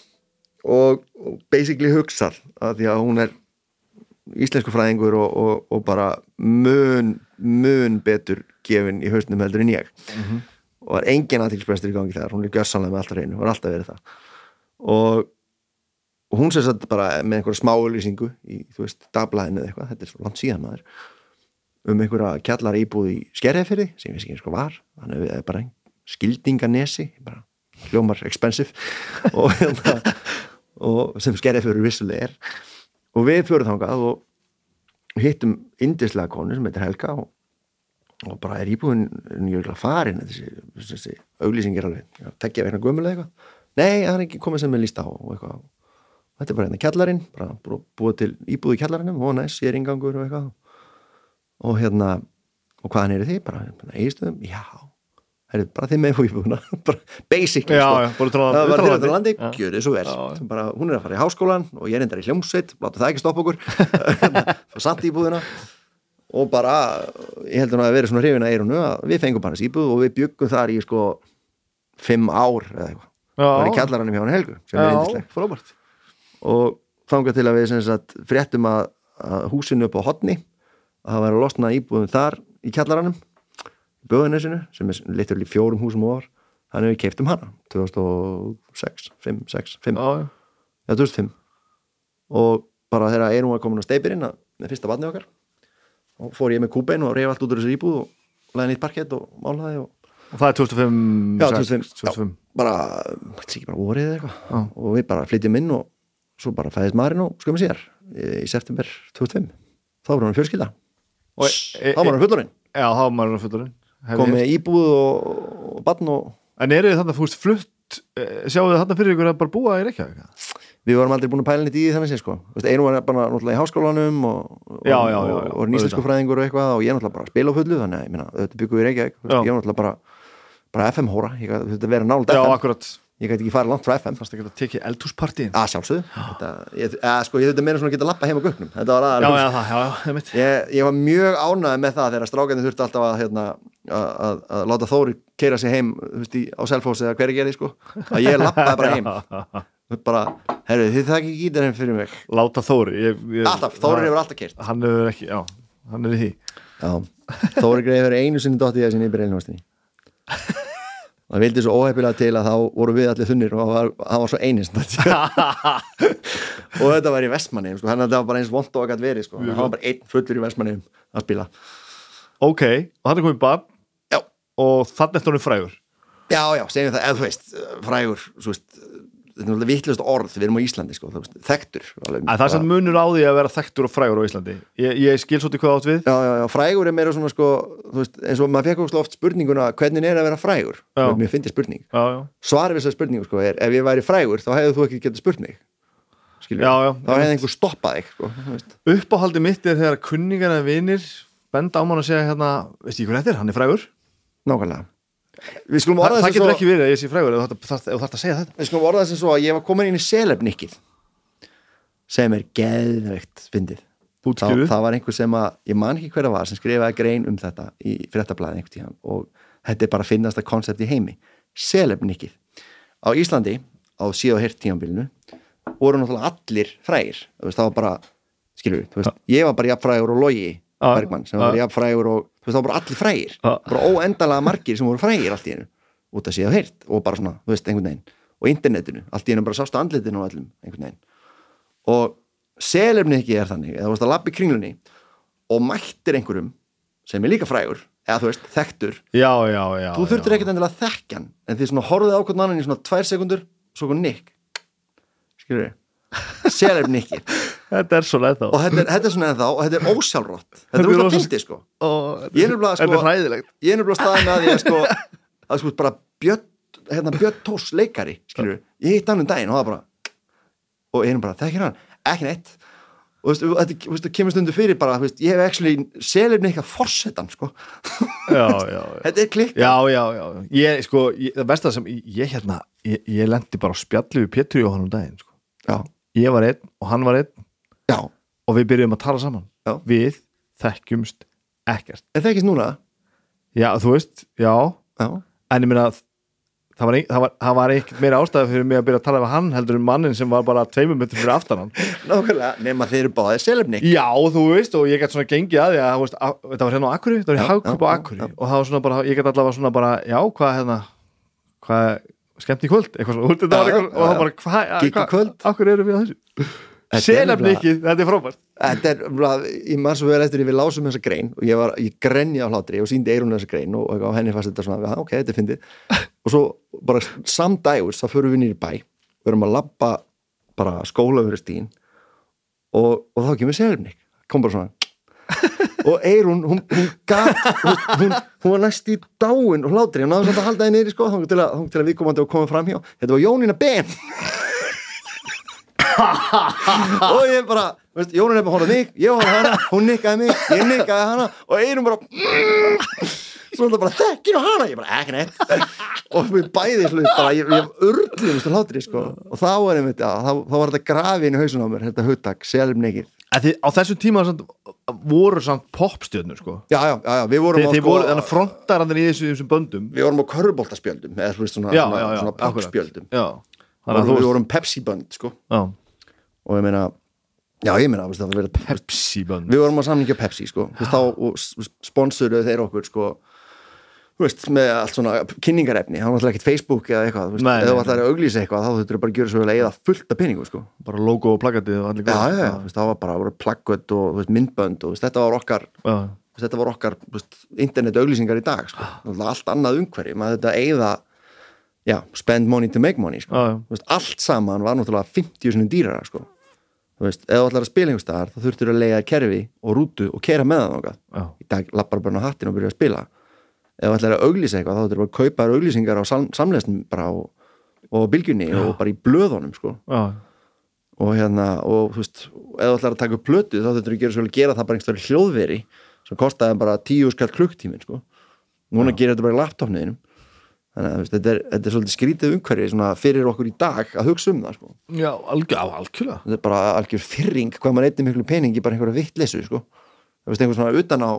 og, og basically hugsað að því að hún er íslensku fræðingur og, og, og bara mun, mun betur gefin í hausnum heldur en ég. Og var engin aðtilsprestur í gangi þar hún er gjörsanlega með alltaf reynu, var alltaf verið það og, og hún sér satt bara með einhverja smáulýsingu í, þú veist, dagblæðinu eða eitthvað þetta er svo langt síðan maður um einhverja kjallara íbúð í skerjafyrði sem ég veist ekki eins og var þannig að við erum bara skildinganesi bara hljómar expensive og, hérna, og sem skerjafyrður vissulega er. Og við fjóruð þangað og hittum indislega konu sem heitir Helga og, og bara er íbúðin njögulega farin þessi, þessi auglýsing er alveg tekja vegna gömulega eitthvað nei, það er ekki komið sem er líst á og eitthvað. Þetta er bara hérna kjallarinn bara bú- búið til íbúð í kjallarinum og næst, er ingangur og eitthvað. Og hérna, og hvaðan eru þið? bara, eigistöðum, já. Það er bara þið með íbúðuna basically Já, sko. já, bara tróða- það var þér á landi, gjör þið svo vel. Já, bara, hún er að fara í háskólan og ég er endar í hljómsveit láta það ekki stoppa okkur. Fara samt í íbúðina. Og bara, ég heldur nú að vera svona hrifin að eirunu að við fengum bara þessi íbúð og við byggum þar í sko fimm ár eða eitthvað, það var í kjallaranum hjá hann Helgu sem er já, yndisleg. Frábært. Og þangað til að við sem sagt fréttum að, að húsinu upp á hotni að það væri að losna íbúðum þar í kjallaranum í böðunesinu sem er litur í fjórum húsum ofar þannig við keiptum hana 2006, 5, 6, 5 já, já. já, 2005 og bara þegar erum við komin á steipirinn að- með fyrsta vatni okkar og fór ég með kúbein og reyf allt út úr þessu íbúð og laði nýtt parkett og málaði og og það er 2005 Já, 2005, 2005, bara, þetta ekki bara vorið eða eitthvað. Já. og við bara flytjum inn og svo bara fæðist maðurinn og skömmu síðar. Í september 2005 þá var hann fjölskylda. Og e- þá var hann fullorinn já, þá var maður fullurinn kom með íbúð og, og barn og en eru þið þannig að fúst flutt eh, sjáu þið þannig fyrir ykkur að bara búa í Reykjavík? Við varum aldrei búin að pæla nýtt í þannig sé sko. Einu var bara náttúrulega í háskólanum og, og, Já, já, já, og, já, og eitthvað og ég náttúrulega bara að spila á fullu þannig að ég meina, þetta byggum við í Reykjavík Já. ég náttúrulega bara, bara FM hóra ég gæti þetta vera nált já, FM akkurat. Ég gæti ekki farið langt frá FM fannst ekki að tekið eldhúspartíin? Að sjálfsögðu. Ég, að, sko, ég þetta meira svona að geta lappa heim á var já, já, það, já, mitt ég, ég var mjög ánægð með það þegar strákarnir þurfti alltaf að, hérna, að, að, að láta Þóri keira sig heim þú veist, í, á Selfoss eða hverju gerði sko. að ég lappaði bara heim. Bara, herru, þið það ekki gítar heim fyrir mig. Láta Þóri ég, ég, alltaf, Þóri hefur alltaf keirt hann hefur ekki, hann er í því. Já, Þóri greið fyrir einu sinni ég að sinni í Breilnvastinni það vildi svo óhefilega til að þá voru við allir þunnir og hann var, var svo einist og þetta var í Vestmanni sko. hann þetta var bara eins vond og að gætt verið sko. hann var bara einn fullur í Vestmanni að spila ok, og hann er komið Já. og þannig eftir hann er frægur já, já, segjum það, eða þú veist frægur, svo veist þetta er vittlust orð, við erum á Íslandi sko, veist, þekktur alveg, að það samt munur á því að vera þekktur og frægur á Íslandi ég, ég skil svolítið hvað átt við. Já, já, já, frægur er meira svona sko, veist, eins og maður fekk óslega oft spurninguna hvernig er að vera frægur? Mér finnst ég spurning svarið við þessar spurningu sko er ef ég væri frægur þá hefðu þú ekki getað spurt mig skilur Já, já. þá hefði einhver stoppað sko, uppáhaldi mitt er þegar kunningar eða vinir benda á mann að segja hérna veist ég hvað þetta er, hann er frægur. Nákvæmlega Þa, orða það getur svo, ekki verið að ég sé frægur ef þú þarft að segja þetta. Við skulum orða þessi svo að ég var komin inn í selefnikið sem er geðveikt fyndið. Þá, útskýruð það var einhver sem að, ég man ekki hver það var sem skrifaði grein um þetta í fréttablaði einhvern tíðan og þetta er bara að finnast að koncept í heimi selefnikið. Á Íslandi á síða og hirt tímanbílinu voru náttúrulega allir frægir. Það var bara, skilur veist, ég var bara jafnfrægur og logi. Bergmann sem var jafnfrægur og þú veist, var bara allir frægir. Já. bara óendalega margir sem voru frægir allt í einu. Út að síða og hirt og bara svona, þú veist, einhvern veginn. Og internetinu, allt í einu bara sástu andlitinu og allum einhvern veginn. Og selefni ekki er þannig eða þú veist að lappi kringlunni og mættir einhverjum sem er líka frægur eða þú veist, þekktur. Já, já, já þú þurftir ekkert endilega að þekkja hann en því svona horfið ákvæmt annan í svona tvær sekundur svo kom Nick. Skilur við selefni ekki þetta er svona og ennþá þetta er, þetta er svona ennþá og þetta er ósjálfrátt. Þetta er er að rosa- fyndi sko. Og Ég er nefnilega, sko- er ég er nefnilega staðið með að því að sko að sko bara Björn hérna Björn Tós leikari skilur ég hitt hann um daginn og það bara og ég er bara, þekkir hann, ekki neitt. Og þú veist, þetta þú kemur stundu fyrir bara, veist, ég hef actually selefni eitthvað forsetan, sko. Já, já, já. Þetta er klikk Já, já, já, ég, sko, ég, það versta sem, ég, ég hérna, ég, ég lendi bara á spjalli við Pétur Jóhann um daginn, sko. já, Ég var einn og hann var einn já, og við byrjuðum að tala saman. Já. Við þekkjumst ekkert. en þekkist núna Já, þú veist, já, já, en ég meina að það var, ein, það var, það var ekkert meira ástæði fyrir mig að byrja að tala við hann heldur en mannin sem var bara tveimur myndir fyrir aftan hann. nákvæmlega, nema þeir eru báðið selefni Já, þú veist, og ég gæti svona gengið að því að, veist, að, þetta var hérna á Akuri, þetta var í Já, Hagkaup á já. og það var svona bara, ég gæti allavega svona bara, já, hvað hérna, hvað, skemmt í kvöld, eitthvað svona, þetta var Já, eitthvað, og það bara, hvað, Gigg þessu? Þetta er frábært. þetta er, umlað, ég maður svo vel eftir ég við lásum þessa grein og ég var, ég grenja á hlátri og síndi eirun þessa grein og, og henni fannst þetta svona, "Já, ok, þetta er fyndið og svo bara samdægurs þá förum við nýri bæ, við erum að labba bara skóla fyrir stín og, og þá kemur selefnik kom bara svona og Eirún, hún, hún gat hún, hún, hún var næst í dáin og hlátri og náðu samt að halda henni niður sko, þá til að, til að við komandi og komum fram hjá þetta var Jónína Ben og ég bara veist, Jónína Ben hónaði mig, ég hónaði hana hún nikkaði mig, ég nikkaði hana og Eirún bara svo þetta bara þekkir og hana, ég bara ekki neitt og við bæði slutt bara, ég, ég urðlumst að hlátri sko og þá var einmitt, já, þá, þá var þetta grafin í hausun á mér, þetta nekið En þið, á þessum tíma samt, voru samt popstjörnur, sko. já, já, já, við vorum Þið, á sko, voru, þannig frontarannir í þessu, þessum böndum. við vorum á körboltaspjöldum eða svona, svona, svona popspjöldum Já. Þannig að þú vorum Pepsi bönd sko já, og ég meina, já ég meina það var verið, Pepsi bönd. við vorum á samningi á Pepsi sko, veist, þá sponsoruðu þeir okkur sko þú veist, með allt svona kynningarefni, það var náttúrulega ekkert Facebook eða eitthvað, ef þú nei, ætlar að auglýsa eitthvað þá þurftur bara að gera svo vel að eða fullt af peningu sko. bara logo og plakatið og allir já, góð. já, já, veist, það var bara voru plaggöt og veist, myndbönd og veist, þetta var okkar já. þetta var okkar internet auglýsingar í dag sko. Náttúrulega allt annað umhverfi, maður þetta eigða já, spend money to make money sko. Já, já. Þú veist, allt saman var náttúrulega 50 sinni dýrara sko. þú veist, ef þú ætlar að spila einhvers staðar þá þurftur að leiða kerfi og rútu og kera með það þangað. Já. í dag lappar bara hattin og byrja að spila ef þú ætlar að auglýsa eitthvað þá þurftur bara að kaupa auglýsingar á sam samleysnum bara og, og bylgjunni og bara í blöðunum sko. Já. og hérna og þú veist, ef þú ætlar að taka upp plötu þá þurftur vel að gera það bara einhverjum hljóðveri sem kostaði bara tíu skall klukktímin sko. núna gerir þetta bara í laptopniðinum þannig að þetta, er, þetta er svolítið skrítið umhverfi svona, fyrir okkur í dag að hugsa um það sko. Já, algjörlega. þetta er bara algjör fyrring hvað maður eitthvað miklu peningi bara einhverja vittleysu sko. einhver svona utan á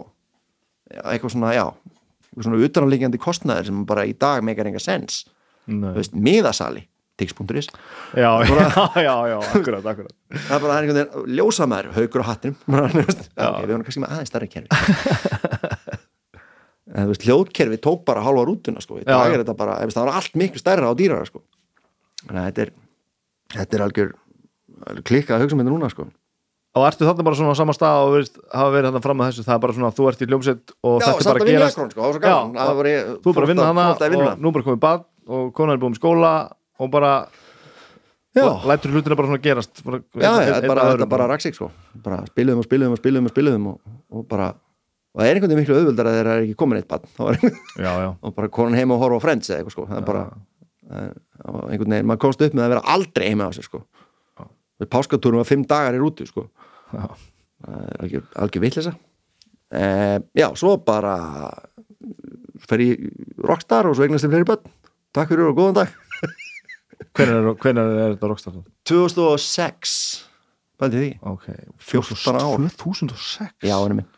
eitthvað svona, já eitthvað svona utanáliggjandi kostnaðir sem bara í dag meikar enga sens miðasali, tix.is Já, já, já, já, akkurat, akkurat. það er bara er einhvern veginn ljósamæður, haugur á hattinum bara, þú veist, ok, við erum kannski með aðeins starra kerfi veist, hljóðkerfi tók bara hálfa rútuna sko, í dag já. er þetta bara, það var allt miklu stærra og dýrara sko. Þannig að þetta er þetta er algjör klikkað að hugsa með þetta núna sko. Og ertu þarna bara svona á sama stað og veist, hafa verið þarna fram að þessu, það er bara svona þú ert í hljómsveit og Já, þetta bara að að gerast. Akron, sko, Já, var ég, Þú bara að vinna hana að og nú bara komið bad og konan er búin skóla og bara Já, og lætur hlutina bara svona gerast. Bara, já, já, einn bara, þetta bara raksik sko. Bara spiluðum og spiluðum og spiluðum og spiluðum og, og bara, og það er einhvern veginn miklu auðvöldar að þeir eru ekki komin eitt bann og bara konan heima og horfa á Friends eða eitthvað sko. Það er bara, einhvern veginn, maður komst upp með að vera aldrei heima á sér sko. Við páskatúrum var fimm dagar í rútu sko. Já. það er algjör, algjör vitleysa. Eh, já, svo bara fer ég rockstar og svo eignast ég fleiri börn. Takk fyrir og góðan dag. Hvenær er, er þetta rockstar? 2006 bæði því, Ok, 14 ár. 2006? já, henni minn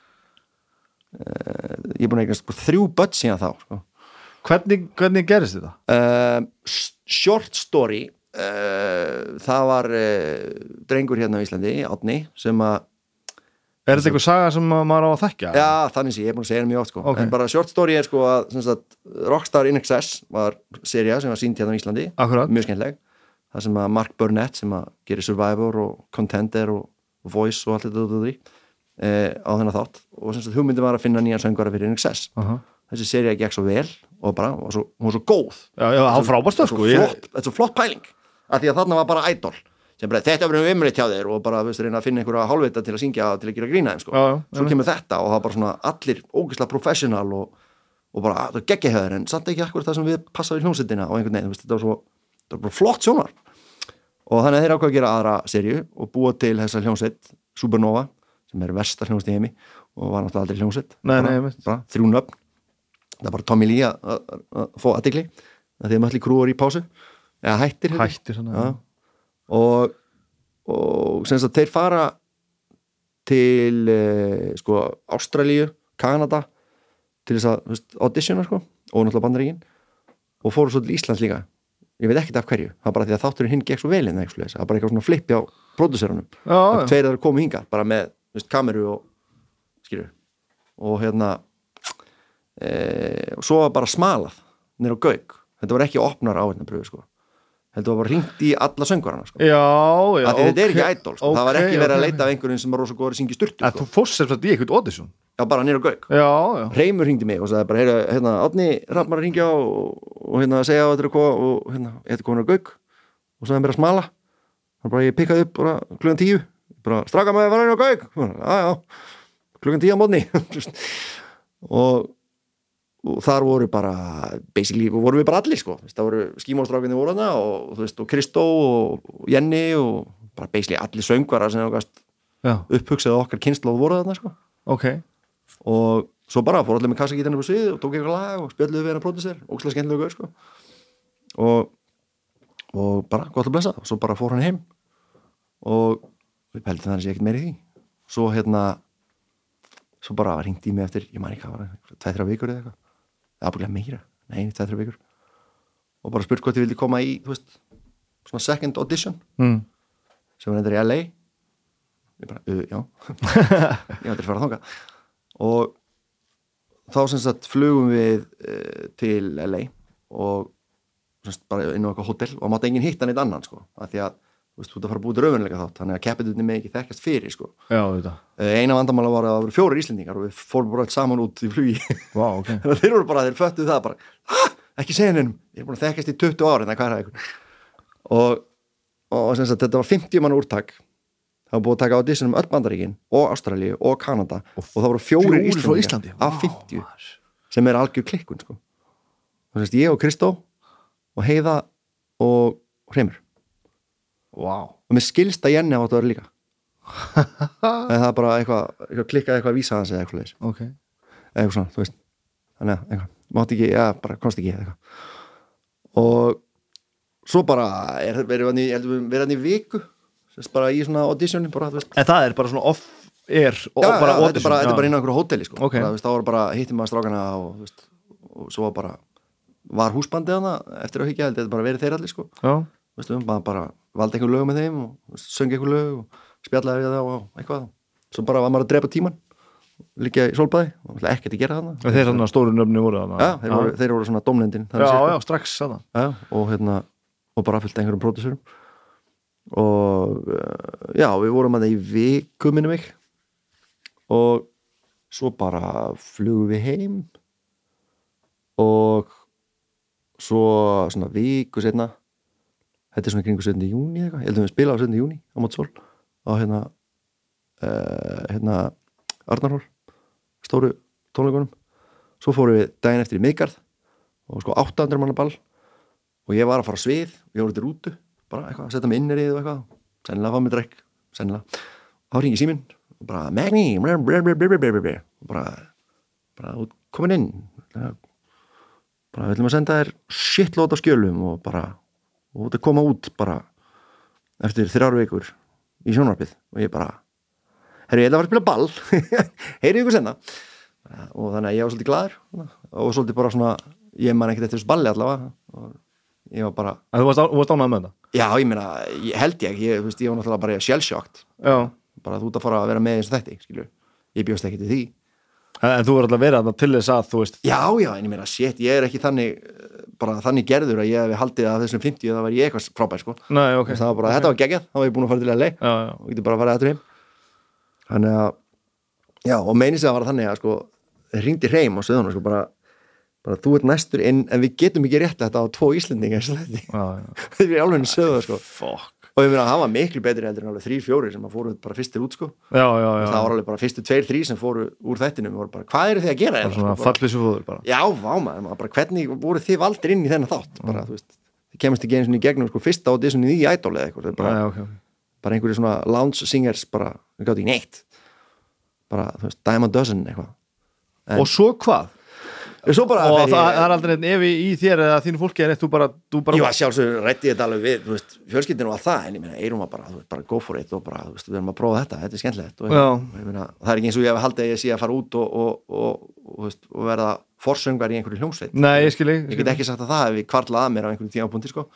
ég er búin að eignast þrjú börn síðan þá sko. Hvernig, hvernig gerist þetta? uh, short story uh, það var uh, drengur hérna á Íslandi, Átni sem að Er þetta eitthvað saga sem að maður á að þekkja? Já, þannig sé, ég er búin að segja það mjög oft sko. Ok. en bara short story er sko að sagt, Rockstar in Excess var seria sem var sínt hérna á Íslandi, Akkurat, mjög skemmtileg það sem að Mark Burnett sem að gerir Survivor og Contender og, og Voice og allt þetta út úr því eh, á þennan þátt. Og sem sagt hugmyndi var að finna nýjan söngvara fyrir in Excess Aha. þessi seria gekk svo vel og bara, og svo, hún var svo góð. Já, já, á frábærstöð sko þetta er svo flott pæling. Af því að þarna var bara idol sem bara, þetta verður umrætt hjá þér og bara veist, reyna að finna einhverja hálfvita til að syngja til að gera grína þeim sko. Já, já, svo kemur þetta og það var bara svona allir ógeðslega professional og, og bara, það geggja hjá þér en samt ekki akkur það sem við passaði í hljómsveitina og einhvern veginn, veist, þetta var svo þetta var bara flott sjónar og þannig að þeir ákvað að gera aðra serju og búa til þessa hljómsveit Supernova sem er versta hljómsveit í heimi og var náttúrulega aldrei hljómsveit. Þrjú nöfn. Það bara Tommy Lee að- að að fá aðtikli því að maður allir krúar í pásu eða hættir hérna. hættir Já. og, og sem sagt þeir fara til eh, sko Ástralíu, Kanada til þess að auditiona sko og náttúrulega bandaríkin og fóru svo til Íslands líka. Ég veit ekkert af hverju, það er bara því að þátturinn hinn gekk svo vel inn það er bara eitthvað svona flippi á já, tveir þeir komu hingað bara með veist, kameru og skilur og hérna e, og svo var bara smalað nýr á gauk, þetta var ekki opnar áheitnapröfu sko þetta var bara ringt í alla söngvarana sko. já, já okay. þetta er ekki idol, sko. það var ekki verið að ok. leita af einhverjum sem var rosa góður að syngja sturtu að sko. þú fórst sagt í eitthvað audition já, bara nýr á gauk já, já, Reymur hringdi mig og sagði bara, heyrðu, hérna, Átni Rafmar að ringja og, og hérna að segja að þetta er hvað og hérna, þetta er komin á gauk og sagði mér að smala þannig bara ég pikkaði upp bara klugan tíu bara straka með að fara inn á gauk? Já, já, klugan tíu á mótni og, og þar voru bara basically, voru við bara allir sko. Það voru skímóstrákinni voru hana og, og Kristó og, og Jenny og bara basically allir söngvara sem já, upphugsað okkar kynslu voru þarna sko. Ok. Og svo bara fór allir með kassagítarnir på svið og tók eitthvað lag og spjöldluði við hann að pródusser ógslag skemmtilega gaur sko. Og, og bara gott að blessa. Og svo bara fór hann heim. Og við pæltum þannig að sé ekkert meiri því. Svo hérna svo bara ringdi í mig eftir, ég man ekki hvað var það tveið-þrjá vikur eða eitthvað. Eða búinlega meira, nei, tveið-þrjá vikur. Og bara spurt hvort ég vildi koma í veist, svona second audition. Mm. sem var endur í LA ég bara, uh, já. Ég ætla að fara þangað. Og þá sem sagt flugum við uh, til LA og bara inn á eitthvað hótel og mátti enginn hitta neitt annan sko, af því að veist, þú ert að fara að búið raunveruleika þátt, þannig að keppitutinni með ekki þekkast fyrir sko. Uh, eina vandamála var að það voru fjórir Íslendingar og við fórum bara öll saman út í flugi. Vá, ok. Þannig að þeir voru bara, þeir föttuðu það bara ah, ekki segja neinum, ég er búin að þekkast í 20 ári en það er ykkur og, og sagt, þetta var 50 mann úrtak. Það var búið að taka audition um öll bandaríkin og Ástralíu og Kanada og, það voru frá Íslendingar Íslandi? af 50 sem er algjör klikkun sko. og sagt, ég og Kristó og Heiða og Hreimur Vá. Og mér skilst að Jenni áttu að vera líka. Það er bara eitthvað, eitthvað klikkað eitthvað að vísa hans eða eitthvað leis Ok. Eða eitthvað svona, þú veist. Þannig að, eitthvað, mátti ekki, já, bara komst ekki eitthvað. Og svo bara er verið hann í, í viku sérst bara í svona auditioni bara, þú veist. En það er bara svona off-air og já, bara já, þetta, er bara, audition, þetta er bara inn á einhverju hóteli sko. Ok. bara, þú veist, þá var bara hittum maður strákana og, þú veist, og svo bara var húsbandið hana eftir að higgja þetta er bara verið þeir allir sko. Veist, maður bara valdi einhver lög með þeim og þú veist, söng einhver lög og spjallaði við það og eitthvað. Svo bara var maður að drepa tíman líka í sólbæði og ekkert að gera þarna. Og þeir svona stóru nöfni voru þarna. Já, þeir, voru, þeir voru svona domnendin já, já, strax þarna. Og hérna og bara fyllt einhverjum pródussurum og uh, já, við vorum að það í viku minni mig. Og svo bara flugum við heim. Og svo svona viku setna þetta er svona kringu 17. júni eitthvað, ég held að við spila á 17. júni á mót sól á hérna uh, hérna Arnarhól stóru tónleikunum svo fórum við daginn eftir í miðgarð og sko 800 manna ball og ég var að fara á svið ég voru til rútu bara eitthvað, setja mig innrið og eitthvað sennilega fá mig drekk, sennilega þá ringi síminn og bara Magni og bara, bara komin inn bara við ætlum að senda þér shitload af skjölum og bara og að koma út bara eftir þrjár vikur í sjónvarpið og ég bara herru ég ætla að fara að spila ball. Heyrðu ykkur senna og þannig að ég var svolítið glaður og svolítið bara svona ég man ekkert eftir þessu balli allavega. Og ég var bara, Þú varst, á, þú varst ánægð með þetta? Já ég meina ég held ég, ég, veist, ég var náttúrulega bara sjálfsjókt Já. Bara þú ert að fara að vera með eins og þetta skilur, ég bjóst ekki til því. En, en þú var alltaf verið þarna til þess að þú veist já já, en ég meina, shit, ég er ekki þannig bara þannig gerður að ég hef haldið að þessum 50 það var ég eitthvað frábær sko. Nei, ok. Það var bara, þetta var geggjað, þá var ég búin að fara til Já, já. Og getur bara að fara eftir heim. Þannig að já, og meini sig að var þannig að sko, ringdi hreim á söðunum sko, bara, bara þú ert næstur inn en við getum ekki rétt þetta á tvo Íslendinga í sletti. Já, já. Þetta er alveg söðu sko. Fuck og ég meina að hann var miklu betri heldur en alveg þrýr fjóri sem fóru bara fyrstir út sko. Já, já, já. Það var alveg bara fyrstu tveir, þrý sem fóru úr þættinum. Og voru bara, hvað eru þið að gera? Bara svona Sko, bara, fallbissu fóður bara. Já, vá maður, maður, bara hvernig voru þið valdir inn í þennan þátt? Bara, þú veist, þið kemist ekki eins og í gegnum sko, fyrsta auditionið í Idol eða eitthvað, það bara, Já, ok, ok. bara einhverju svona lounge singers bara, við gátt ekki neitt. Bara, þú veist, a dozen eitthvað. En- Og svo hvað? Bara Og það, ég, er aldrei einn efi í þér eða þínu fólki eitt, þú bara, þú bara ég var sjálfsögur rætti þetta alveg við, þú veist, fjölskyldinu og allt það en ég meina, Eirum var bara, þú veist, bara go for it og bara, þú veist, við erum að prófa þetta, þetta er skemmtilegt og, og ég meina, það er ekki eins og ég hef haldið að ég sé að fara út og, og, og, veist, og verða forsöngar í einhverju hljómsveit. Nei, ég skil ég get ekki sagt að það ef ég kvarlað að mér á einhverjum tímapunkti sko.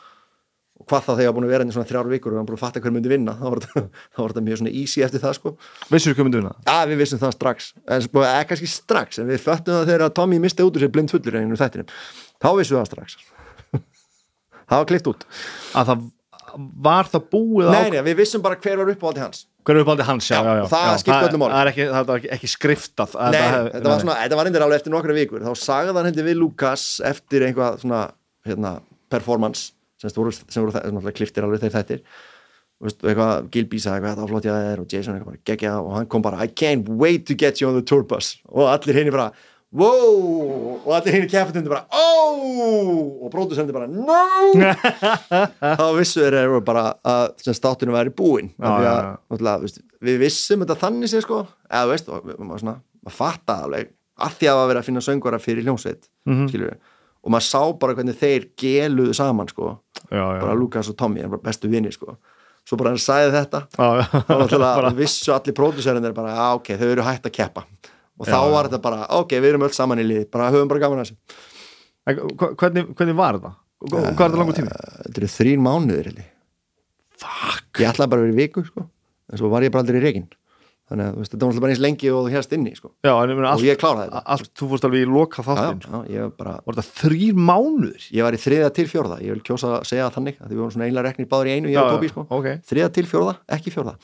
Og hvað þá þegar ég var búin að vera inn í svona þrjár vikur og var búin að fatta hver myndi vinna þá var þetta, var mjög svona easy eftir það sko. Vissur hvað myndu vinna? Já, við vissum það strax. En sko, eða kannski strax en við föttum það þegar Tommy misti út úr sér blind fullur einu þættinum. Þá vissum við það strax. Það var klift út. Að það var það búið á Nei, nei, við vissum bara hver var uppáhaldi hans. Hver er uppáldi hans, já, Já, já, já. það skipti öllu máli. Það er ekki, það var ekki, ekki skriftað. Að Nei, þetta var þá sem voru, sem voru það, náttúrulega kliftir alveg þeir þættir. Og eitthvað Gilby sagði eitthvað, var flott ég að þér og Jason eitthvað bara geggja og hann kom bara I can't wait to get you on the tour bus. Og allir henni bara wow! Og allir henni kæftundi bara oh! Og bróðusendi bara no! Þá vissu þeir eru bara að sem státtunum væri búinn. Að, náttúrulega, veist, við vissum þetta þannig sér sko. Eða veist, og maður svona, maður fatta alveg að því að það var verið að finna söngvara fyrir hljómsveit mm Mhm. og maður sá bara hvernig þeir geluðu saman sko, Já, já, bara Lukas og Tommy er bara bestu vinni sko, svo bara hann sagði þetta náttúrulega Bara- vissu allir próduserinir bara, já ok, þau eru hægt að keppa og þá var þetta bara, ok, við erum öll saman í lið bara höfum bara gaman að þessu Hvernig, hvernig var það? Og Hvað er það langur tími? þetta eru þrín mánuðir held ég. Ætlaði bara að vera í viku sko. en svo var ég bara aldrei í reikin þannig að veist, þetta var náttúrulega bara eins lengi og þú hérst inni sko. já, en og allt, ég kláraði þetta allt, þú fórst alveg í loka þáttinn bara var þetta þrýr mánuður ég var í þriða til fjórða, ég vil kjósa að segja þannig að við vorum svona einlega reknir báður í einu, Já, og Tóbi sko. ok. þriða til fjórða, ekki fjórða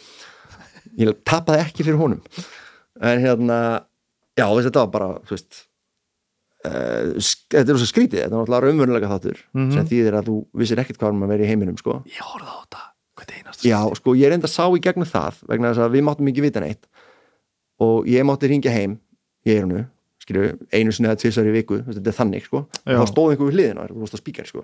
ég tapaði ekki fyrir honum en hérna já, veist, þetta var bara, veist uh, þetta er svo skrítið þetta er náttúrulega raunverulega þáttur Mhm. sem þýðir að þú vissir ekkert hvað maður verið í heiminum sko. ég horfði á þetta, hvað er einast já, sko, ég reynda að sá í gegnum það vegna þess að við máttum ekki vita neitt. Og ég mátti ringja heim í eirunu, skilju, einu sinni eða tvisar í viku, þetta er þannig, sko. Já. þá stóð einhver við hliðina, þú veist að spíkar, sko.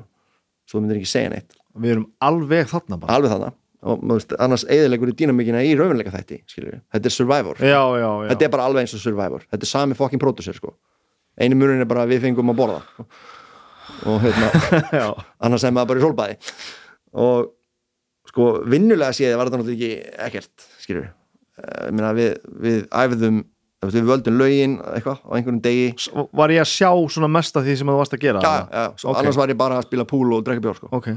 Svo þú myndir ekki segja neitt, við erum alveg þarna bara. Alveg þannig og veist, annars eðilegur í dýnamíkina í raunveruleika þætti, skilju, þetta er Survivor. Já, já, já, þetta er bara alveg eins og Survivor. Þetta er sami fokkin pródusser, sko. Einu munin er bara við fengum að borða sko. og hérna annars sem maður bara í sólbæði og sko vinnulega séð var þetta náttúrulega ekki ekkert skilur Meina, við, við æfðum við völdum lögin eitthvað á einhverjum degi var ég að sjá svona mest af því sem þú varst að gera já, þarna? já, svo Ok. annars var ég bara að spila púl og drekka bjór sko. ok,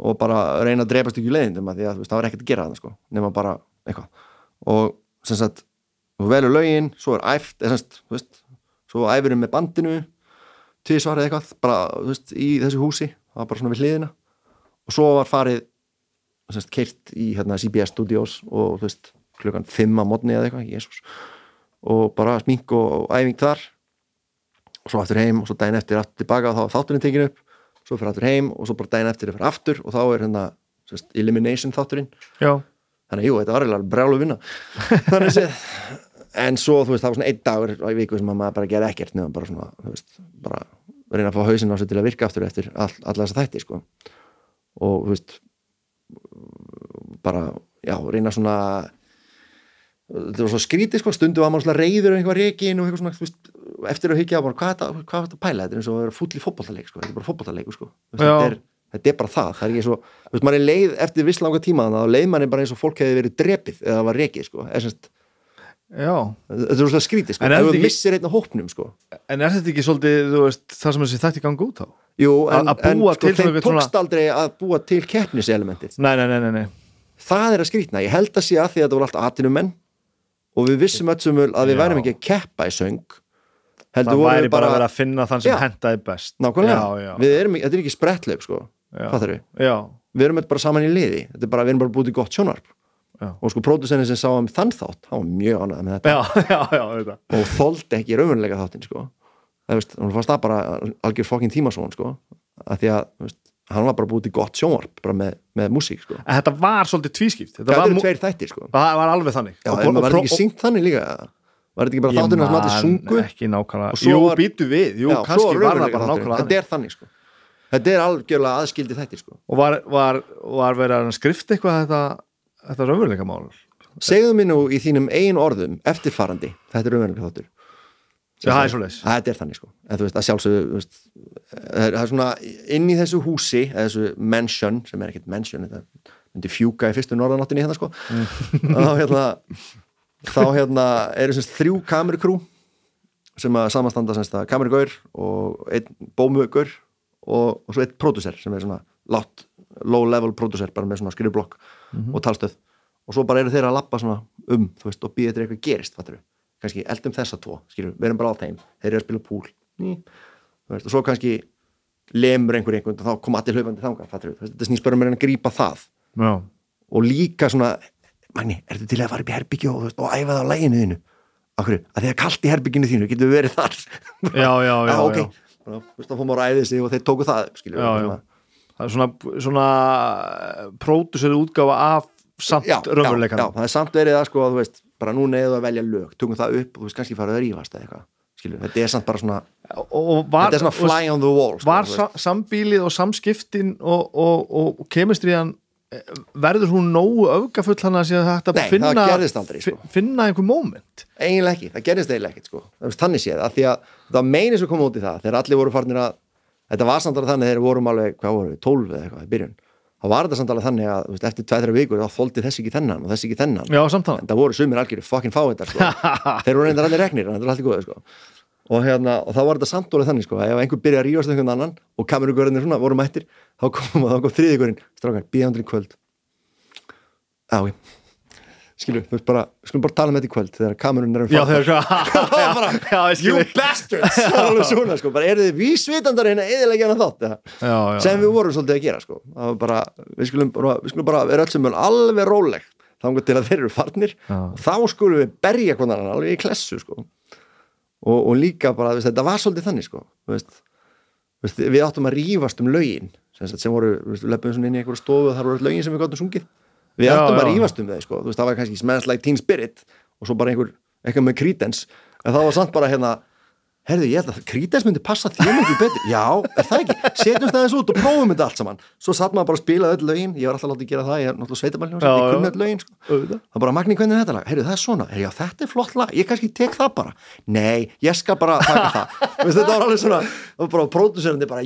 og bara reyna að drepast í leiðindum því að veist, það var ekkert að gera það sko, nema bara eitthvað og sem sagt, þú velur lögin svo er æft, eða sem sagt, þú veist svo æfurum með bandinu tvisvar eða eitthvað, bara, þú veist, í þessu húsi það var bara svona við hliðina og svo var farið keirt í hérna, CBS Studios og veist, klukkan 5 á modni eða eitthvað, jésús og bara smink og, og æfing þar. Og svo aftur heim og svo daginn eftir aftur tilbaka og þá var þátturinn tekin upp. Svo fyrir aftur heim og svo bara daginn eftir fyrir aftur og þá er hérna sérst, elimination þátturinn. Já, þannig að jú, þetta var eiginlega brjálu vinna. Þannig séð en svo þú veist, það var svona einn dagur í viku sem að maður bara gera ekkert nefnum bara svona, þú veist, bara reyna að fá hausinn á sig til að virka aftur eftir all, alla þessa þætti, sko. Og þú veist bara, já, reyna svona þetta var svo skrítið, sko, stundu var maður svona reyður og einhvað reikin og eitthvað svona, þú veist, eftir að hyggja á bara, hvað er þetta, er að pæla? Þetta er eins og að vera fúll í fótballtaleik, sko, þetta er bara fótballtaleik, sko. Þetta er, þetta er bara það, það er ekki svo þú veist, maður er leið eftir viss langa tíma þannig að leið manni bara eins og fólk hefði verið drepið eða það var rekið, sko, já. þetta er svona skrítið, sko, er þú ekki- missir einn á hópnum, sko. En er þetta ekki svolítið, þú veist, það sem þessi þætti gangi út á? Jú, en, en sko, þeim tókst aldrei að búa til keppniselementið. Nei, nei, nei, nei, nei. Það er að skrítna, ég held að sé að því að þetta voru allt atinumenn og við vissum öllsumul að við Já. værum ekki að keppa í söng. Heldur það væri bara að vera að finna þann sem Já. hentaði best. Nákvæmlega. Erum, þetta er ekki sprettleik sko, já, fattar við við erum bara saman í liði, þetta er bara, við erum bara búið í gott sjónvarp. Já. og sko pródusennin sem sá um þann þátt, hann var mjög ánægð með þetta. Já, já, og þoldi ekki raunveruleika þáttin sko. það veist, hann fannst það bara algjör fokkin tímasón sko. að því að veist, hann var bara búið í gott sjónvarp bara með, með músík sko. en þetta var svolítið tvískipt. Þetta það var, tveir þættir sko. það var alveg þannig. Já, Og- en og- var þetta ekki syngt þannig líka var þetta ekki bara þátturinn allir man sungu? ekki nákvæmlega, Og svo jú, var- býtu við. Jú, Já, kannski var það bara nákvæmlega. Þetta er þannig sko. þetta er algjörlega aðskildi þættir sko. og var, var, var verið að skrifta eitthvað þetta, þetta raunveruleika mál segðu mér nú í þínum eigin orðum eftirfarandi, þetta er raunveruleika þáttur það er svoleiðis. Að þetta er þannig sko. En þú veist að veist, það er svona inn í þessu húsi eða þessu mansion sem er ekkert mansion þetta myndi fjúka í fyrstu norðanáttinni hérna sko. Þá hérna þá hérna eru semst þrjú kamerakrú sem að samanstanda semst að kameragaur og einn bómugaur og, og svo einn pródusser sem er svona látt, low level pródusser bara með svona skrifblokk og talstöð. Og svo bara eru þeir að lappa svona um þú veist, og þetta eitthvað gerist fattur við kannski eldum þessa tvo, skilur, við erum bara á þeim þeir eru að spila púl og svo kannski lemur einhver einhvern og þá kom allir hlaupandi við, þetta snýst bara um að grípa það. Já, og líka svona Magni, ertu til að fara upp í herbyggju og, og æfa það á læginu þínu? Akkur, að því að kalt í herbygginu þínu getur við verið þar? Já, já, já, ah, ok, já. Þannig þá fórum að ræði sig og þeir tóku það skilur Já, já. það er svona, svona próduseri útgáfa af samt raunveruleikan já, já, það er samt verið að sko að þú veist, bara núna eða að velja lög tökum það upp og þú veist kannski farið að rífast eða eitthvað skilur, þetta er samt bara svona var, þetta er svona fly on the wall sko, var þú sa, sambílið og samskiptin og, og, og, kemistriðan verður hún nógu öfgafull hann að þetta Nei, finna, aldrei, sko. fi- finna einhver moment eiginlega ekki, það gerist eiginlega ekkert sko. Þannig séð, af því að það var meinið sem kom út í það þegar allir voru farnir að þetta var samt alveg þannig þegar vorum alveg, hvað voru við, 12 eða eitthvað í byrjun þá var þetta samt alveg þannig að veist, eftir 2-3 vikur þá þóldi þessi ekki þennan og þessi ekki þennan já, samtala en það voru sumir algjöru fucking fáiðar sko. þeir voru reyndar allir en þetta er allt í góðu sko. og, hérna, og þá var þetta samt alveg þannig sko, ef einhver byrja að rífast einhvern annan og kamerugörðinir svona voru mættir þá kom, kom þriðigurinn, strákar, býðandur í kvöld Já, ok þú veist bara, við skulum bara tala með þetta í kvöld þegar kamerun er um skil you bastards. Það var alveg svona, sko, bara eru þið vísvitandar hérna eðilega hana þátt, ja. Já, já, sem við vorum svolítið að gera, sko. Var bara, við skulum bara, við skulum bara vera öll sem alveg róleg, þangar til að þeir eru farnir, þá skulum við berja konar hann alveg í klessu, sko. Og, og líka bara, veist, þetta var svolítið þannig, sko, veist, við áttum að rífast um lögin sem, voru, við leppum inn í einhverju stofu og þar voru lögin sem við gáttum sungið við Já, áttum að já. rífast um þau, sko, veist, það var kannski Smells Like Teen Spirit og svo bara einhver, eitthvað með Creedence. En það var samt bara hérna herðu, ég held að Creedence myndi passa þér mikið betur. Já, er það ekki, setjumst aðeins út og prófum þetta allt saman, svo satt maður bara að spila öll lögin. Ég var alltaf látið að gera það, ég er náttúrulega sveitamæljóns Já, ég kunni öll lögin, sko. Það bara Magni hvernig er þetta lag, heyrðu það er svona. Heyrðu, já þetta er flott lag, ég kannski tek það bara. Nei, ég skal bara taka það. Þetta var alveg svona, það var bara pródúserandi bara,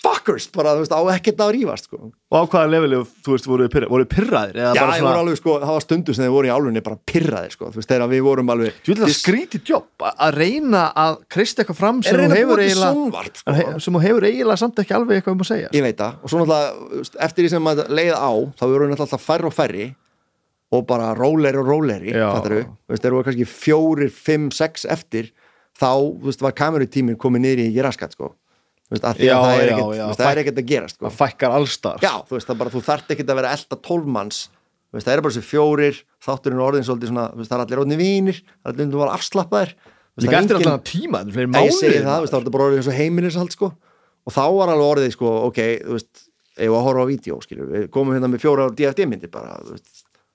fuckers, bara þú veist, á ekkert að rífast sko. Og á hvaða leveli, þú veist, voru þið pyrra, voru þið pyrraðir? já, bara ég voru alveg sko, það var stundu sem þeir voru í álunni bara pirraðir sko, þú veist, þegar við vorum alveg Þú vil það skrítið jobb að- reyna að krist eitthvað fram sem þú hefur eiginlega sjónvarp sko. sem þú hefur eiginlega samt ekki alveg eitthvað um að segja ég veit það, og svo náttúrulega veist, eftir því sem maður leið á, þá voru náttúrulega færri og færri og bara róleri og róleri, fattar veist, þá, þú veist, var kamerutíminn komið niður í ekki raskat, sko veist, að því Já, að það er já, ekkert, já. þú veist, það er ekkert að gera, sko að fækkar allstar já, þú veist, það bara, þú þarft ekkert að vera elda tólmanns, það er bara þessi fjórir þátturinn er orðin svolítið svona, veist, það er allir orðin vínir, það er allir um að vera afslappaðir það er engin- allan tíma, þetta er Já, ég mánuðir það, það var þetta bara orðið eins og heimilishald sko. og þá var alveg orðið sko, ok, þú veist, ef að horfa á vídeo skilur, við komum hérna með fjóra DFD myndir bara,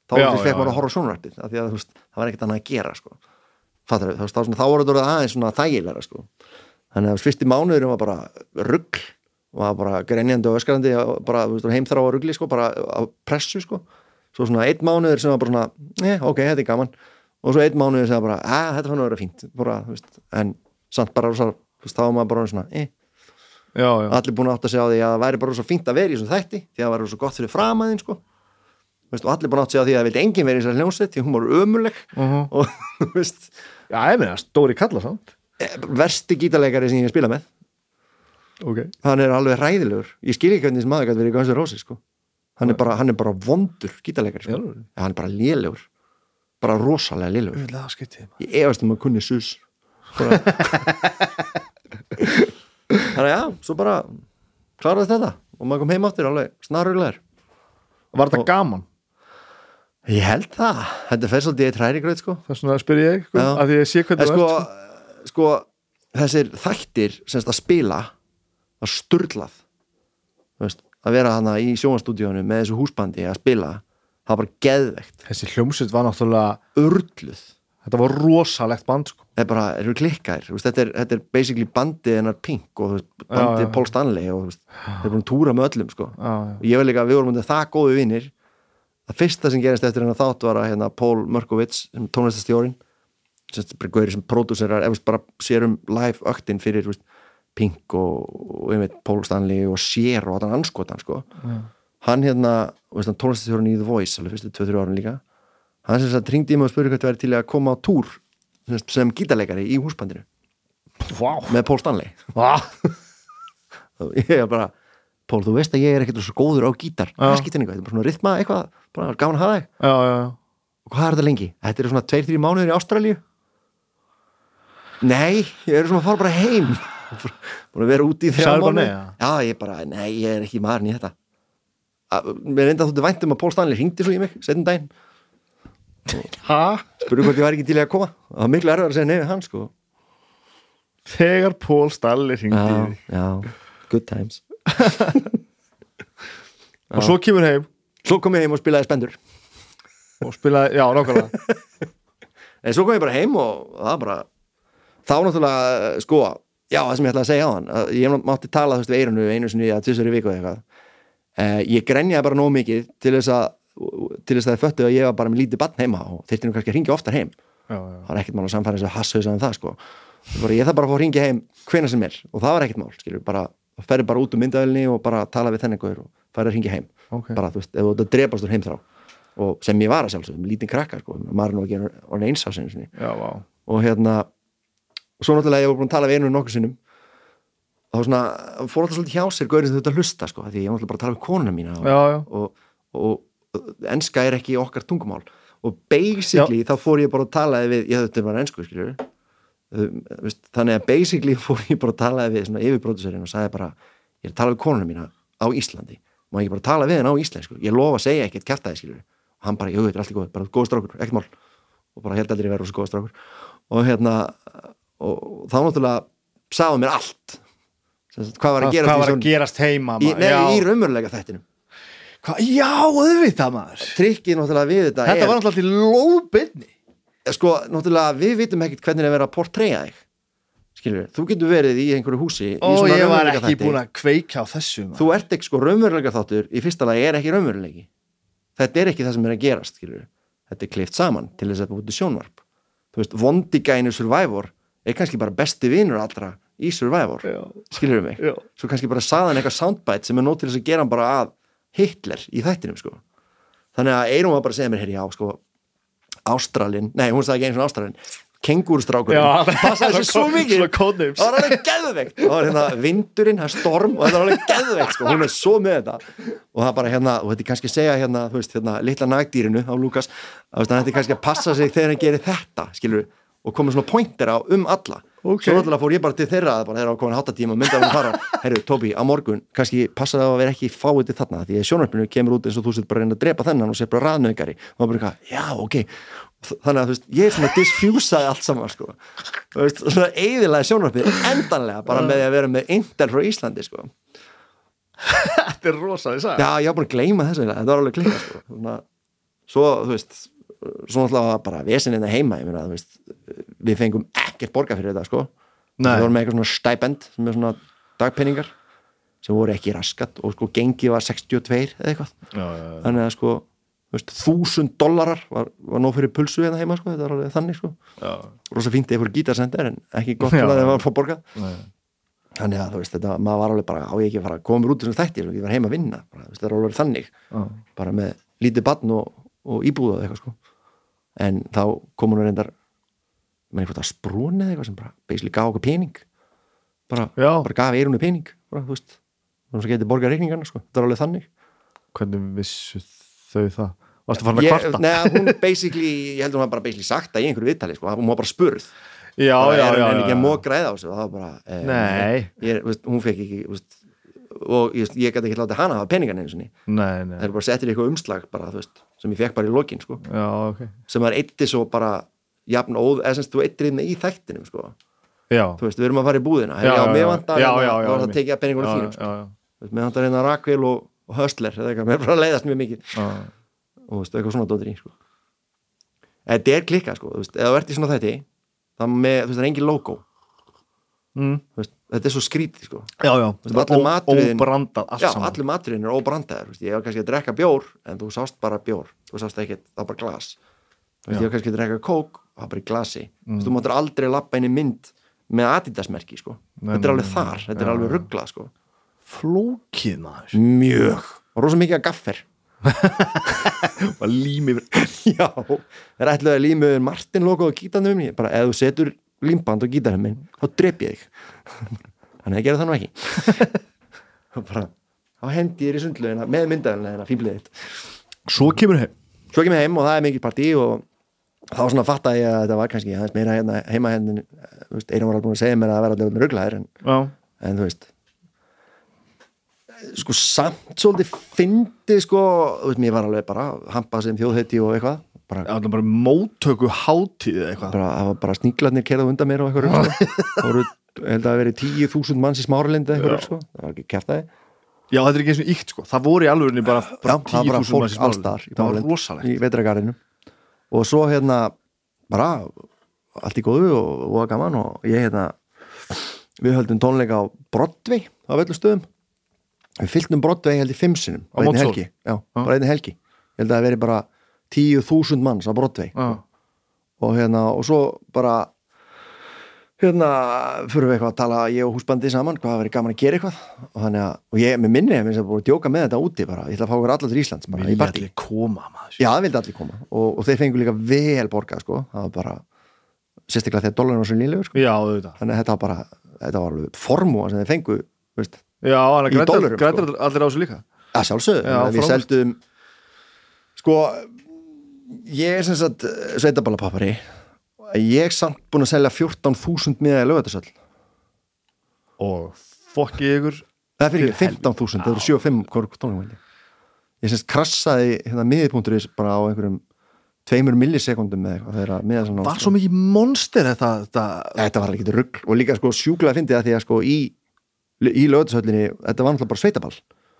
þá Já, já, fekk já, maður já. að horfa að veist, það var ekkert annað að gera sko. Þá, var þetta orðið aðeins þægilega sko. Þannig að fyrsti mánuðurinn var bara rugg var bara grenjandi og öskarandi og bara, heimþrá á ruggli sko, bara á pressu sko. svo svona einn mánuður sem var bara svona, eh, ok, þetta er gaman og svo einn mánuður sem var bara, að þetta fann að vera fínt bara, veist, en samt bara rosa, veist, þá var maður bara svona, eh, já, já. allir búin að átta sig á því að það væri bara svo fínt að vera í þessum þætti því að það væri svo gott fyrir framaðin sko. Veist, og allir búin að átta sig á því að það vildi enginn verið í þessari hljónsveit því hún var ömuleg Mhm. og þú veist, já, ég meina, stóri kalla samt versti gítarleikari sem ég hef spilað með. Ok, hann er alveg ræðilegur ég skil ekki hvernig þessi maður verið í Guns N' Roses sko. hann, er bara, hann er bara vondur gítarleikari sko. Hann er bara lélegur. Bara rosalega lélegur. Ég það efast um að kunni sus. Þannig að já, svo bara kláraði þetta. Og maður kom heim áttir alveg snaruglegar. Var þetta Og- gaman? Ég held það, þetta fer svolítið eitt hrærigraut sko. Þess vegna spyr ég, sko, að ég sé hvernig sko, þú ert, sko þessir þættir semst að spila var veist, að vera hana í sjónastúdíónu með þessu húsbandi að spila það var bara geðvegt, þessi hljómsveit var náttúrulega urluð þetta var rosalegt band sko. það er bara, eru klikkaðir þú veist, þetta, er, þetta er basically bandið hennar Pink og bandið. Paul Stanley og þeir eru búin að túra með öllum sko. já, já. og ég vil líka að við vorum undir það góðu vinnir það fyrsta sem gerist eftir hennar þátt var að hérna, Paul Mörkovits, tónlistastjórin bara gauðir sem pródúserar bara sér um live öktin fyrir veist, Pink og, og einmitt, Paul Stanley og Cher og allan anskotan sko. hann hérna tónlistastjórin í The Voice alveg fyrstu 2-3 árin líka hann sem sagt ringdi í mig og spurði hvað það væri til að koma á túr sem, gítarleikari í húsbandinu. Vá. með Paul Stanley. Og ég er bara Pól, þú veist að ég er ekkert svo góður á gítar. Það skiptir einhvað, þetta er bara svona rytma eitthvað bara gaman að hafa þig. Og hvað er þetta lengi? Þetta eru svona 2-3 mánuðir í Ástralíu Nei, ég er svona að fara bara heim. Að vera úti í mánuði. nei, ja? Já, ég bara, nei, ég er ekki maðurinn í þetta. Að- Mér reynda þóttu væntum að Pól Stanley ringdi svo í mig setjum daginn, ha? spurði hvort ég væri ekki til að koma. Það var miklu erfið að segja nefið hann sko. Þegar Pól Stalli ringdi í Já, þig. já, good times. Og svo kemur heim. Svo kom ég heim og spilaði spendur. Og spilaði, já, nákvæmlega. En svo kom ég bara heim og það bara þá náttúrulega, sko já, það sem ég ætlaði að segja á hann ég mátti tala þú veist við eirunu einu sinni að tvisar í viku eða eitthvað. Uh, ég grenjaði bara nóg mikið til þess að til þess að það föttu að ég var bara með lítið barn heima og þyrfti nú kannski að ringja oftar heim. Já, já. það var ekkert mál að samfæra þess að hasshausa um það sko. Bara, ég þarf bara að fá að ringja heim hvena sem er og það var ekkert mál, skilur, bara ferði bara út um myndavelni og bara tala við þennan guður og færi að ringja heim. Ok. bara, þú veist, ef þú að drepast úr heimþrá og sem ég var að sjálfsögum, með lítinn krakka sko, maður nú ekki orðin eins á sinni. Já, vá. Og hérna og svo náttúrulega ég var búin að tala við einu nokkuð sinnum þá svona, fór alltaf svolítið hjá sér gaurin sem þetta hlusta sko, því ég var náttúrulega bara að tala við konuna mína og, já, já, og, og, og enska er ekki okkar tungumál. Og basically þá fór ég bara að talaði við ég þetta var ennsku skiljur þannig að basically fór ég bara að talaði við svona yfirbróðuserinn og sagði bara ég er að tala við konuna mína á Íslandi. Má ég bara tala við henn á íslensku? Ég lofa að segja ekkert kæftæði skiljur og hann bara, jú, þetta er allt í góð, bara góð strákur, ekkert mál. Og bara held aldrei að vera svo góð strákur. Og hérna og þá náttúrulega sagði mér allt. Sagt, hvað var að hvað var að gerast heima í, nei, í raunverulega þættinum. Hva, já, auðvitað maður. Trikkið náttúrulega við þetta, þetta er var náttúrulega til lóðbyrni sko, náttúrulega við vitum ekkert hvernig er að vera að portreya þig. Skilur, þú getur verið í einhverju húsi og ég var ekki þætti. búin að kveika á þessu maður. þú ert ekki sko raunverulega þáttur. Í fyrsta lagi er ekki raunveruleiki. Þetta er ekki það sem er að gerast skilur. þetta er klift saman til þess að til sjónvarp. Þú veist, vondigæinu Survivor er kannski bara besti vinur allra í Survivor, skilur við mig? Já. svo kannski bara saðan eitthvað soundbite sem er nót til þess að gera hann bara að Hitler í þættinum sko. Þannig að Eirum var bara að segja mér, herri, já, sko Ástralin, nei, hún sagði ekki eins og Ástralin kengúrstrákurinn, Já, passaði sér svo mikið. það var alveg geðveikt. Það var hérna vindurinn, það er storm og það var alveg geðveikt sko, hún er svo með þetta. Og það bara hérna, og þetta er kannski að segja hérna þú veist, hérna, litla nagdýrinu á Lukas að veist, þetta er kannski að passa sig þegar hann gerir þetta skilur og komið svona pointer á um alla. Ok. svo náttúrulega fór ég bara til þeirra þegar það var komin háttatíma og myndaði hann fara. Herru, Tóbi, á morgun, kannski passa það að vera ekki fáið til þarna, því að sjónarpinu kemur út eins og þú sér bara að reyna að drepa þennan og sér bara raðnöðgari og það bara eitthvað, já, ok. Þannig að þú veist, ég er svona diffjúsaði allt saman sko, þú veist, svona eiðilega sjónarpið, endanlega, bara með að vera með Intel frá Íslandi, sko. Þetta er rosalega sagði já, ég var búin að gleyma þessu eiginlega, þetta var alveg klikka, sko. Svo, þú veist svo náttúrulega bara vesinni þetta heima ég meina, þú veist, við fengum ekkert borga fyrir þetta, sko. Við vorum með eitthvað svona stipend sem er svona dagpenningar sem voru ekki raskat og sko gengi var 62 eða eitthvað. Já, já, já. þannig að sko þúsund dollarar var, var nóg fyrir pulsu hérna heima sko, þetta var alveg þannig sko. Rosa fínt eða fyrir gítarsender en ekki gott að það var að fá borgað. Nei. þannig að þú veist, þetta, maður var alveg bara á ég ekki að fara að koma út þætti, sko, ég var heima að vinna bara, það er alveg þannig, bara með lítið barn og, og íbúða eitthvað sko en þá komur hún reyndar með eitthvað sprún eða eitthvað sem bara basically gaf okkur pening. Bara, bara gaf eirunni pening bara, þú veist, hún sem getið borgað reikningarna sko, það er alveg þannig. Hvernig vissu þau það? Varstu farin að ég, kvarta? Neða, hún basically, ég heldur hún var bara basically sagt það í einhverju viðtali sko, hún var bara spurð. Já, bara, já, já, henni ekki að mók græða á sig? Það var bara, eh, ég, veist, hún fekk ekki veist, og ég, ég gæti ekki látið hana hafa peningan sinni. Nei, nei, það er bara settir eitthvað umslag bara, veist, sem ég fekk bara í lokin sko, já, ok. Sem var eitti svo bara jafn óð, eða semst þú eittir inn í þættinum sko, þú veist, við erum að fara í búðina. Já, já, mér Já, hérna, var það að peningunum þínum sko. mér vantar hérna Rakvél og, og Höstler mér er bara að leiðast mjög mikið. Já. og veist, eitthvað svona dóttir í sko. þetta er klikkað sko, eða þú ert í svona þætti það, með, veist, það er engin logo. Mm. Þú veist, þetta er svo skrítið sko. já, já. óbrandað allt já, saman allir maturinn er óbrandaður veist, ég var kannski að drekka bjór en þú sást bara bjór, þú sást ekkert, það var bara glas veist, Já. ég var kannski að drekka kók það var bara í glasi, Mm. þú máttur aldrei lappa inn í mynd með adidasmerki sko. Nei, þetta er alveg þar, þetta er Já, alveg já. rugglað sko. flókið maður mjög, og rosa mikið að gaffer var lími já, það er ætlaði að líma Martin logo og minni, bara ef þú setur límband og gítanum minn, þá drep ég þig. Þannig að gera það nú ekki. Bara þá hendi ég þér í sundlaugina með myndaðanlegina fýmblið þitt. Svo kemur heim. Svo kem ég heim og það er mikið partí og þá svona fatta ég að þetta var kannski aðeins meira hérna, heima hérna Eirum var alveg búin að segja mér að það vera allir með rugglaðir en, en þú veist sko samt svolítið fyndi sko, þú veist, mér var alveg bara hampað sem þjóðheiti og eitthvað bara, bara móttöku hátíð eitthvað. Bara, það var bara sníklarnir kerað undan mér og eitthvað sko. það voru, held að það verið tíu þúsund manns í smáralindi eitthvað sko. það var ekki kjartaði já, þetta er ekki eins og íkt sko. Það voru í alvörinni bara, bara Já, það var bara 10.000 fólk manns í Smáralind. allstar það var rosalegt. í vetragarinu og svo hérna bara allt í góðu og, og gaman og ég hérna við höldum tónleika á Broadway á vellu stöðum. Við fylltum Broadway held í fimm sinum Á Mótsól? bara einni helgi. Held að það veri bara tíu þúsund manns á Broadway. Já, og hérna og svo bara hérna fyrir við eitthvað að tala ég og húsbandi saman, hvað verið gaman að gera eitthvað. Og þannig að, og ég með minni ég að búið að djóka með þetta úti bara, ég ætla að fá okkur allar til Íslands bara, vilja allir koma maður. Já það vildi allir koma. Og, og þeir fengu líka vel borgað sko. Það var bara, sérstaklega þegar dólarinn var svo nýlegur sko, já, auðvitað. Þannig að þetta var bara þetta var alveg formúa sem þeir fengu veist, já, Í grættir grætir allir á þessu líka ég er sem sagt sveitaballapappari ég er samt búin að selja 14.000 miða í lögættisöll og fokkið ykkur? Það fyrir ekki, Fyrir 15.000, það eru 7-5 hvort tónleikum ég. Semst krassaði hérna miðipunkturins bara á einhverjum tveimur millisekundum með eitthvað var svo mikið monster þetta, þetta þetta var ekki rugg og líka sko sjúklega fyndið að því að sko í, í lögættishöllinni, þetta var náttúrulega bara sveitaball.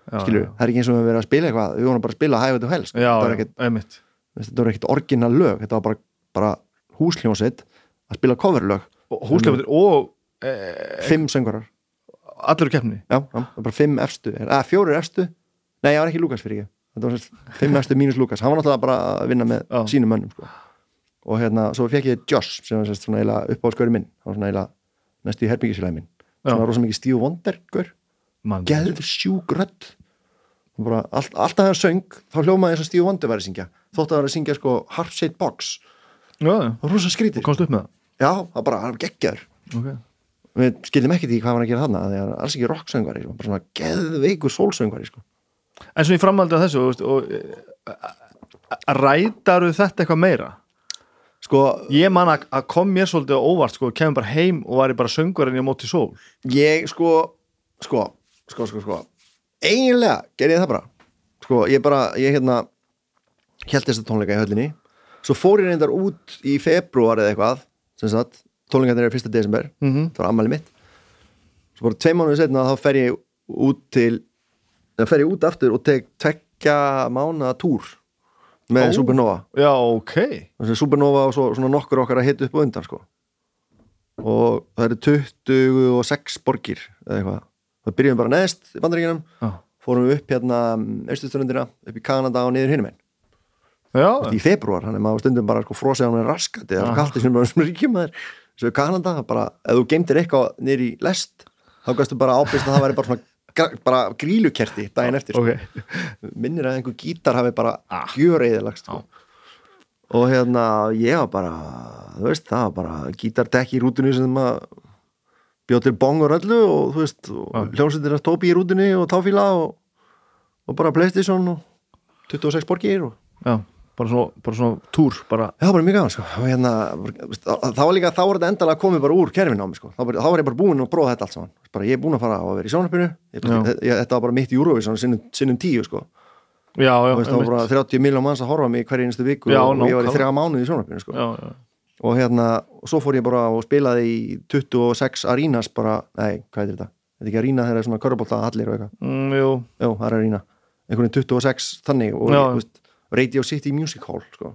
Já, skilur, já. það er ekki eins og við verið að spila eitthvað við vorum bara að spila hægðu helst já, þetta já, ekkert, orginal lög þetta var bara, bara húsljónsitt að spila coverlög, húsleifundir og e, fimm söngarar allir á keppni? Já, já, bara fimm efstu eða fjórir efstu, nei, það var ekki Lukas fyrir ekki. Fimm efstu mínus Lukas. Hann var náttúrulega bara að vinna með Já. sínum mönnum sko. og hérna, svo fekk ég Josh sem var svona eiginlega upp á sköri minn. Hann var svona eiginlega næstu í herbyggisfélagi minn. Svona rosa mikið Steve Wonder gaur. Rödd. Og bara, all, alltaf þegar hann söng þá hljómaði eins og Steve Wonder væri að syngja. Þótt að það var að syngja sko Heart Shaped Box. Það var rosa skrítið. Komst upp með já, það var bara, var það okay. við skildum ekki því hvað var að gera þarna að hann er alls ekki rocksöngvari, sko. bara svona geðveikur sólsöngvari sko. en svo í framhaldi af þessu og, veist, og, e, rætaru þetta eitthvað meira? Sko, ég man að, að kom mér svolítið óvart sko, kemur bara heim og væri bara söngvarinn í móti sól. ég sko sko, sko, sko, sko eiginlega gerði ég það bara sko, ég bara, ég hérna held þess að tónleika í höllinni svo fór ég reyndar út í februar eða eitthvað sem sagt, tónleikarnir er 1. desember mm -hmm. það var ammæli mitt svo bara tvei mánuði setna þá fer ég út til þá fer ég út aftur og tek tvekja mánuða túr með Ó. Supernova já, ok Supernova og svo, svona nokkur okkar að hita upp á undan sko. og það eru 26 borgir eða eitthvað það byrjum bara neðst í bandaríkinum já, fórum við upp hérna austusturundina upp í Kanada og niður hinum einn í februar, hann er maður stundum bara sko frosið á hann raskati, það er Ah. kallt í sem ríkjum svo Kanada bara, ef þú geimtir eitthvað niður í lest þá gæstu bara ábyrst að það væri bara svona bara grílukerti daginn eftir sko. ok minnir að einhver gítar hafi bara Ah. gjöreyðilagst sko. og hérna ég var bara, þú veist, það var bara gítartekk í rútunni sem maður bjóð til bong og röllu og þú veist, hljómsveitir að tópi í rútunni og táfíla og, og bara Playstation og 26 borgir og já, bara svona, bara svona túr bara, Já, bara mjög gaman, sko, og hérna þá þá var líka, þá var þetta endalega komið bara úr kerfin á mig, sko, þá, bara, þá var ég bara búinn að prófa þetta allt saman, bara ég er búinn að fara að vera í sjónarpinu þetta var bara mitt í Eurovision sinnum, sinnum tíu, sko. Já, já, veist, það var bara 30 miljón manns að horfa mig einstu viku Já, og, og ég var í þrjá mánuði í sjónarpinu, sko. Já. Og hérna, og svo fór ég bara og spilaði í 26 arínas bara, nei, hvað er þetta? Þetta er ekki arína þegar það er svona körbólta allir og eitthvað Mm, jú, Jó, það er arína, einhvern veginn 26 þannig og Já. veist, Radio City Music Hall, sko,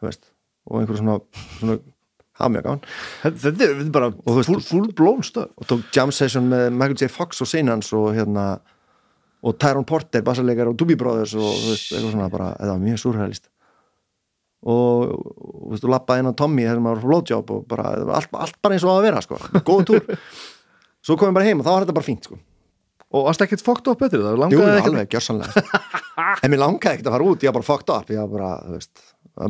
þú veist og einhver svona, svona var mjög gaman þetta er þetta er bara þú veist- full, full blown stöð og tók jam session með Michael J. Fox og Sinans og hérna og Tyrone Porter, bassarleikar og Doobie Brothers og þú veist, eitthvað svona bara, þetta var mjög surrealist og veist, þú lappaði inn á Tommy þegar maður var frá blowjob og bara, allt, allt bara eins og að vera, sko, góð túr. Svo komum við bara heim og þá var þetta bara fínt, sko. Og varst ekkert fokkt upp betri það? Jú, alveg, gjörsanlega en mér langaði ekkert að fara út, ég var bara fucked up ég var bara, þú veist,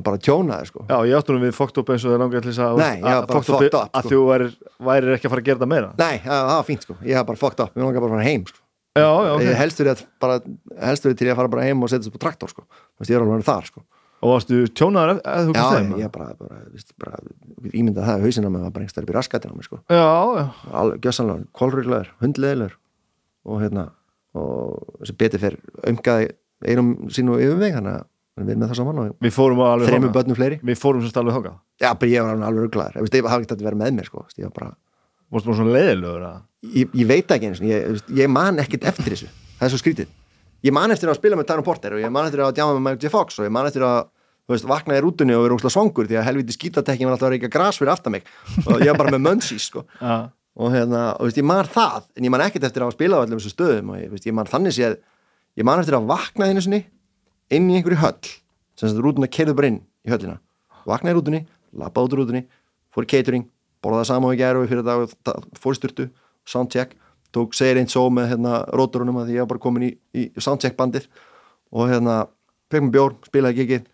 bara tjónaði, sko. Já, ég áttunum við fokkt upp eins og það langaði til þess að Nei, ég var bara fucked up fucked up, að sko. þú værir, værir ekki að fara að gera það meira. Nei, það var fínt, sko, ég var bara fucked up, mér langaði bara að fara heim, sko. Já, já, ok. Helst verið til ég að fara bara heim og setja þessu på traktor sko. Þú veist, ég er alveg þar sko. Og varstu tjónaður ef- ef þú já, ég, þeim ég bara, bara, veist, bara ímyndað það í hausina með að bara einhverstað upp í raskatina á mig sko. já, já, gjössanlega, kólruglegar, hundleðilegur og hérna og þessi betið fer umgaði einum sínu yfir mig þannig að við erum með það saman og við fórum alveg þreymur þangað. börnum fleiri. Við fórum sérst alveg þáka já, bara ég var alveg veist, ég hafa ekki þetta verið með mér sko. ég, var bara, varstu bara svona leiðilegur að ég, ég veit ekki eins og ég, ég man ekkert eftir þessu. Það er svo skrítið ég man eftir að spila með Tano Porter og ég man eftir að djama með Michael J. Fox og ég man eftir að veist, vakna í rútunni og vera úrslega svangur því að helviti skítatekkin var alltaf að reyka gras fyrir aftan mig og ég var bara með munchies sko. já, og hérna, og veist, ég man það en ég man ekkert eftir að hafa spilað á öllum þessu stöðum og ég, veist, ég man þannig séð ég man eftir að vakna einu sinni inn í einhverju höll sem þess að rútuna keirðu bara inn í höllina vaknaði í rútunni, lappaði út úr rútunni fór catering, borðaði saman og ta- fór styrtu soundcheck, tók segir einn svo með hérna, róturunum að því ég var bara komin í, í soundcheck bandið og hérna fekk mér bjór, spilaði gigið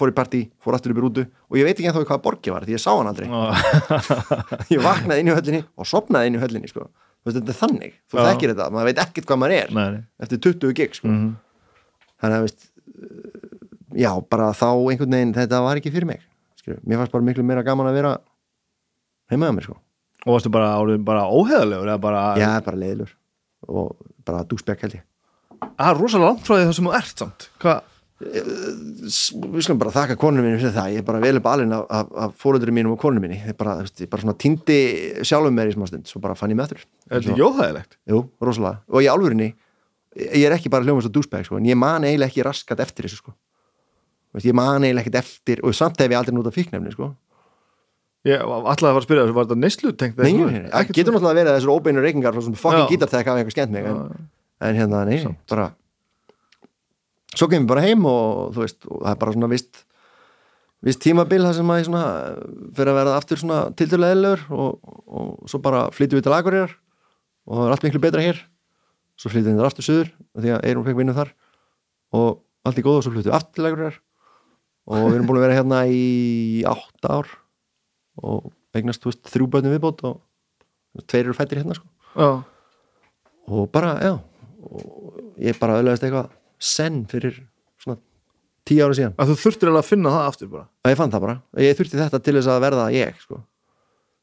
fór í partí, fór aftur upp í rútu og ég veit ekki ennþá hvað borgi var því ég sá hann aldrei ég vaknaði inn í höllinni og sopnaði inn í höllinni sko. Þetta er þannig, þú þekkir þetta maður veit ekkert hvað maður er nei, eftir 20 gig sko. Mhm. þannig að veist, uh, já, bara þá einhvern veginn þetta var ekki fyrir mig skilur. mér fannst bara miklu meira gaman að vera heima að mér sko og varstu bara, orðin bara óheðalegur eða bara, já, bara leiðilur og bara dúsbjörg held ég. Það er rosalega langt frá því það sem þú ert samt. S- við skulum bara þakka konunum mínu fyrir það. Ég er bara vel upp alveg af, af, af fóröldurum mínum og konunum mínu ég bara, ég bara svona týndi sjálfum mér í smá stund svo bara fann ég með er þetta ekki óheðalegt Jú, rosalega, og í álfurinni ég er ekki bara hljóma svo dúsbæk sko, en ég man eiginlega ekki raskat eftir þessu sko. Ég man eiginlega ekkert eftir og samt hef ég aldrei notað fíknefni sko. Ég ætlaði að fara að spyrja þessu, var þetta neyslu tengt nei, það getur náttúrulega að þessar óbeinu reykingar frá svona fucking Já. gítartek hafa eitthvað skemmt mig en, en hérna, nei, nei, bara svo kemur ég bara heim og þú veist, og það er bara svona vist vist tímabil það sem að ég svona fyrir að verða aftur svona tildulega eðlur og, og svo bara flytjum við til Akureyrar og það er allt miklu betra hér. Svo flytjum við aftur suður því að Eirum fekk vinnum þar og allt í góð og svo flytjum við aftur til Akureyrar. Og við erum búin að vera hérna í átta ár og eignast, þú veist, þrjú bönnum viðbót og tveir eru fættir hérna sko. Já, og bara, já og ég bara öðlaðist eitthvað senn fyrir svona tíu ára síðan. Að þú þurftir alveg að finna það aftur bara. Og ég fann það bara, ég þurfti þetta til þess að verða ég sko,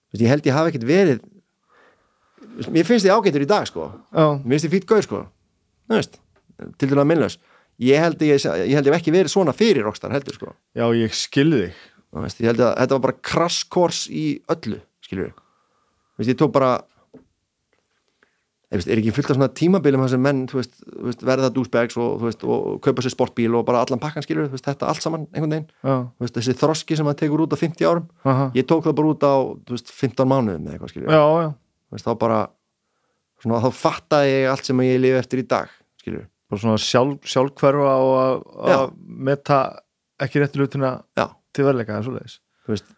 Þú veist, ég held ég hafi ekkert verið Þú veist, mér finnst ég ágættur í dag sko. Já, mér finnst ég fýtt gaur sko. Þú veist, til dæla minnlaus ég held ég, ég held ég ekki verið svona fyrir Rockstar heldur sko. Já, ég skilði þig veist, ég held að þetta var bara crash course í öllu skilur við ég tók bara ég veist, er ekki fullt af svona tímabilum þar sem menn veist, verða douchebags og, og kaupa sér sportbíl og bara allan pakkan skilur veist, þetta allt saman einhvern veginn. Þessi þroski sem maður tekur út á 50 árum aha, ég tók það bara út á þú veist, 15 mánuðum eða eitthvað skilur þá bara svona, þá fattaði ég allt sem ég lifi eftir í dag skilur bara svona sjálf, sjálfhverfa og að- meta ekki réttu hlutina. Já, til verleika eða svoleiðis. Veist,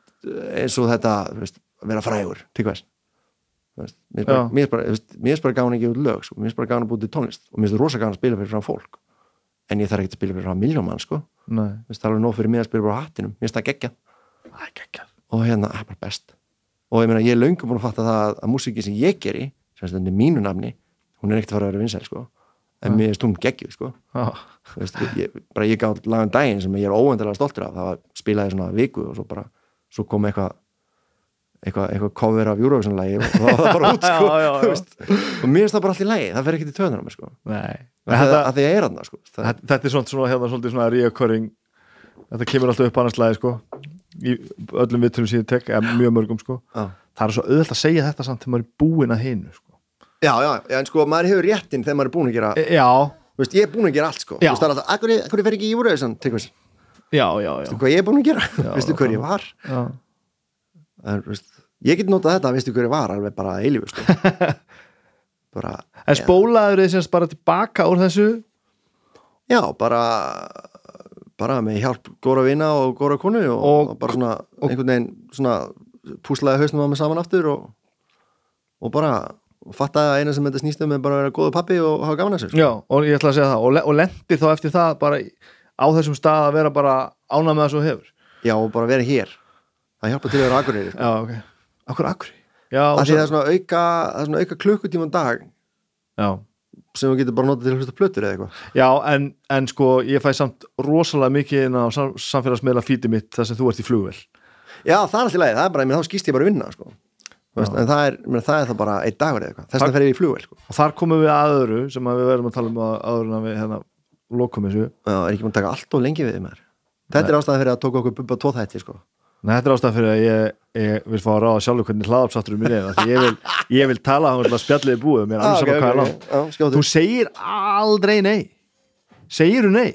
eins og þetta veist, að vera frægur. Til hvers? Mér er bara, bara, gáðan ekki út lög sko. mér er bara gáðan að búið til tónlist. Og mér er rosa gáðan að spila fyrir frá fólk. En ég þarf ekki að spila fyrir frá miljómann sko. það er alveg nóg fyrir mig að spila bara á hattinum. Mér finnst það geggja og hérna, það er bara best. Og ég meina, ég er löngu búin að fatta það að, að músíki sem ég geri, sem þetta er mínu nafni hún er ekkert að fara að vera vinsæl sko. En mér er stund geggjuð sko. veist, ég, bara ég gátt lagan daginn sem ég er óvendilega stoltur af það var spilaði svona viku og svo bara svo kom eitthvað eitthvað, eitthvað cover af Eurovision-lægi og það var það bara út sko, Já, já, já. og mér finnst það bara allt í lægi, það fer ekki til töðunar á mér sko. nei að, þetta, að því ég er hann sko. það, þetta, er svona, svona, hérna, svolítið svona reoccurring þetta kemur alltaf upp annars lagi sko í öllum vittunum síðan tek eða mjög mörgum sko það er svo auðvelt að segja þetta samt þegar maður er búinn að hinu sko. Já, já, en sko maður hefur réttin þegar maður er búin að gera E- já, veist, ég er búin að gera allt sko. Akkur, fer ekki í já, já, hvað ég er búin að gera? Veistu hver ég var? En, veist, ég get notað þetta, veistu hver ég var alveg bara eilífu sko. Bara, en spólaður þið semst bara tilbaka úr þessu? Já, bara bara með hjálp góra vina og góra konu og, Og- og bara svona einhvern veginn svona púslaði hausnum á mig saman aftur og, og bara fattaði að eina sem þetta snýst um er bara að vera góðu pappi og hafa gaman að sér sko. já, og ég ætla að segja það. Og, le og lendi þá eftir það bara á þessum stað að vera bara ánað með það svo hefur. Já, og bara vera hér. Það hjálpa til að vera akkurir sko. já, ok, akkur akkur já, því svo- það er svona auka, það auka klukkutíma á dag já, sem þú getur bara notað til að hlusta plötur eða eitthvað. Já en, en sko ég fæ samt rosalega mikið inn á sam samfélagsmiðla fítið mitt þar sem þú ert í flugvel já, það er alltaf leið, það er bara, ég meina, þá skýst ég bara vinna sko. Veist, en það er, meina, það er það bara einn dagur eða eitthvað, þess vegna fer ég í flugvel sko. og þar komum við að öðru sem að við verðum að tala um að aður en að við hérna lokum þessu. Já, er ekki búin að taka allt og lengi við maður? Þetta er ástæðan fyrir að tóka okkur bubba tvo þætti sko. Nei, þetta er ástæðan fyrir að ég, ég vil fá að ráða sjálfur hvernig hlaðapsátturum minn er ég vil, ég vil tala hann að spjallið búið mér Ah, okay, hvað ok, langt já, skjótu. Þú segir aldrei nei. Segir þú nei?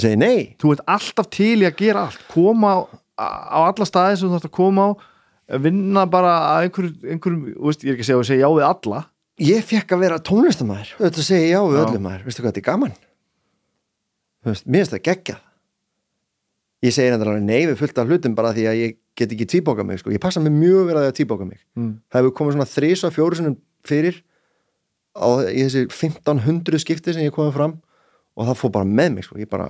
Segi nei, Þú ert alltaf til í að gera allt. Koma á, alla staði sem þú þarfst að koma á vinna bara að einhverjum, veist, ég er ekki að segja segja já við alla ég fekk að vera tónlistamæður þetta segi ég já við öllum maður veistu hvað þetta er gaman veist, mér finnst það geggjað ég segi þetta alveg nei við fullt af hlutum bara því að ég get ekki tvíbóka mig sko. ég passa mig mjög verið að því að tvíbóka mig mm. það hefur komið svona þrís og fjóru sinum fyrir á, þessi 1500 skipti sem ég komið fram og það fór bara með mig sko. ég bara,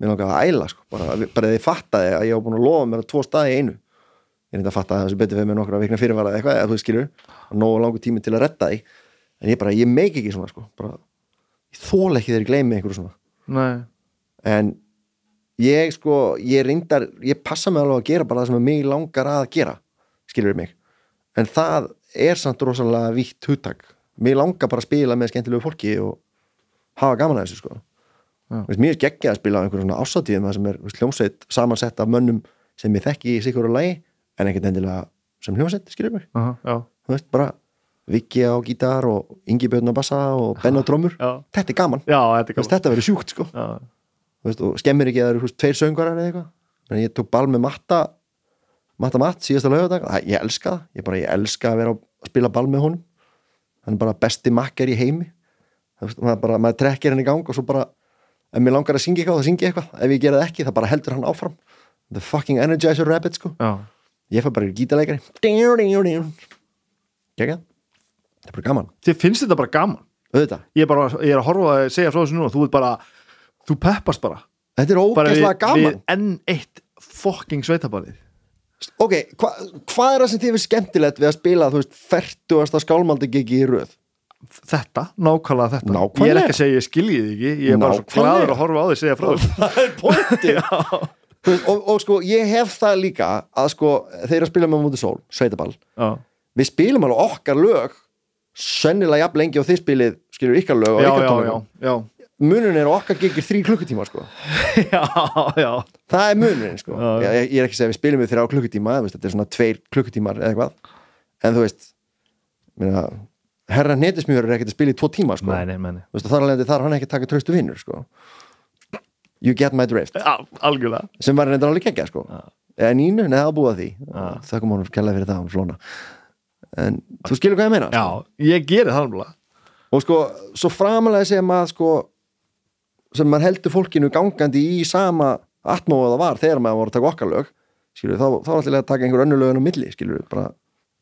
mér langaði að æla sko. bara, bara því fattaði að ég var búin að lofa mér að tvo staði einu ég þetta að fatta að þessu betur fyrir mig nokkra vikna fyrirvara eða eitthvað, eða þú skilur og nógu langur tími til að retta því. En ég bara, ég meik ekki svona sko. bara, ég þóla ekki þegar ég gleymi einhverju svona. Nei, en ég sko, ég reyndar ég passa mig alveg að gera bara það sem mig langar að gera, skilur mig. En það er samt rosalega vítt hugtak, mig langar bara að spila með skemmtilegu fólki og hafa gaman að þessu sko. Já. Veist, mér er geggja að spila á einhverjum svona ásatíðum sem er hljómsveit samansett af mönnum sem ég þekki í sikur og lagi en ekkert endilega sem hljómsveit, skilur mig? Aha, já, þú veist, bara Viki á gítar og Ingi Björn á bassa og Ben á trommur. Já, þetta er gaman, já, þetta er gaman. þetta verður sjúkt sko. Veist, og skemmir ekki að það eru tveir söngarar eða eitthvað. En ég tók ball með Matta Matta Matt síðasta laugardag. Æ, ég elska það, ég ég elska að vera að spila ball með honum. Hann er bara besti makker í heimi. Veist, bara, maður trekkir hann í gang og svo bara ef mér langar að syngja eitthvað, þá syngja ég eitthvað. Ef ég gera það ekki, það bara heldur hann áfram. The fucking energizer rabbit sko. Já, ég fær bara í gítarleikari. Kekja það er bara gaman, þið finnst þetta bara gaman? Auðvitað. Ég er bara, ég er að horfa að segja frá þessu núna þú ert bara, þú peppast bara. Þetta er ógeðslega gaman. við enn eitt fucking sveitabalið ok, hva, hvað er það sem þið finnst skemmtilegt við að spila, þú veist, færtugasta skálmaldi gigi í röð? Þetta, nákvæmlega þetta. Nákvæmlega. ég er ekki að segja ég skilji þið ekki. Ég er bara svo Nákvæmlega. gladur að horfa á því að segja frá þessu það er pointið veist, og, og sko, ég hef það líka að sko, þeir eru að spila með mútið sól sveitaball, já, við spilum alveg okkar lög sennilega jafn lengi og þið spilið, skilur ykkar lög og ykkar já, munurinn er okkar gigir þrý klukkutíma sko. já, já. það er munurinn sko. Ég, ég er ekki að segja við spilum við þrjá klukkutíma veist, þetta er svona tveir klukkutímar eða eitthvað en þú veist minna, herra netismjör er ekkert að spila í tvo tíma sko. Nei, nei, nei, veist, þar alveg þar hann ekki að taka tröstu vinnur sko. You get my drift. Já, algjörlega. Sem var reyndar alveg geggja sko. eða nínu, neða að búa því. Já. það kom honum kella fyrir það, hún flóna. En þú skilur hvað ég meina Já, ég geri það alveg. Og sko, svo framalega sem að sko, sem maður heldur fólkinu gangandi í sama atmóða var þegar maður voru að taka okkar lög skilur, þá, þá er alltaf að taka einhver önnur lögin á milli skilur, bara,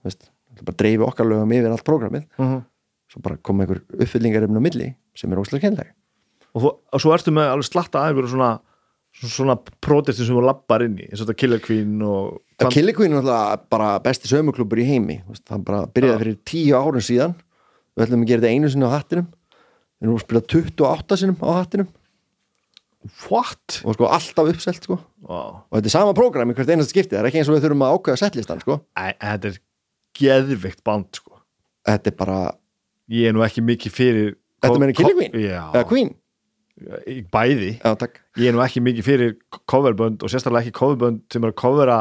veist, bara dreifi okkar lögum yfir allt prógramið uh -huh. svo bara koma einhver uppfyllingarefn á milli sem er óslega kennleg og, þú, og svo ertu með alveg slatta að einhverju svona svona prótestin sem þú lappar inn í eins og þetta Killer Queen og að Killer Queen er náttúrulega bara besti sömuklubur í heimi það bara byrjaði fyrir tíu árun síðan við ætlum að gera þetta einu sinni á hattinum við erum að spila 28 sinnum á hattinum what? og sko alltaf uppselt sko Wow. og þetta er sama prógram í hvert einasta skipti það er ekki eins og við þurfum að ákveða settlistan sko Æ, þetta er geðvikt band sko. þetta er bara, ég er nú ekki mikið fyrir Þetta meina Killer Queen? Já, eða Queen bæði. Já ég er nú ekki mikið fyrir coverbönd og sérstaklega ekki coverbönd sem er að covera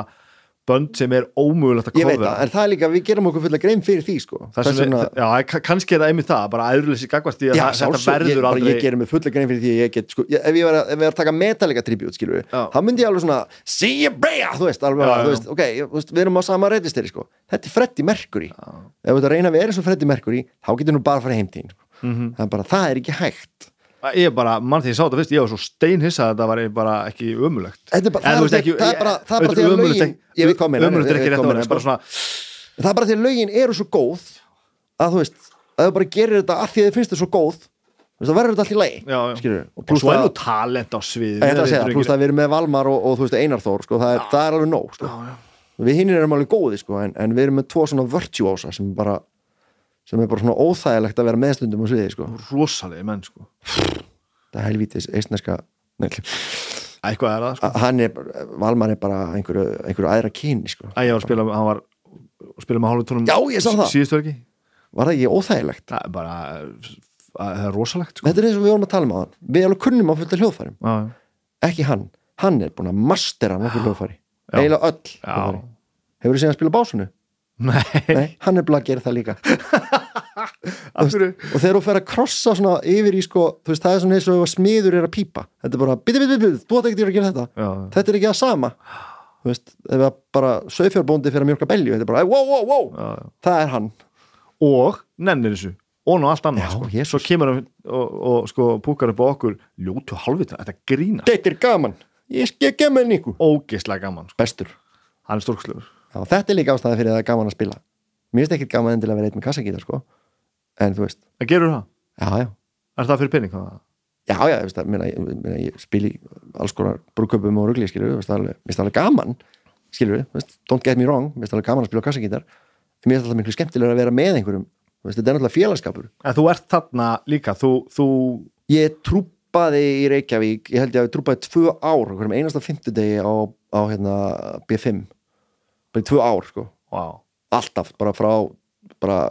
bönd sem er ómögulegt að ég veit covera. það, en það er líka við gerum okkur fulla grein fyrir því sko. Það sem vegna- er, já, ka- kannski er það einmitt það bara æðruleysi gagvast í að Já, það- þetta verður ég, bara, aldrei ég gerir mig fulla grein fyrir því að ég get sko, ég, ef ég var að, ef var að taka Metallica tribute skilur Já. þá myndi ég alveg svona see you bear, þú veist, alveg, Já, þú veist ok, þú við erum á sama reyndisteri sko. Þetta er Freddie Mercury. Ef þetta reyna að vera eins og Freddie Mercury þá getur nú bara að fara heim til þín sko. Mhm. það er bara, það er ekki hægt ég bara, mann því ég sá þetta fyrst, ég var svo steinhissa að þetta var bara ekki ömulegt Þetta það þú er bara- það það því að lögin- ég veit hvað meina, ömurlegt er ekki rétt svona það er bara því að lögin eru svo góð að þú veist, að þú bara gerir þetta að því að þið finnst þið svo góð þú það verður þetta já. skilur, og svo er það nú talent á svið það, pluss það að við erum með Valmar og, og þú veist Einar Þór, sko, það er, það alveg nóg sko. við hinnir erum alveg góði sko, en, en við erum með tvo svona virtuósa sem bara sem er bara svona óþægilegt að vera meðstundum á sviði sko. rosalegi menn sko. Það er helvítis eistneska Nei, eitthvað er það sko? Hann er, Valmar er bara einhverju, einhverju aðra kyni sko. að ég var að spila, hann var að spila með hálfutónum Já, ég sá það. síðustu ekki, var það ekki óþægilegt? Það er bara það er rosalegt sko. Þetta er eins og við vorum að tala um á hann við alveg kunnum á fullt af hljóðfærum já, ekki hann, hann er búin að mastera nokkur hljóðfæri, eiginlega öll hefur þið séð að spila básunu? nei, Nei, hann er búin að gera það líka og þegar þú fer að krossa svona yfir í sko, þú veist, það er svona eins og að smiður er að pípa. Þetta er bara, biti, biti, biti, þú átt ekki að gera þetta. Já, þetta er ekki það sama. Þú veist, ef að bara sögfjárbóndi fyrir að mjölka belju, þetta er bara, wow, wow, wow. Já, já. það er hann, og nennir þessu. Og ná allt annað Já, sko. Svo kemur hann og, og sko púkar upp á okkur ljótu halvvita, þetta grína þetta er gaman. Ég ekki með Niku. Ógeðslega gaman, sko. bestur, hann er stórkslegur Já, þetta er líka ástæða fyrir að það er gaman að spila. Mér finnst ekkert gaman endilega að vera eitt með kassagítar sko. En þú veist, það gerur það, já, já. Er það fyrir pening já, já, ég, veist, að, meina, ég, meina, ég spil í alls konar brúköpum og rugli, skilur við, það er alveg- gaman veist, don't get me wrong mér finnst það alveg gaman að spila kassagítar mér finnst það miklu skemmtilega að vera með einhverjum þetta er náttúrulega félagskapur. En þú ert þarna líka þú, þú, ég trú, trúpaði í Reykjavík ég held ég að ég trúpaði tvö ár hverjum einasta fimmtudegi á, á hérna, B5 bara í tvö ár sko. wow. alltaf, bara frá bara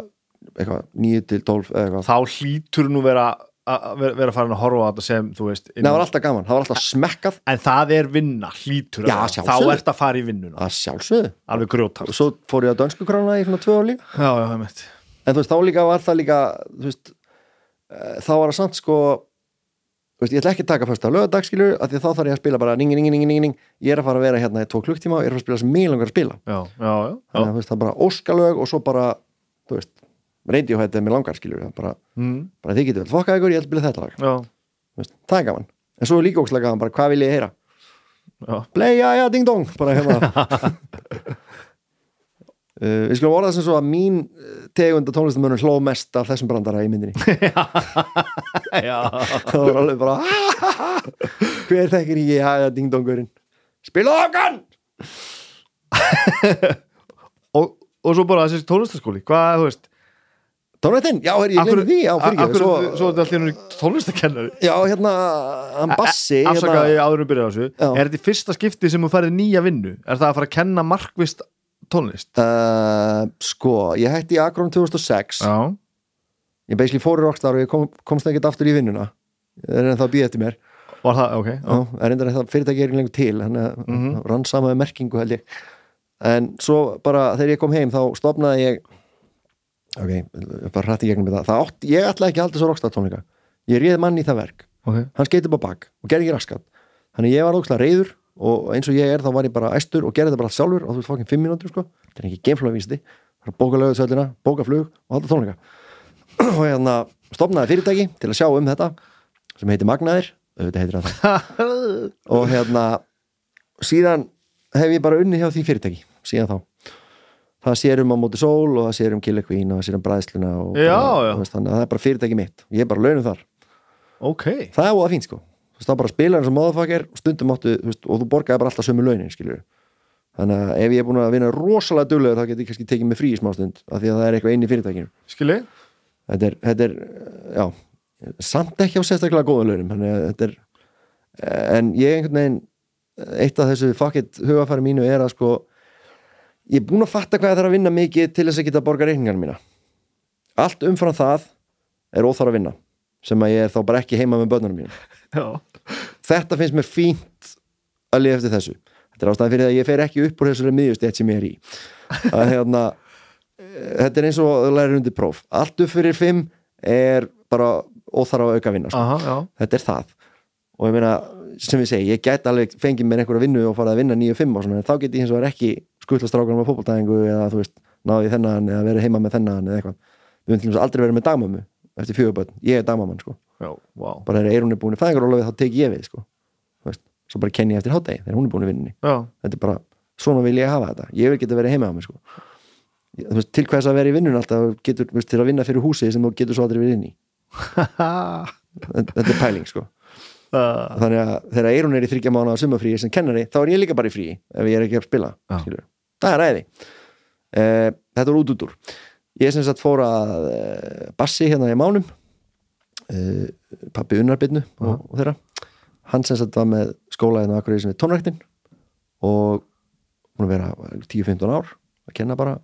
eitthvað, 9 til 12 eða eitthvað, þá hlýtur nú vera að vera farin að horfa á þetta sem þú veist Nei, það var alltaf gaman, það var alltaf smekkað. En það er vinna, hlýtur að Já, þá ert að fara í vinnuna. Að sjálfsögðu, alveg grjótar og svo fór ég á dönsku krána í svona tvö það mitt en þú veist, þá líka var það líka veist, uh, þá var það samt sko veist, ég ætla ekki að taka fyrst á að þá þarf ég að spila bara ning, ning, ning, ning, ning. ég er að fara að vera hérna í tvo klukktíma og ég er að að spila sem mig langar að spila. Já, já, já, að þú veist, það er bara óskalög og svo bara, Radiohead er mér langar skilur bara, Mm, bara þið getur vel fokkað ykkur, ég ætla að spila þetta lag. Já, veist, það er gaman, en svo er líka óslega gaman bara hvað vil ég heyra, já. play ja ja ding dong bara hérna. Uh, við skulum orða sem svo að mín uh, tegund og tónlistamönnum hló mest af þessum brandara í myndinni. Já. það var alveg bara hver þekkir ekki ja ja ding dongurinn? Spila okkar! Og, og svo bara þessi tónlistaskóli hvað, þú veist tónlistin, já, er ég glemði því já, fyrir svo, svo, er þetta allir tónlistakennari já, hérna, hann bassi afsaka hérna, áður um byrja á þessu. Já. er þetta í fyrsta skipti sem þú færið nýja vinnu? Er það að fara að kenna markvist tónlist? Uh, sko, ég hætti í Akron 2006 já, ég basically fór í Rockstar og ég kom, komst ekkert aftur í vinnuna. Það er ennþá að býða eftir mér. Var það, ok. Já, er þetta fyrirtæki er ekki lengur til þannig að mm Mhm. rann sama með merkingu held ég. En svo bara þegar ég kom heim þá stopnaði ég ok, ég bara hrætti gegnum þetta. Það átt, ég ætlaði ekki að halda svo Rockstar tónleika. Ég réð mann í það verk. Ok, hann skeiti á bak og gerði ekki raskat. Þannig ég var ógslag reyður og eins og ég er þá var ég bara æstur og gerði þetta bara allt sjálfur og þú veist fokkin fimm mínútur sko. Þetta er ekki geimflugvísti, bóka lögutsöldina bóka flug og halda tónleika. Og hérna stopnaði fyrirtæki til að sjá um þetta sem heitir Magnaðir. Hann það og hérna síðan hef ég bara unni hjá því fyrirtæki síðan þá það sér um á móti sól og það sér um Killer Queen og það sér um bræðsluna og Já, bara, já. veist, þannig að það er bara fyrirtæki mitt. Ég er bara launum þar. Ok. Það er óða fínt sko. Þú veist, þá bara spila eins og móðafakkar og stundum áttu veist, og þú borgaði bara alltaf sömu launin skilur þannig að ef ég er búin að vinna rosalega duglegur þá get ég kannski tekið mig frí í smá stund af því að það er eitthvað inn í fyrirtækinu. Skilji, þetta er, þetta er já, samt ekki á sérstaklega góða launum er en ég einhvern veginn eitt af þessu fuck hugafæri mínu er að sko ég er búin að fatta hvað það er að vinna mikið til þess að geta að borga reikningarna mína. Allt umfram það er óþar að vinna sem að ég er þá bara ekki heima með börnunum já, þetta finnst mér fínt að lifa eftir þessu. Þetta er ástæðan fyrir það að ég fer ekki upp úr þessari miðjustett sem ég er í. Að hérna þetta er eins og að læra undir próf. Allt upp fyrir fimm er bara óþarf að auka vinna sko. aha, þetta er það. Og ég meina, sem ég segi, ég get alveg fengið mér einhverja vinnu og fara að vinna 9-5 og svona, en þá get ég hins vegar ekki skuttla strákunum á fótboltæðingu eða þú veist, náði þennan eða verið heima með þennan eða eitthvað. Við höfum til dæmis aldrei verið með dagmömmu eftir fjöguböld, ég er dagmamman sko. Já, wow bara þegar Eirún er búin í fæðingarólafi þá tek ég við sko. Veist, svo bara kenni ég eftir hátegi þegar hún er búin í vinninni já, þetta er bara, svona vil ég hafa þetta. Ég vil geta verið heima á mig sko. Veist, til hvers að vera í vinnun alltaf getur, veist, til að vinna fyrir húsi sem þú getur svo aldrei verið inn í. Þetta, er pæling sko. þannig að þegar Eirún er í þryggja mánu á sumafríi sem kennari, þá er ég líka bara í fríi ef ég er ekki að spila. Það er ræði uh, þetta var út út úr ég sem sagt fór að uh, bassi hérna í mánum. Uh, pappi unnarbyrnu og, og þeirra. Hann sem sagt var með skóla hérna akkur sem við tónræktin og búin að vera 10-15 ár að kenna bara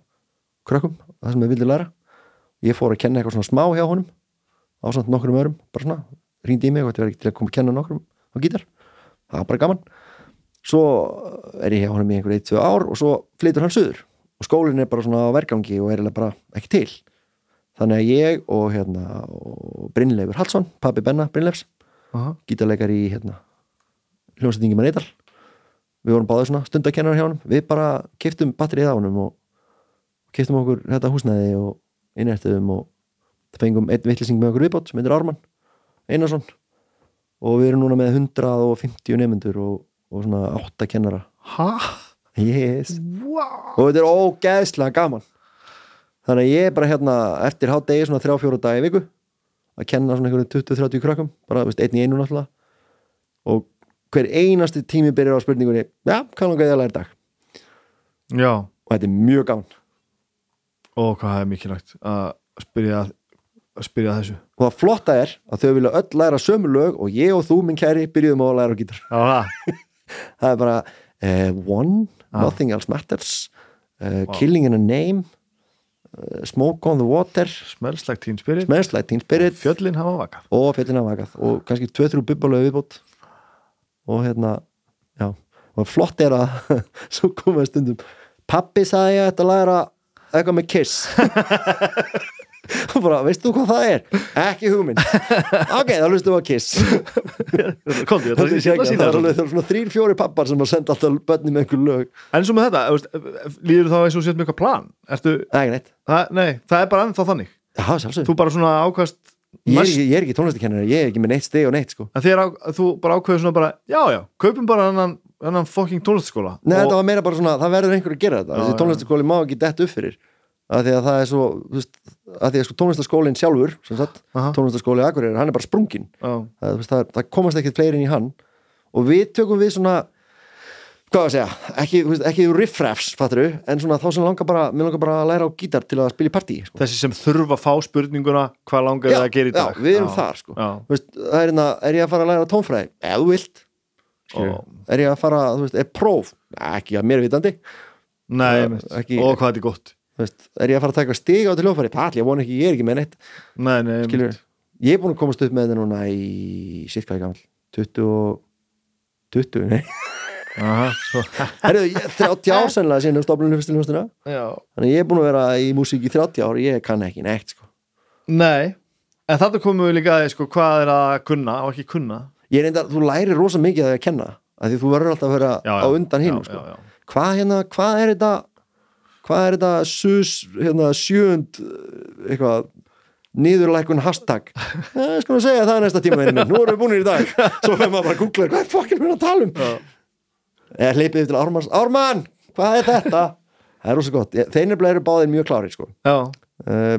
krökkum það sem við vildum læra. Ég fór að kenna eitthvað svona smá hjá honum á samt nokkrum öðrum, bara svona ringdi í mig og þetta verið ekki til að koma að kenna nokkrum á gítar, það var bara gaman svo er ég hjá honum í einhver 1-2 ár og svo flytur hann suður. Og skólinn er bara svona á vergangi og er eiginlega bara ekki til. Þannig að ég og hérna og Brynleifur Hallsson, pappi Benna Brynleifs aha, gítarleikar í hérna hljómsættingi með neytal við vorum báðið svona stundakennar hjá honum. Við bara kiftum batterið á honum og kiftum okkur þetta húsnæði og innrættuðum og fengum einn vittlising með okkur viðbót sem heitir Ármann Einarsson. Og við erum núna með 150 nefnendur og, og svona 8 kennara. Ha, yes. wow og þetta er ógeðslega gaman. Þannig að ég er bara hérna eftir hátdegi svona 3-4 dagi viku að kenna svona einhverjum 20-30 krökkum bara veist, einn í einu náttúrulega. Og hver einasti tími byrjar á spurningunni hvað langar ég að læra dag? Já, og þetta er mjög gaman. Og hvað er mikilvægt að spyrja að spyrja þessu. Og það flotta er að þau vilja öll læra sömu lög og ég og þú, minn kæri, byrjuðum á að læra á gítar. Já, það. er bara uh, One, Nothing Else Matters. Uh, Killing in a Name. Uh, Smoke on the Water. Smells like teen spirit. Smells Like Teen Spirit. Fjöllin hafa vakað. Og Fjöllina vakað. Og kannski 2-3 bubbalögu viðbót. Og hérna já, og flott er að svo komaði stundum. Pappi sagði ég að þetta læra eitthvað með kiss og bara, veistu hvað það er? ekki hugminn ok, þá hlustum við að kiss. Komdu, ég það ég er það alveg það er svona þrýr, fjóri pappar sem að senda alltaf bönni með einhver lög. En svo með þetta, líður þá eins og sétt með eitthvað plan? Ertu, Nei, það, nei, það er bara ennþá þannig. Já, Þú bara svona ákvæmst ég, ekki- ég er ekki tónlistakennari, ég er ekki með neitt steg og neitt sko. Á, þú bara ákveður svona bara Já, já, kaupum bara hennan, hennan fucking tónlistaskóla Nei, Og- þetta var meira bara svona, það verður einhver að gera þetta. Já, þessi tónlistaskóli má ekki dett upp fyrir af því að það er svo veist, af því að sko tónlistaskólinn sjálfur sagt, tónlistaskóli Akureyri, hann er bara sprungin Já, það, það, það komast ekkert fleiri inn í hann. Og við tökum við svona hvað að segja, ekki, ekki riffraffs, fattur en svona þá sem langar bara, mér langar bara að læra á gítar til að spila í partí sko. Þessi sem þurfa að fá spurninguna Hvað langar þið að gera í já, dag? við erum Já, þar sko. Já, veist, það er, hérna, er ég að fara að læra tónfræði? Eða þú vilt er ég að fara, þú veist, er próf? Ekki að mér vitandi. Nei, Já, ekki- og hvað þetta er gott. Þú veist, er ég að fara að taka stig á til hljófari pall, ég vona ekki, ég er ekki með neitt. Nei, nei, skilur, ég er búin að komast upp með þetta núna í hvað ég gammal 20 og 20, nei. Herru, ég- 30 ár sennilega síðan um stofnunum fyrstu hljómsdina já. þannig ég er búin að vera í músík í 30 ár ég kann ekki neitt sko. Nei, en þetta komum við líka að sko, hvað er að kunna og ekki kunna. Ég er enda, þú lærir rosa mikið að því að kenna af því þú verður alltaf að vera Já, já, á undan hinn sko. hvað hérna, hvað er þetta hvað er þetta sus, hérna, sjöund eh, eitthvað niðurlækun hashtag? Ég sko að segja það er næsta tíma minn. Nú erum við búinir í dag. Svo fyrir maður bara að googla hvað er fokkin við að tala um? Eða hleypið yfir til Ármanns. Ármann, hvað er þetta? Það er rosa gott, þeir nefnilega eru báðir mjög klárir sko. uh,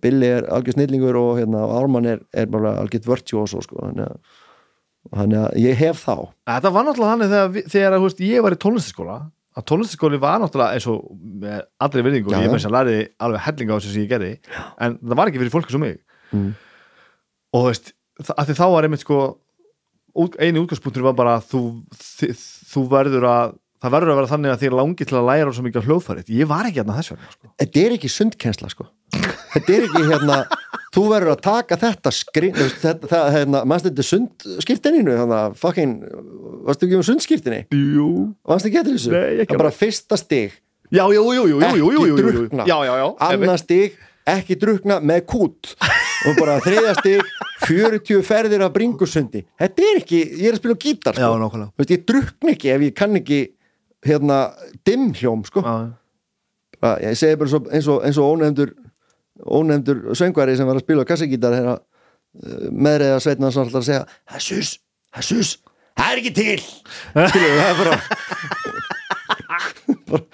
Billy er algjör snillingur og, hérna, og Ármann er, er bara algjör virtuoso sko. þannig, að, ég hef þá. Þetta var náttúrulega þannig þegar, við- þegar þú veist, ég var í tónlistaskóla að tónlistaskóli var náttúrulega eins og með allri virðingu, ég með sem læriði alveg hellinga á þessu sem ég gerði en það var ekki fyrir fólki sem mig Mm. og þú veist, af því þá var einmitt sko eini útgangspunktur var bara að þú, þi- þú verður að það verður að vera þannig að þér langi til að læra svo mikið á hljóðfærið, ég var ekki hérna þess vegna sko. þetta er ekki sundkensla sko. þetta er ekki hérna þú verður að taka þetta skrin þetta, það, hérna, mannst þetta sundskirtininu þannig að fucking varstu ekki um sundskirtinni, Jú. Varstu ekki eftir þessu? Nei, ekki það er bara fyrsta stig. Já, jú, jú, jú, jú, jú, jú, jú, jú, jú. drukna. Já, já, já annað stig, ekki drukna með kút. Og bara þriðja stig 40 ferðir af bringusundi. Þetta er ekki, ég er að spila gítar Já, sko. nákvæmlega. Þú veist, ég drukna ekki ef ég kann ekki hérna dimhjóm sko. Já, Bara, ég segi bara eins og, eins og ónefndur ónefndur söngvari sem var að spila kassagítar hérna, meðriða sveitna sem alltaf að segja það er sus, það er það ekki til Skilur, það er bara, bara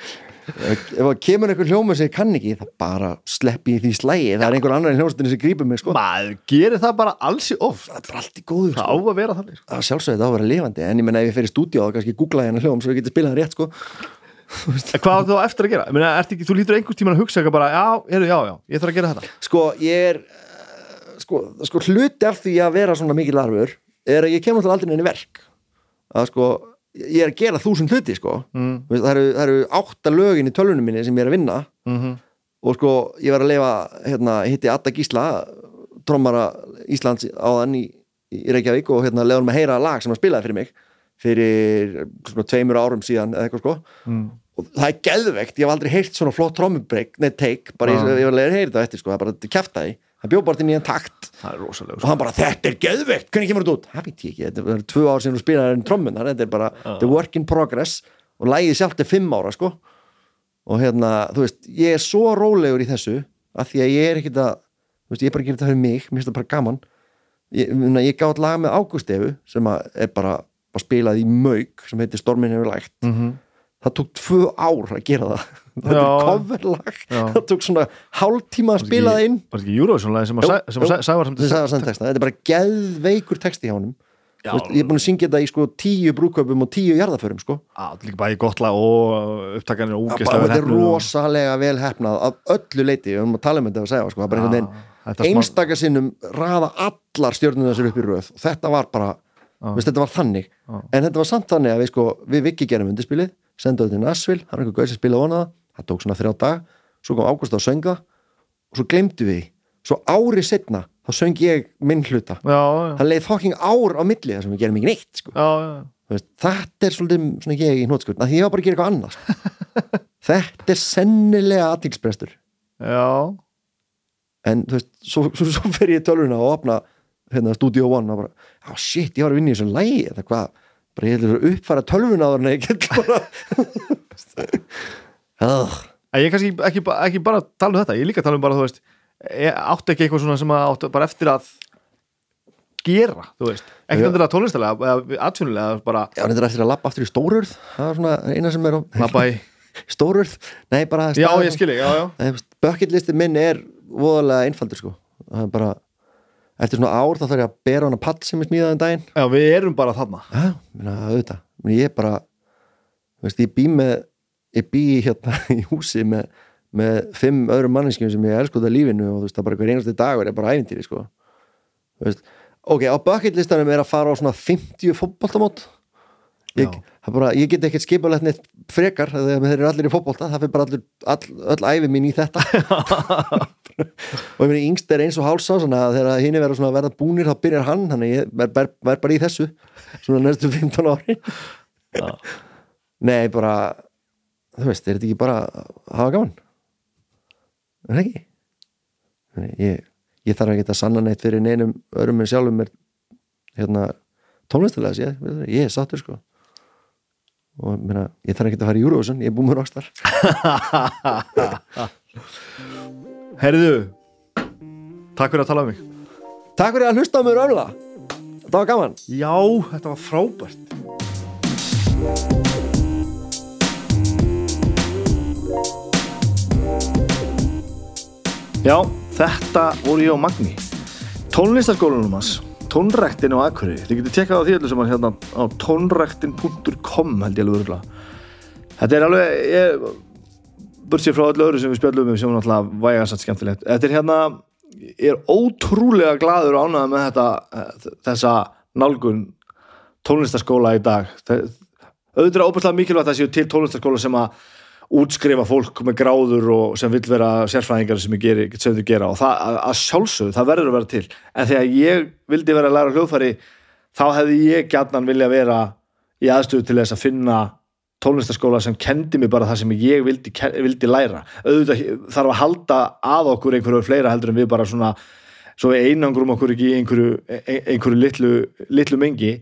ef það kemur einhver hljóma sem ég kann ekki það bara sleppi í því slægi það er einhver annar í hljómsdunni sem grípur mig sko. maður gerir það bara alls í oft það er allt í góðu það á sko. að vera þannig sko. það sjálfsögðu þetta á að vera lifandi en ég menna ef ég fer í stúdíu og kannski googla hérna hljóm svo ég geti spilað það rétt sko. Hvað þá eftir að gera? Meina, ekki, þú lítur einhvern tímann að hugsa eitthvað bara, já, heru, já, já, ég þarf að gera þetta sko ég er eh, sko, sko hluti af því að vera svona mikið larfur er að ég kem náttúrulega aldrei inn í verk að sko ég er að gera þúsund hluti sko mm. Það, eru, eru átta lögin í tölvunum minni sem ég er að vinna Mm -hmm. og sko ég var að leifa hérna, hitti Adda Gísla trommara Íslands áðan í, í Reykjavík og hérna leiðum að heyra lag sem hann spilaði fyrir mig fyrir svona tveimur árum síðan eða eitthvað sko. Mm. og það er geðveikt, ég hef aldrei heyrt svona flott trommubreik, nei take, bara ég, Já. ég var að leiða að heyra þetta eftir sko, það er bara þetta kjaftaði það bjóð bara til nýjan takt. Rosalega og hann bara, þetta er geðveikt, hvernig kemur þetta út? það veit ég ekki, þetta er tvö ár sem þú spilaði en trommunar, þetta er bara, þetta er work in progress og lægið sjálft er fimm ára sko. Og hérna, þú veist, ég er svo rólegur í þessu, af því að ég er ekkit að veist, ég er bara að gera þetta fyrir mig, mér finnst það bara gaman. Ég, ég gátt lag með Águstefu sem að er bara, bara spilað í mauk sem heitir Stormin hefur lægt. Mm -hmm. það tók tvö ár að gera það. Þetta Já. er coverlag það tók svona hálftíma að spila það inn. var ekki Eurovision-lagi sem að Jú, Sæ- sem að jú. Sæ- Sævar samt texta, þetta er bara geðveikur texti hjá veist, ég er búin að syngja þetta í sko tíu brúköpum og tíu jarðaförum sko. Þetta er líka bæði gott lag og upptakanir og bara, ógeðslega þetta er rosalega vel hefnað af öllu leiti, við erum að tala um þetta og segja sko, það er bara einhvern veginn Þetta smá- einstaka sinnum raða allar stjörnuna sér upp í röð. Og þetta var bara, veist, þetta var þannig Já. en þetta var samt þannig að við sko við vikki gerum undirspilið, sendaðu til Nashville hann er einhver gauð sem spila vona það, það tók svona þrjá dag svo kom Ágúst á sönga og svo glemdu við svo ári setna þá söng ég minn hluta já, já, það leið fucking ár á milli þar sem við gerum ekki neitt sko. já, já. Þú veist, þetta er svolítið svona ég í hnótskurn því ég var bara að gera eitthvað annað sko. þetta er sennilega aðtilsprestur já. en þú veist, svo, svo, svo fer ég tölvuna og opna hérna Studio One og bara, já shit, ég var að vinna í þessu lægi þetta hvað, bara ég að uppfæra tölvuna áður en ég get bara. En ég er kannski ekki, ekki bara að tala um þetta, ég er líka að tala um bara, þú veist, ég átti ekki eitthvað svona sem að áttu bara eftir að gera, þú veist, ekki Já. endur að tónlistalega eða atvinnulega, bara já, þetta er eftir að lappa aftur í stórurð það er svona eina sem er á stórurð, nei bara Já, ég skilji, já, já. Bucketlisti minn er voðalega einfaldur sko. Það er bara, eftir svona ár þá þarf ég að bera hana pall sem ég smíðaði um daginn. Já, við erum bara þarna. Já, minna, auðvitað. Meina, ég bara, þú veist, ég bý með ég bý hérna í húsi með, með fimm öðrum manneskjum sem ég elsku það lífinu og þú veist, það er bara hver einasti dagur er bara ævintýri, sko. Veist, ok, á bucketlistanum er að fara á svona 50 fótboltamót ég, bara, ég get ekkert skipulegt neitt frekar þegar þeir eru allir í fótbolta það fyrir bara allir, all, öll æfi mín í þetta. Og ég meina yngst er eins og hálsá þegar er svona að verða búnir þá byrjar hann, þannig ég verð ver, ver bara í þessu svona næstu 15 ári nei, bara þú veist, er þetta ekki bara að hafa gaman? Er það ekki? Ég, ég þarf ekki að sanna neitt fyrir neinum öðrum en sjálfum er hérna tónlistilega séð, ég er sattur sko og meina, ég þarf ekki að fara í Eurovision ég er búið með rockstar. Herðu Takk fyrir að tala um mig. Takk fyrir að hlusta á mér ömla þetta var gaman. Já, þetta var frábært. Já, þetta voru ég og Magni. Tónlistarskólanum hans Tónræktin á Akureyri. Þið getið tekkað á því öllu sem hann hérna á tónræktin.com held ég alveg örgulega Þetta er alveg ég, Bursið frá öllu öðru sem við spjallum um sem er náttúrulega væga satt skemmtilegt. Þetta er hérna ég er ótrúlega gladur ánægða með þetta eh, þessa nálgun tónlistaskóla í dag. Auðvitað er óbærslega mikilvægt að séu til tónlistaskóla sem að útskrifa fólk með gráður og sem vill vera sérfræðingar sem, geri, sem þau gera. Og það að, að sjálfsögðu, það verður að vera til. En þegar ég vildi vera að læra hljóðfæri þá hefði ég gjarnan vilja vera í aðstöðu til þess að finna tónlistaskóla sem kendi mig bara það sem ég vildi, vildi læra. Auðvitað þarf að halda að okkur einhverju fleira heldur en við bara svona svo einangrum okkur ekki einhverju, ein- einhverju litlu, litlu mengi.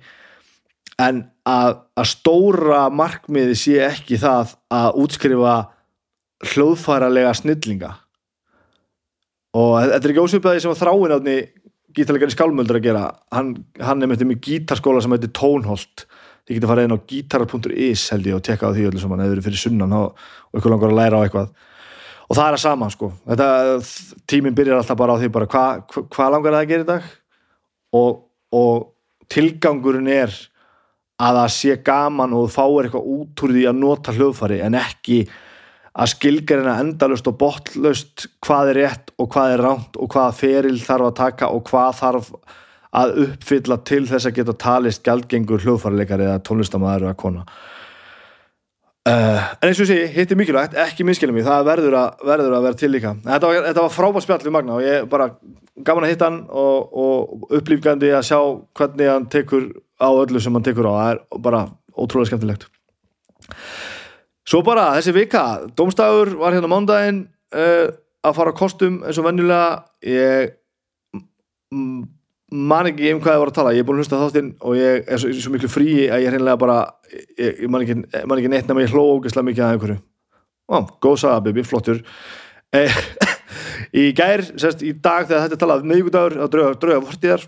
En að, að stóra markmiði sé ekki það að útskrifa hljóðfæralega snillinga. Og þetta er ekki ósvipaði sem að þráin átni gítarleikari skálmöldur að gera. Hann, hann er þetta með gítarskóla sem heitir Tónholt. Þið getur farið inn á gítar.is held ég og tekka á því öllu sem hann hefur fyrir sunnan og, og ykkur langar að læra á eitthvað. Og það er að sama sko. Þetta, tíminn byrjar alltaf bara á því hvað hva, hva langar það að gera í dag? Og, og tilgangurinn er að það sé gaman og þú fáir eitthvað út úr því að nota hljóðfæri en ekki að skilgarina endalust og botlaust hvað er rétt og hvað er ránt og hvaða feril þarf að taka og hvað þarf að uppfylla til þess að geta talist gjaldgengur hljóðfærileikari eða tónlistamæður eða kona. Uh, en eins og segi, hitt er mikilvægt, ekki minnskilum mig, það verður að, verður að vera til líka. Þetta var, var frábært spjall við Magna og ég bara gaman að hitta hann og, og upplýfgandi að sjá hvernig hann tekur á öllu sem hann tekur á. Það er bara ótrúlega skemmtilegt. Svo bara þessi vika Dómstafur var hérna mándaginn uh, að fara kostum eins og venjulega. Ég man ekki um hvað ég var að tala. Ég er búin að hlusta þáttinn og ég er svo, svo miklu frí að ég hreinlega bara ég, ég man, ekki, ekki neitt nema ég hló ógeðslega mikið að einhverju. Ó, góð saga baby, flottur. Eh, í gær, sérst, í dag þegar þetta er talað meðvíkudagur á drauga, drauga fortíðar.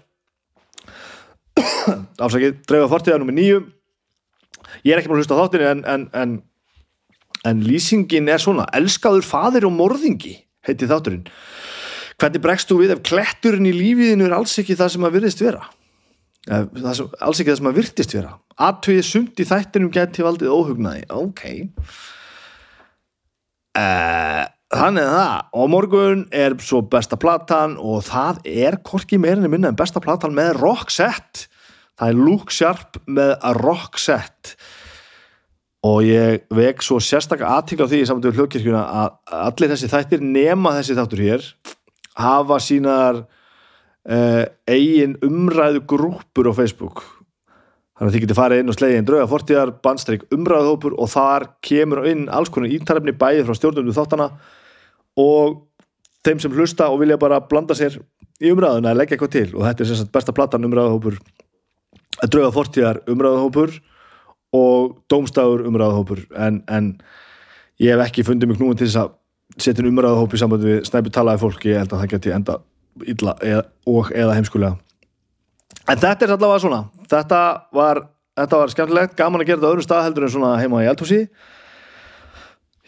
Afsakið, drauga fortíðar nummer nýju ég er ekki búin að hlusta á þáttinn en, en, en, en lýsingin er svona elskaður faðir og morðingi heiti þátturinn. Hvernig bregst þú við ef kletturinn í lífiðinu er alls ekki það sem að virðist vera? Sem, alls ekki það sem að virtist vera. Aðtöið sumt í þættinum geti valdið óhugnaði. Ok. Uh, Þannig er það, og morgun er svo besta platan og það er hvorki meirinni minna en besta platan með Roxette. Það er Luke Sharp með Roxette og ég vek svo sérstakka aðtíkla á því í samtöku hljókirkjuna að allir þessi þættir nema þessi þáttur hér hafa sínar uh, eigin umræðu grúpur á Facebook. Þannig að þið getur farið inn og slegið inn drauga fortíðar, bandstreik umræðuhópur og þar kemur inn alls konar ítarefni bæðið frá stjórnum þáttana og þeim sem hlusta og vilja bara blanda sér í umræðuna að leggja eitthvað til. Og þetta er sagt besta platan umræðuhópur. Drauga fortíðar umræðuhópur. Og dómstafur umræðuhópur. En, en ég hef ekki fundið mig knúin til þess að setja inn umræðuhóp í samband við snæpi talaði fólki, ég held að það geti enda illa eða, og eða heimskulega. En þetta er allavega svona. Þetta var, þetta var skemmtilegt. Gaman að gera þetta á öðrum stað heldur en svona heima í eldhúsi.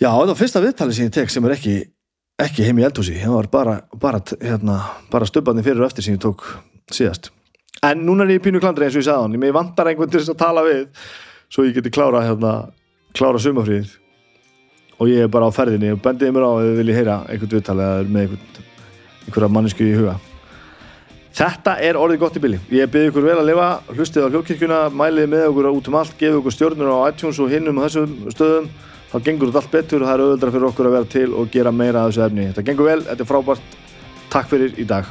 Já, þetta var fyrsta viðtalið sem ég tek sem er ekki, ekki heim í eldhúsi það var bara, bara, hérna, bara stöpandi fyrir og eftir sem ég tók síðast en núna er ég pínu klandri eins og ég sagði hann ég vantar einhvern til þess að tala við svo ég geti klára hérna, klára sumafríð og ég er bara á ferðinni og bendiði mér á að þið viljið heyra einhvern viðtal eða með einhverja mannesku í huga Þetta er orðið gott í bylli. Ég byrði ykkur vel að lifa, hlustið á hljókirkjuna, mælið með okkur út um allt, gefið okkur stjórnur á iTunes og hinnum og þessum stöðum. Þá gengur þetta allt betur og það er auðvöldra fyrir okkur að vera til og gera meira af þessu efni. Þetta gengur vel, þetta er frábært. Takk fyrir í dag.